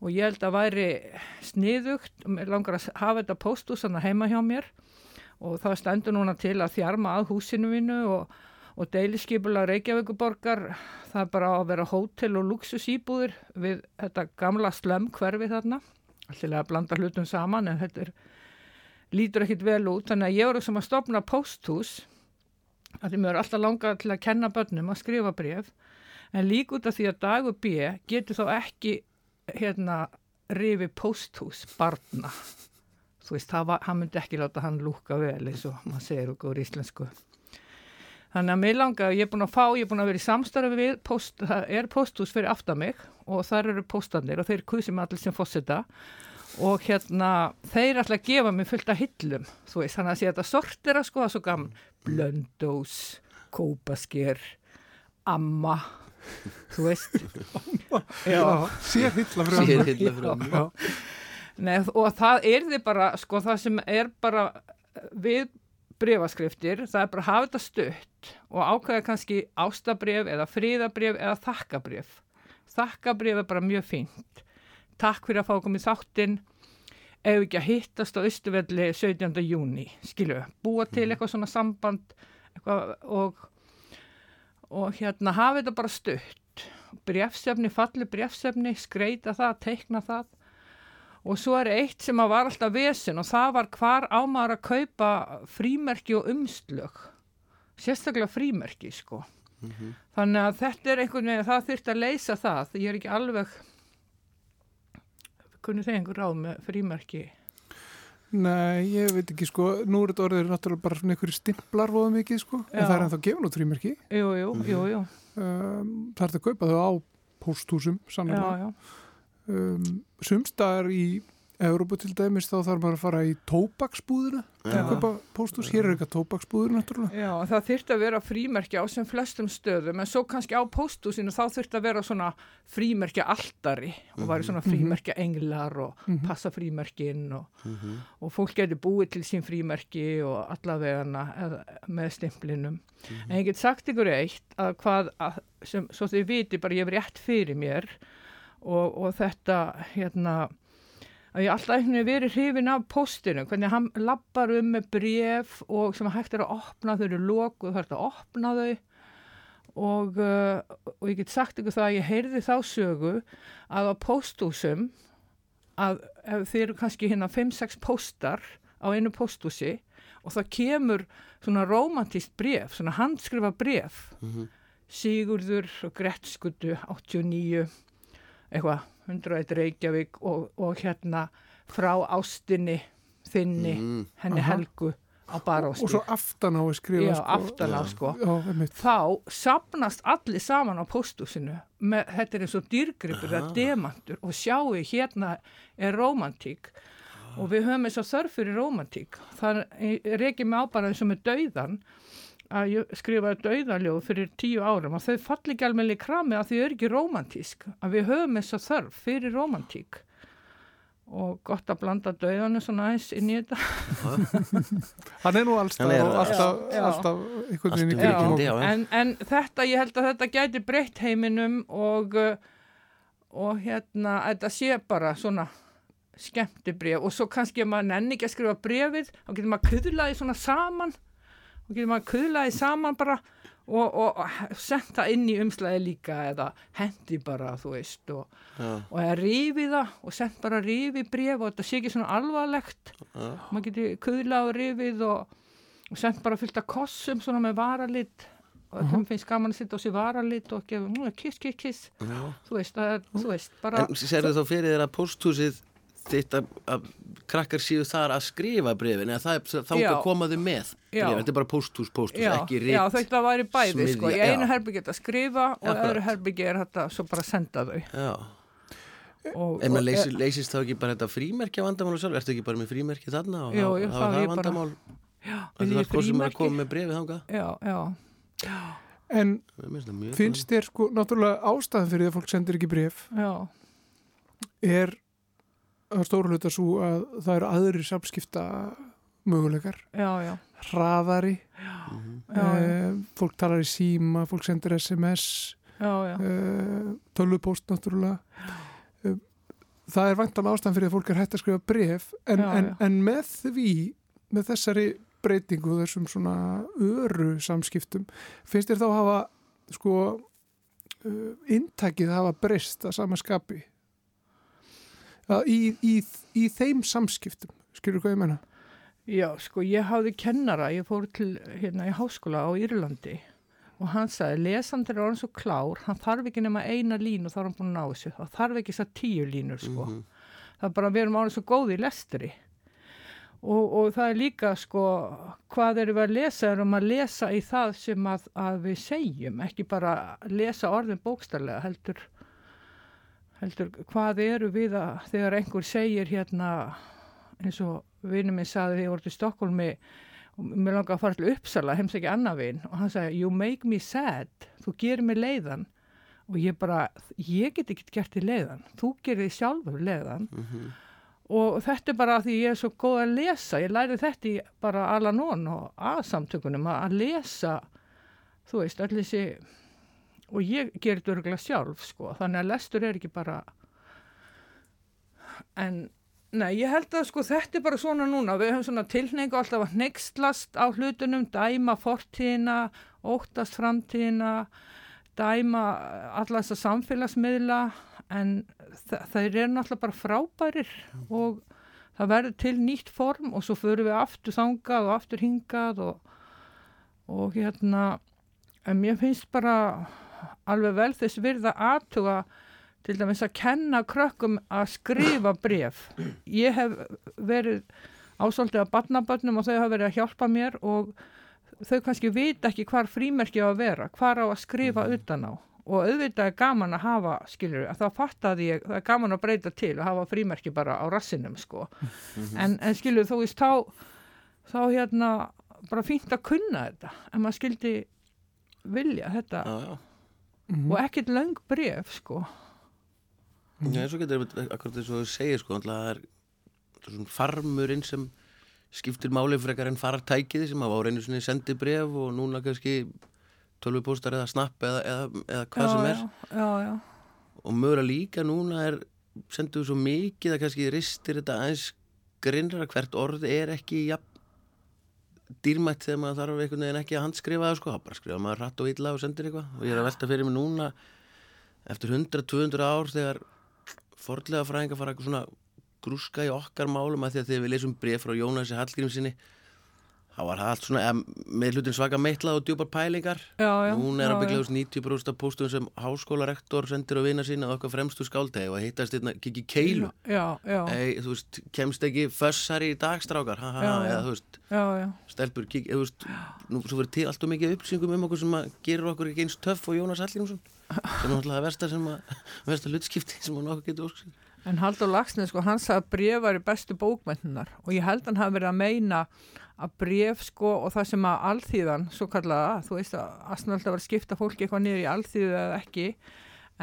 og ég held að væri sniðugt. Langar að hafa þetta þannig heima hjá mér og það stendur núna til að þjarma að húsinu mínu og, og deiliskypulega Reykjavíkuborgar það er bara að vera hótel og luxusýbúðir við þetta gamla slömm hverfi þarna. Alltaf að blanda hlutum saman en þetta er, lítur ekkit vel út. Þannig að ég voru sem að stopna pósthús að því mér er alltaf langað til að kenna börnum að skrifa bref en líka út af því að dagur B getur þá ekki hérna rifi pósthús barna þú veist, það var, hann myndi ekki láta hann lúka vel eins og maður segir okkur úr íslensku. Þannig að mér langa, ég er búin að fá ég er búin að vera í samstarfi við post, það er pósthús fyrir aftan mig og þar eru póstanir og þeir kusum allir sem fósita og hérna þeir ætla að gefa mér fullt af hillum þú veist, þannig að sé þetta sortira sko, það er svo gaman. Blöndós, kópasker amma þú veist. Já, sér hilla fyrir Sér Nei, og það er því bara, sko, það sem er bara við brefaskriftir, það er bara að hafa þetta stutt og ákveða kannski ástabref eða fríðabref eða þakkabref. Þakkabref er bara mjög fínt. Takk fyrir að fá í þáttinn, ef ekki að hittast á Östuvelli 17. júni, skilu, búa til eitthvað svona samband eitthvað, og, og hérna hafa þetta bara stutt. Brefsefni, falli brefsefni, skreita það, teikna það Og svo er eitt sem að var alltaf vesen og það var hvar ámaður að kaupa frímerki og umslög. Sérstaklega frímerki, sko. Þannig að þetta er einhvern veginn, það þurft að leysa það. Ég er ekki alveg, kunni þeir einhver ráð með frímerki? Nei, ég veit ekki sko, nú er þetta orðið náttúrulega bara svona einhverju stimplar voða mikið sko, en Já. það er ennþá gefin út frímerki. Jú, jú, jú, jú. Um, það er þetta að kaupa þau á pósthúsum, Já, sannlega. já. Um, sumstaðar í Európa til dæmis þá þarf maður að fara í tóbaksbúðina til Já. að kaupa pósthús, hér er eitthvað tóbaksbúður náttúrulega. Já, það þurfti að vera frímerki á sem flestum stöðum, en svo kannski á pósthúsinu þá þurfti að vera svona frímerkja altari og væri svona frímerkja englar og passa frímerkin og, og fólk geti búið til sín frímerki og allavegana eða, með stimplinum. En ég get sagt ykkur eitt að hvað, að, sem, svo þið viti bara ég hef rétt fyrir mér og, og þetta hérna að ég alltaf einhvern veginn verið hrifin af postinu, hvernig hann lappar um með bref og sem hægt er að opna, þau eru lokuð, það er að opna þau. Og, uh, og ég get sagt ykkur það að ég heyrði þá sögu að á pósthúsum að þið eru kannski hérna 5-6 póstar á einu pósthúsi og það kemur svona romantist bref, svona handskrifa bref Sigurður og Grettskutu 89 eitthvað 101 Reykjavík og, og hérna frá ástinni þinni, Mm. henni Aha. Helgu á barásti. Og svo aftan á að skrifa Já, sko. aftan á sko. Já. Þá sapnast allir saman á pósthúsinu með, þetta er eins og dýrgripur eða demantur og sjáu hérna er romantík og við höfum þess að þörf fyrir romantík. Það reykir mig á bara eins og með dauðan að ég skrifaði dauðaljóð fyrir tíu árum og þau falli ekki alveg í krami að þau eru ekki romantísk að við höfum þess að þörf fyrir romantík og gott að blanda dauðanu svona aðeins inn í þetta. Hann er nú alltaf, er og alltaf, Já, já. alltaf í Alltaf já, já. en, en þetta, ég held að þetta gæti breytt heiminum og og hérna, þetta sé bara svona skemmtibref og svo kannski ef maður nenni ekki að skrifa brefið þá getur maður kuðlaði svona saman og getur maður kuðlaði saman bara og, og, og senda inn í umslæði líka eða hendi bara, þú veist og, Já. og eða rífi það og send bara rífi bref og þetta sé ekki svona alvarlegt Já. maður getur kuðlað og rifið og, send bara fullt af kossum svona með varalit og Mhm. þeim finnst gaman að setja á sig varalit og gefa mm, kiss, kiss, kiss Já. þú veist, það, er- þú veist, bara En sérðu þá fyrir þér að pósthúsið þitt að, að krakkar séu þar að skrifa brefin eða það þá Já. að koma þau með Já. brefin, þetta er bara pósthús, pósthús, já, ekki rit já, þetta væri bæði sko, í einu já. herbyggi þetta skrifa og í öðru herbyggi er þetta svo bara að senda þau. Já. og, En og, maður leysist, leysist þá ekki bara þetta frímerkja vandamál sjálf, ertu ekki bara með frímerki þarna og jú, þá það er vandamál? Já, það er hvort sem er að koma með brefið þangað. Já, já, En Mér finnst þér sko, náttúrulega ástæðan fyrir því að fólk sendir ekki bref já, er að stóru hluta svo að það eru aðri samskipta möguleikar, já, já, hraðari. Eh, fólk talar í síma, fólk sendir SMS já, já, uh, tölvupóst náttúrulega. Uh, það er vantan ástæðan fyrir að fólk er hægt að skrifa bref en, Já, en, já. en með því með þessari breytingu þessum svona öru samskiptum finnst þér þá að hafa sko uh, intakið hafa breyst að sama skapi? Að í, í, í þeim samskiptum skilur hvað ég menna já, sko, ég hafði kennara, ég fór til hérna í háskóla á Írlandi og hann sagði, lesandur er orðin svo klár, hann þarf ekki nema eina línu þá er hann búin að ná þessu, það þarf ekki þess að tíu línur, sko. Það er bara, við erum orðin svo góði í lestri. Og, og það er líka, sko, hvað erum við að lesa, erum að lesa í það sem að, að við segjum, ekki bara lesa orðin bókstarlega, heldur, heldur, hvað eru við að, þegar einhver segir hérna, eins og vinnum minn saði þegar ég voru til Stokkólmi og mér langar að fara til Uppsala, heims ekki annað vinn og hann sagði, you make me sad, þú gerir mig leiðan. Og ég bara, ég get ekki gert þið leiðan, þú gerir þið sjálfur leiðan. Og þetta er bara því ég er svo góð að lesa, ég læri þetta í bara Alanon og A-samtökunum að að lesa, þú veist, allir þessi, og ég gerir þetta örgulega sjálf, sko, þannig að lestur er ekki bara, en Nei, ég held að sko þetta er bara svona núna, við höfum svona tilningu alltaf að nextlast á hlutunum, dæma fortíðina, óttast framtíðina, dæma alla þessa samfélagsmiðla en þeir eru náttúrulega bara frábærir og það verður til nýtt form og svo förum við aftur þangað og aftur hingað og, og hérna, en mér finnst bara alveg vel þess virða aðtuga til dæmis að kenna krökkum að skrifa bref. Ég hef verið ásaldið að barnabönnum og þau hafa verið að hjálpa mér og þau kannski vita ekki hvar frímerki á að vera, hvar á að skrifa utan á. Og auðvitað er gaman að hafa, skilur við, að þá fattaði ég, það er gaman að breyta til að hafa frímerki bara á rassinum, sko. En, en skilur við, þú veist, þá, þá hérna, bara fínt að kunna þetta, en maður skildi vilja þetta Já, já. og ekkert löng bref, sko. Já, eins og getur akkurat eins og þú segir sko, það er svona farmurinn sem skiptir máli frekar en farartækið sem hafa á reynu sinni sendi bref og núna kannski tölvupóstar eða snapp eða, eða, eða hvað já, sem er. Já, já, og mögulega líka núna er sendur við svo mikið að kannski ristir þetta aðeins grinnra hvert orð er ekki jafn dýrmætt þegar maður þarf einhvern veginn ekki að handskrifa það sko, það bara skrifa maður rætt og illa og sendir eitthvað. Og ég er að velta fyrir mig núna eftir 100-200 ár þegar fordlega fræðingar fara eitthvað svona grúska í okkar málum að því að þegar við lesum bref frá Jónasi Hallgrímsinni þá var það allt svona eða, með hlutin svaka meitlað og djúpar pælingar. Já, já, Hún er að byggja úr 90% af póstum sem háskólarektor sendir á vina sína og okkar fremstu skáldegi og hittast hérna kikki keilu. Já, já, Ei, þú veist, kemst ekki fössari í dagstrákar ha, ha, eða þú veist, já, já. stelpur kikki, þú veist nú svo verður til allt og mikið upplýsingum um okkur sem að gerir okkur ekki eins töff og Jónas Hallgrímsson sem er náttúrulega versta sem að versta hlutskipti sem hann okkur getur óskil En Haldur Lagsnes, sko, hann sagði að bref var í bestu bókmyndunar og ég held hann hafi verið að meina að bref, sko, og það sem að alþýðan, svo kallaða, þú veist að Asnald var að skipta fólki eitthvað niður í alþýðu eða ekki,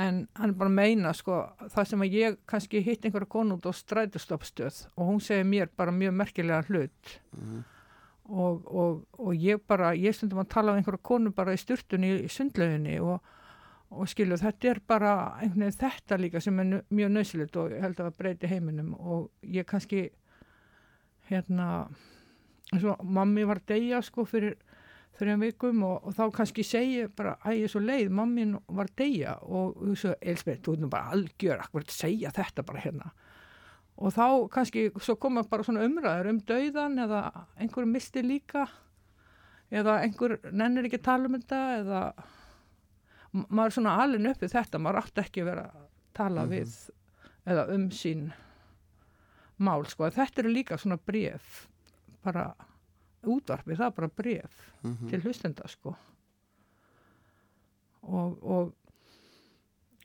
en hann er bara að meina, sko, það sem að ég kannski hitt einhverja konu út á strætustoppstöð og hún segir mér bara mjög merkilega hlut. Og, og, og ég bara, ég stundum að tala um einhverja konu bara í styrtunni í sundlauginni og og skilu þetta er bara einhvern veginn þetta líka sem er mjög nöðsilegt og ég held að breyti heiminum. Og ég kannski hérna og mammi var að deyja sko fyrir þrejum vikum og, og þá kannski segi ég bara að ég er svo leið, mammin var að deyja. Og þú svo, Elsbeth, þú erum bara algjör akkur að segja þetta bara hérna? Og þá kannski, svo koma bara svona umræður um dauðan eða einhver misti líka eða einhver nennir ekki að tala um þetta eða maður er svona alveg uppið þetta, maður átti ekki að vera að tala við eða um sín mál, sko, þetta eru líka svona bref, bara útvarpið, það er bara bref til hlustenda, sko. Og, og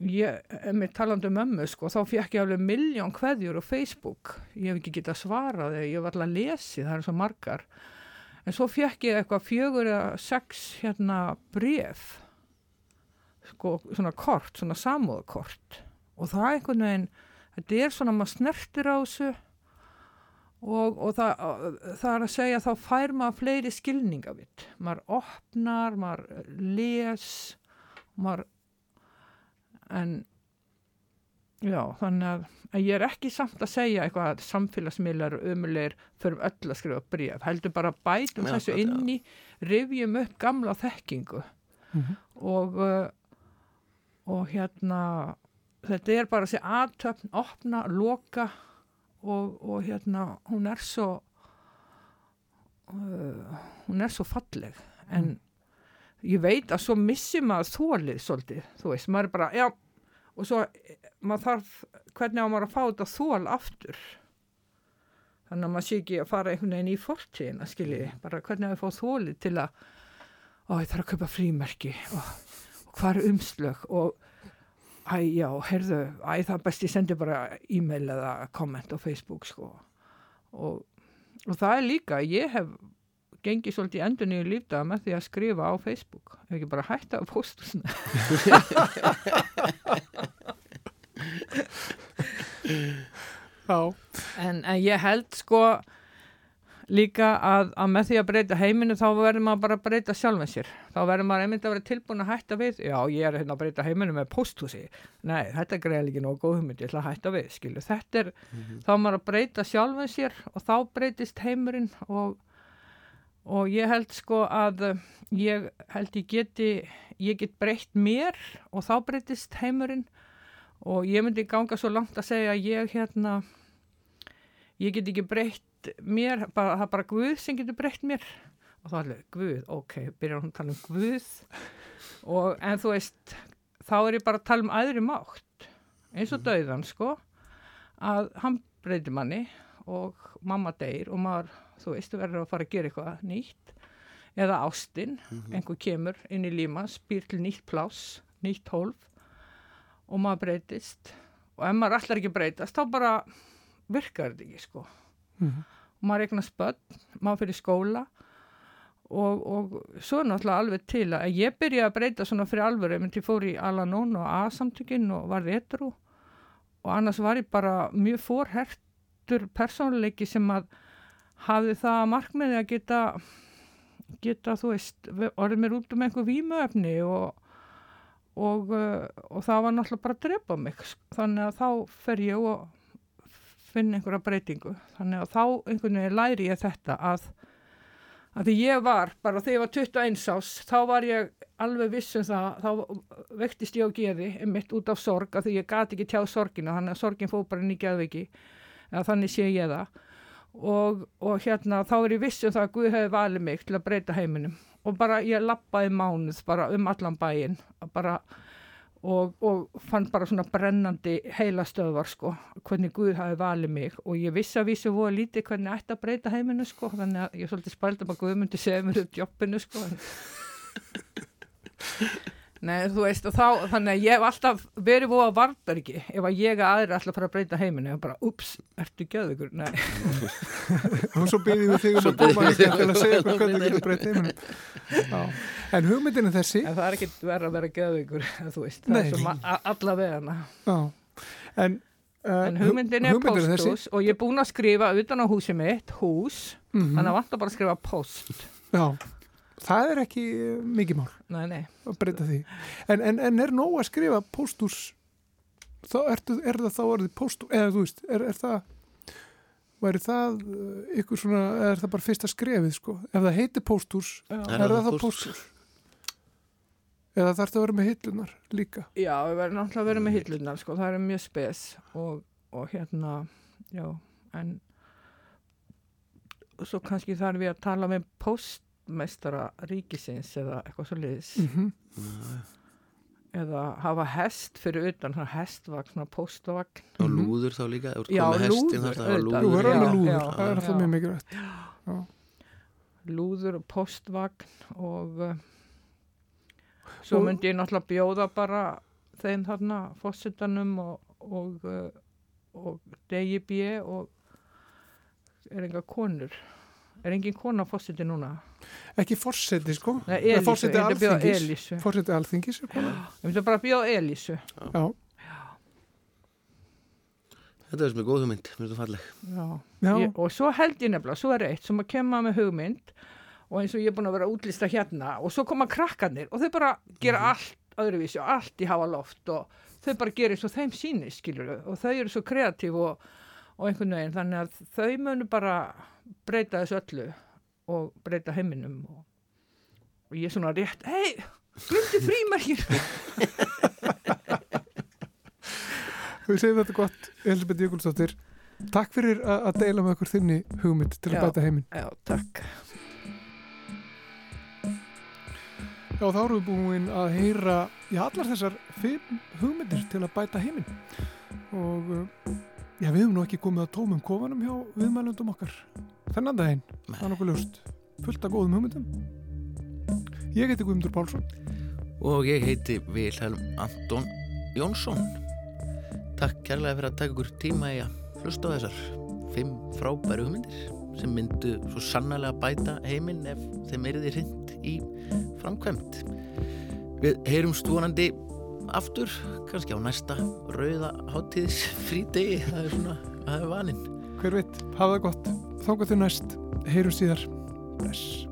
ég, ef mér talandi um ömmu, sko, þá fekk ég alveg miljón kveðjur á Facebook, ég hef ekki getað svarað ég var alltaf að lesi, það er svo margar. En svo fekk ég eitthvað fjögur eða sex hérna bref sko, svona kort, svona samúðakort og það er einhvern veginn þetta er svona, maður snertir á þessu og, og það, það er að segja þá fær maður fleiri skilningavitt maður opnar, maður les maður en já, þannig að en ég er ekki samt að segja eitthvað að samfélagsmiðlar umulegir fyrir öll að skrifa bréf, heldur bara bætum þessu akkurat, já. inn í rifjum upp gamla þekkingu Mhm. og uh, og hérna þetta er bara þessi aðtöfn opna, loka og, og hérna hún er svo uh, hún er svo falleg. En ég veit að svo missi maður þólið svolítið, þú veist, maður er bara já, og svo maður þarf hvernig á maður að fá þetta þól aftur? Þannig að maður sé ekki að fara einhvern veginn í fortíðina skiljiði, bara hvernig að fá þólið til að ó, ég þarf að kaupa frímerki og, er umslög og æ, já, heyrðu æ, það er best ég sendi bara e-mail eða komment á Facebook sko. Og, og það er líka ég hef gengið svolítið endur niður lífdaga með því að skrifa á Facebook. Ef ekki bara hætta að posta svona. Já, en, en ég held sko líka að, að með því að breyta heiminu þá verður maður bara að breyta sjálfum sér. Þá verður maður einmitt að vera tilbúin að hætta við já ég er hérna að breyta heiminu með posthúsi nei þetta greiðlega ekki nógu góð hugmynd ég ætla að hætta við skilu þetta er þá er maður að breyta sjálfum sér og þá breytist heimurinn og, og ég held sko að uh, ég held ég geti ég get breytt mér og þá breytist heimurinn og ég myndi ganga svo langt að segja að ég hérna ég get ekki breytt mér, bara, það er bara Guð sem getur breytt mér. Og þá alveg Guð, ok, byrjar hún að tala um Guð. Og en þú veist þá er ég bara að tala um aðri mátt. Eins og dauðan sko að hann breytir manni og mamma deyr og maður þú veist, þú verður að fara að gera eitthvað nýtt. Eða ástinn, einhver kemur inn í límas, býr til nýtt pláss nýtt hólf og maður breytist. Og ef maður allar ekki breytast þá bara virkar þetta ekki sko Mhm. og maður eignast börn, maður fyrir skóla. Og, og svo náttúrulega alveg til að ég byrja að breyta svona fyrir alvöru, ég myndi fór í Alanón og A-samtökin og var etru og annars var ég bara mjög fórhertur persónuleiki sem að hafði það að markmiði að geta geta, þú veist, orðið mér út um einhver vímuefni og og, uh, og það var náttúrulega bara að drepa mig. Þannig að þá fer ég og finn einhverja breytingu. Þannig að þá einhvern veginn læri ég þetta að að því ég var, bara þegar ég var 21 ás þá var ég alveg viss um það þá vektist ég á geði mitt út af sorg, að því ég gati ekki tjáð sorgina þannig að sorgin fór bara inn í geðviki eða þannig sé ég það. Og, og hérna þá er ég viss um það að Guð hefði valið mig til að breyta heiminum. Og bara ég lappaði mánuð bara um allan bæinn bara og, og fann bara svona brennandi heila stöðvar sko, hvernig Guð hafi valið mig og ég vissi að vísu voru lítið hvernig ætti að breyta heiminu sko, þannig að ég svolítið spældi bara Guð myndi segja mér upp jobbinu sko. Nei, þú veist, og þá, þannig að ég hef alltaf verið voða varbergi ef að ég að aðri alltaf fara að breyta heiminu og bara, ups, ertu gjöðugur? Nei, og svo byrðum við þig um að koma líka til að segja hvernig þú getur breytt heiminum. Já. En hugmyndin er þessi, en það er ekki verið að vera gjöðugur, þú veist, það Nei. er svo allavegana. já, en, uh, En hugmyndin er hugmyndin þessi. posthús og ég er búin að skrifa utan á húsið mitt, hús, Mhm. þannig að það er ekki mikið mál Nei, nei. að breyta því. En, en, en er nóg að skrifa póstús, þá ertu, er það þá orðið póstús, eða þú veist, er, er það, væri það uh, ykkur svona, eða er það bara fyrsta skrefið, sko? Ef það heitir póstús, Já, er það þá póstús? Eða þarf það að vera með hillunar líka? Já, við verðum náttúrulega að vera með hillunar, sko, það er mjög spes og, og hérna, já, en svo kannski þarf ég að tala með postmestara ríkisins eða eitthvað svo liðis Mm eða hafa hest fyrir utan, svona hestvagn, svona postvagn. og lúður þá líka Já, lúður, auðvitað. Lúður Já, lúður, já, það er alltaf mjög mikilvægt. lúður og postvagn og uh, svo Og- myndi ég náttúrulega bjóða bara þeim þarna fósitanum og, og, uh, og DIB og er enga konur er engin kona fósiti núna? Ekki forseti, sko? Nei, Elísu, bjóða alþingis. Elísu. Forseti alþingis, er kona? ég myndi bara bjóða Elísu. Já, þetta er sem er góð hugmynd, mér finnst það falleg. Já. já, Ég, og svo held ég nefnilega, svo er eitt sem að kemma með hugmynd og eins og ég er búin að vera að útlista hérna og svo koma krakkarnir og þau bara gera allt öðruvísi og allt í hafa loft og þau bara gerir svo þeim síni skilur og þau eru svo kreatív og, og einhvern veginn þannig að þau munu bara breyta þessu öllu og breyta heiminum og, og ég er svona rétt hei, glimti frímerkir Við segjum þetta gott, Elisabeth Jökulsdóttir. Takk fyrir að að deila með okkur þinni hugmynd til að Já. bæta heiminn. Já, takk Já, þá erum við búin að heyra í allar þessar fimm hugmyndir til að bæta heiminn. Og uh, já, við höfum nú ekki komið að tómum kofanum hjá viðmælundum okkar. Þennan daginn, það er nokkuð ljóst. Fullt af góðum hugmyndum. Ég heiti Guðmundur Pálsson. Og ég heiti Vilhelm Anton Jónsson. Takk kærlega fyrir að taka ykkur tíma í að hlusta á þessar fimm frábæru hugmyndir sem myndu svo sannlega bæta heiminn ef þeim er þið hrind í framkvæmt. Við heyrum stúanandi aftur, kannski á næsta rauða hátíðis frídegi, það er svona, það er vaninn. Hver veit, hafa það gott. Þóka til næst. Heyrum síðar. Bless.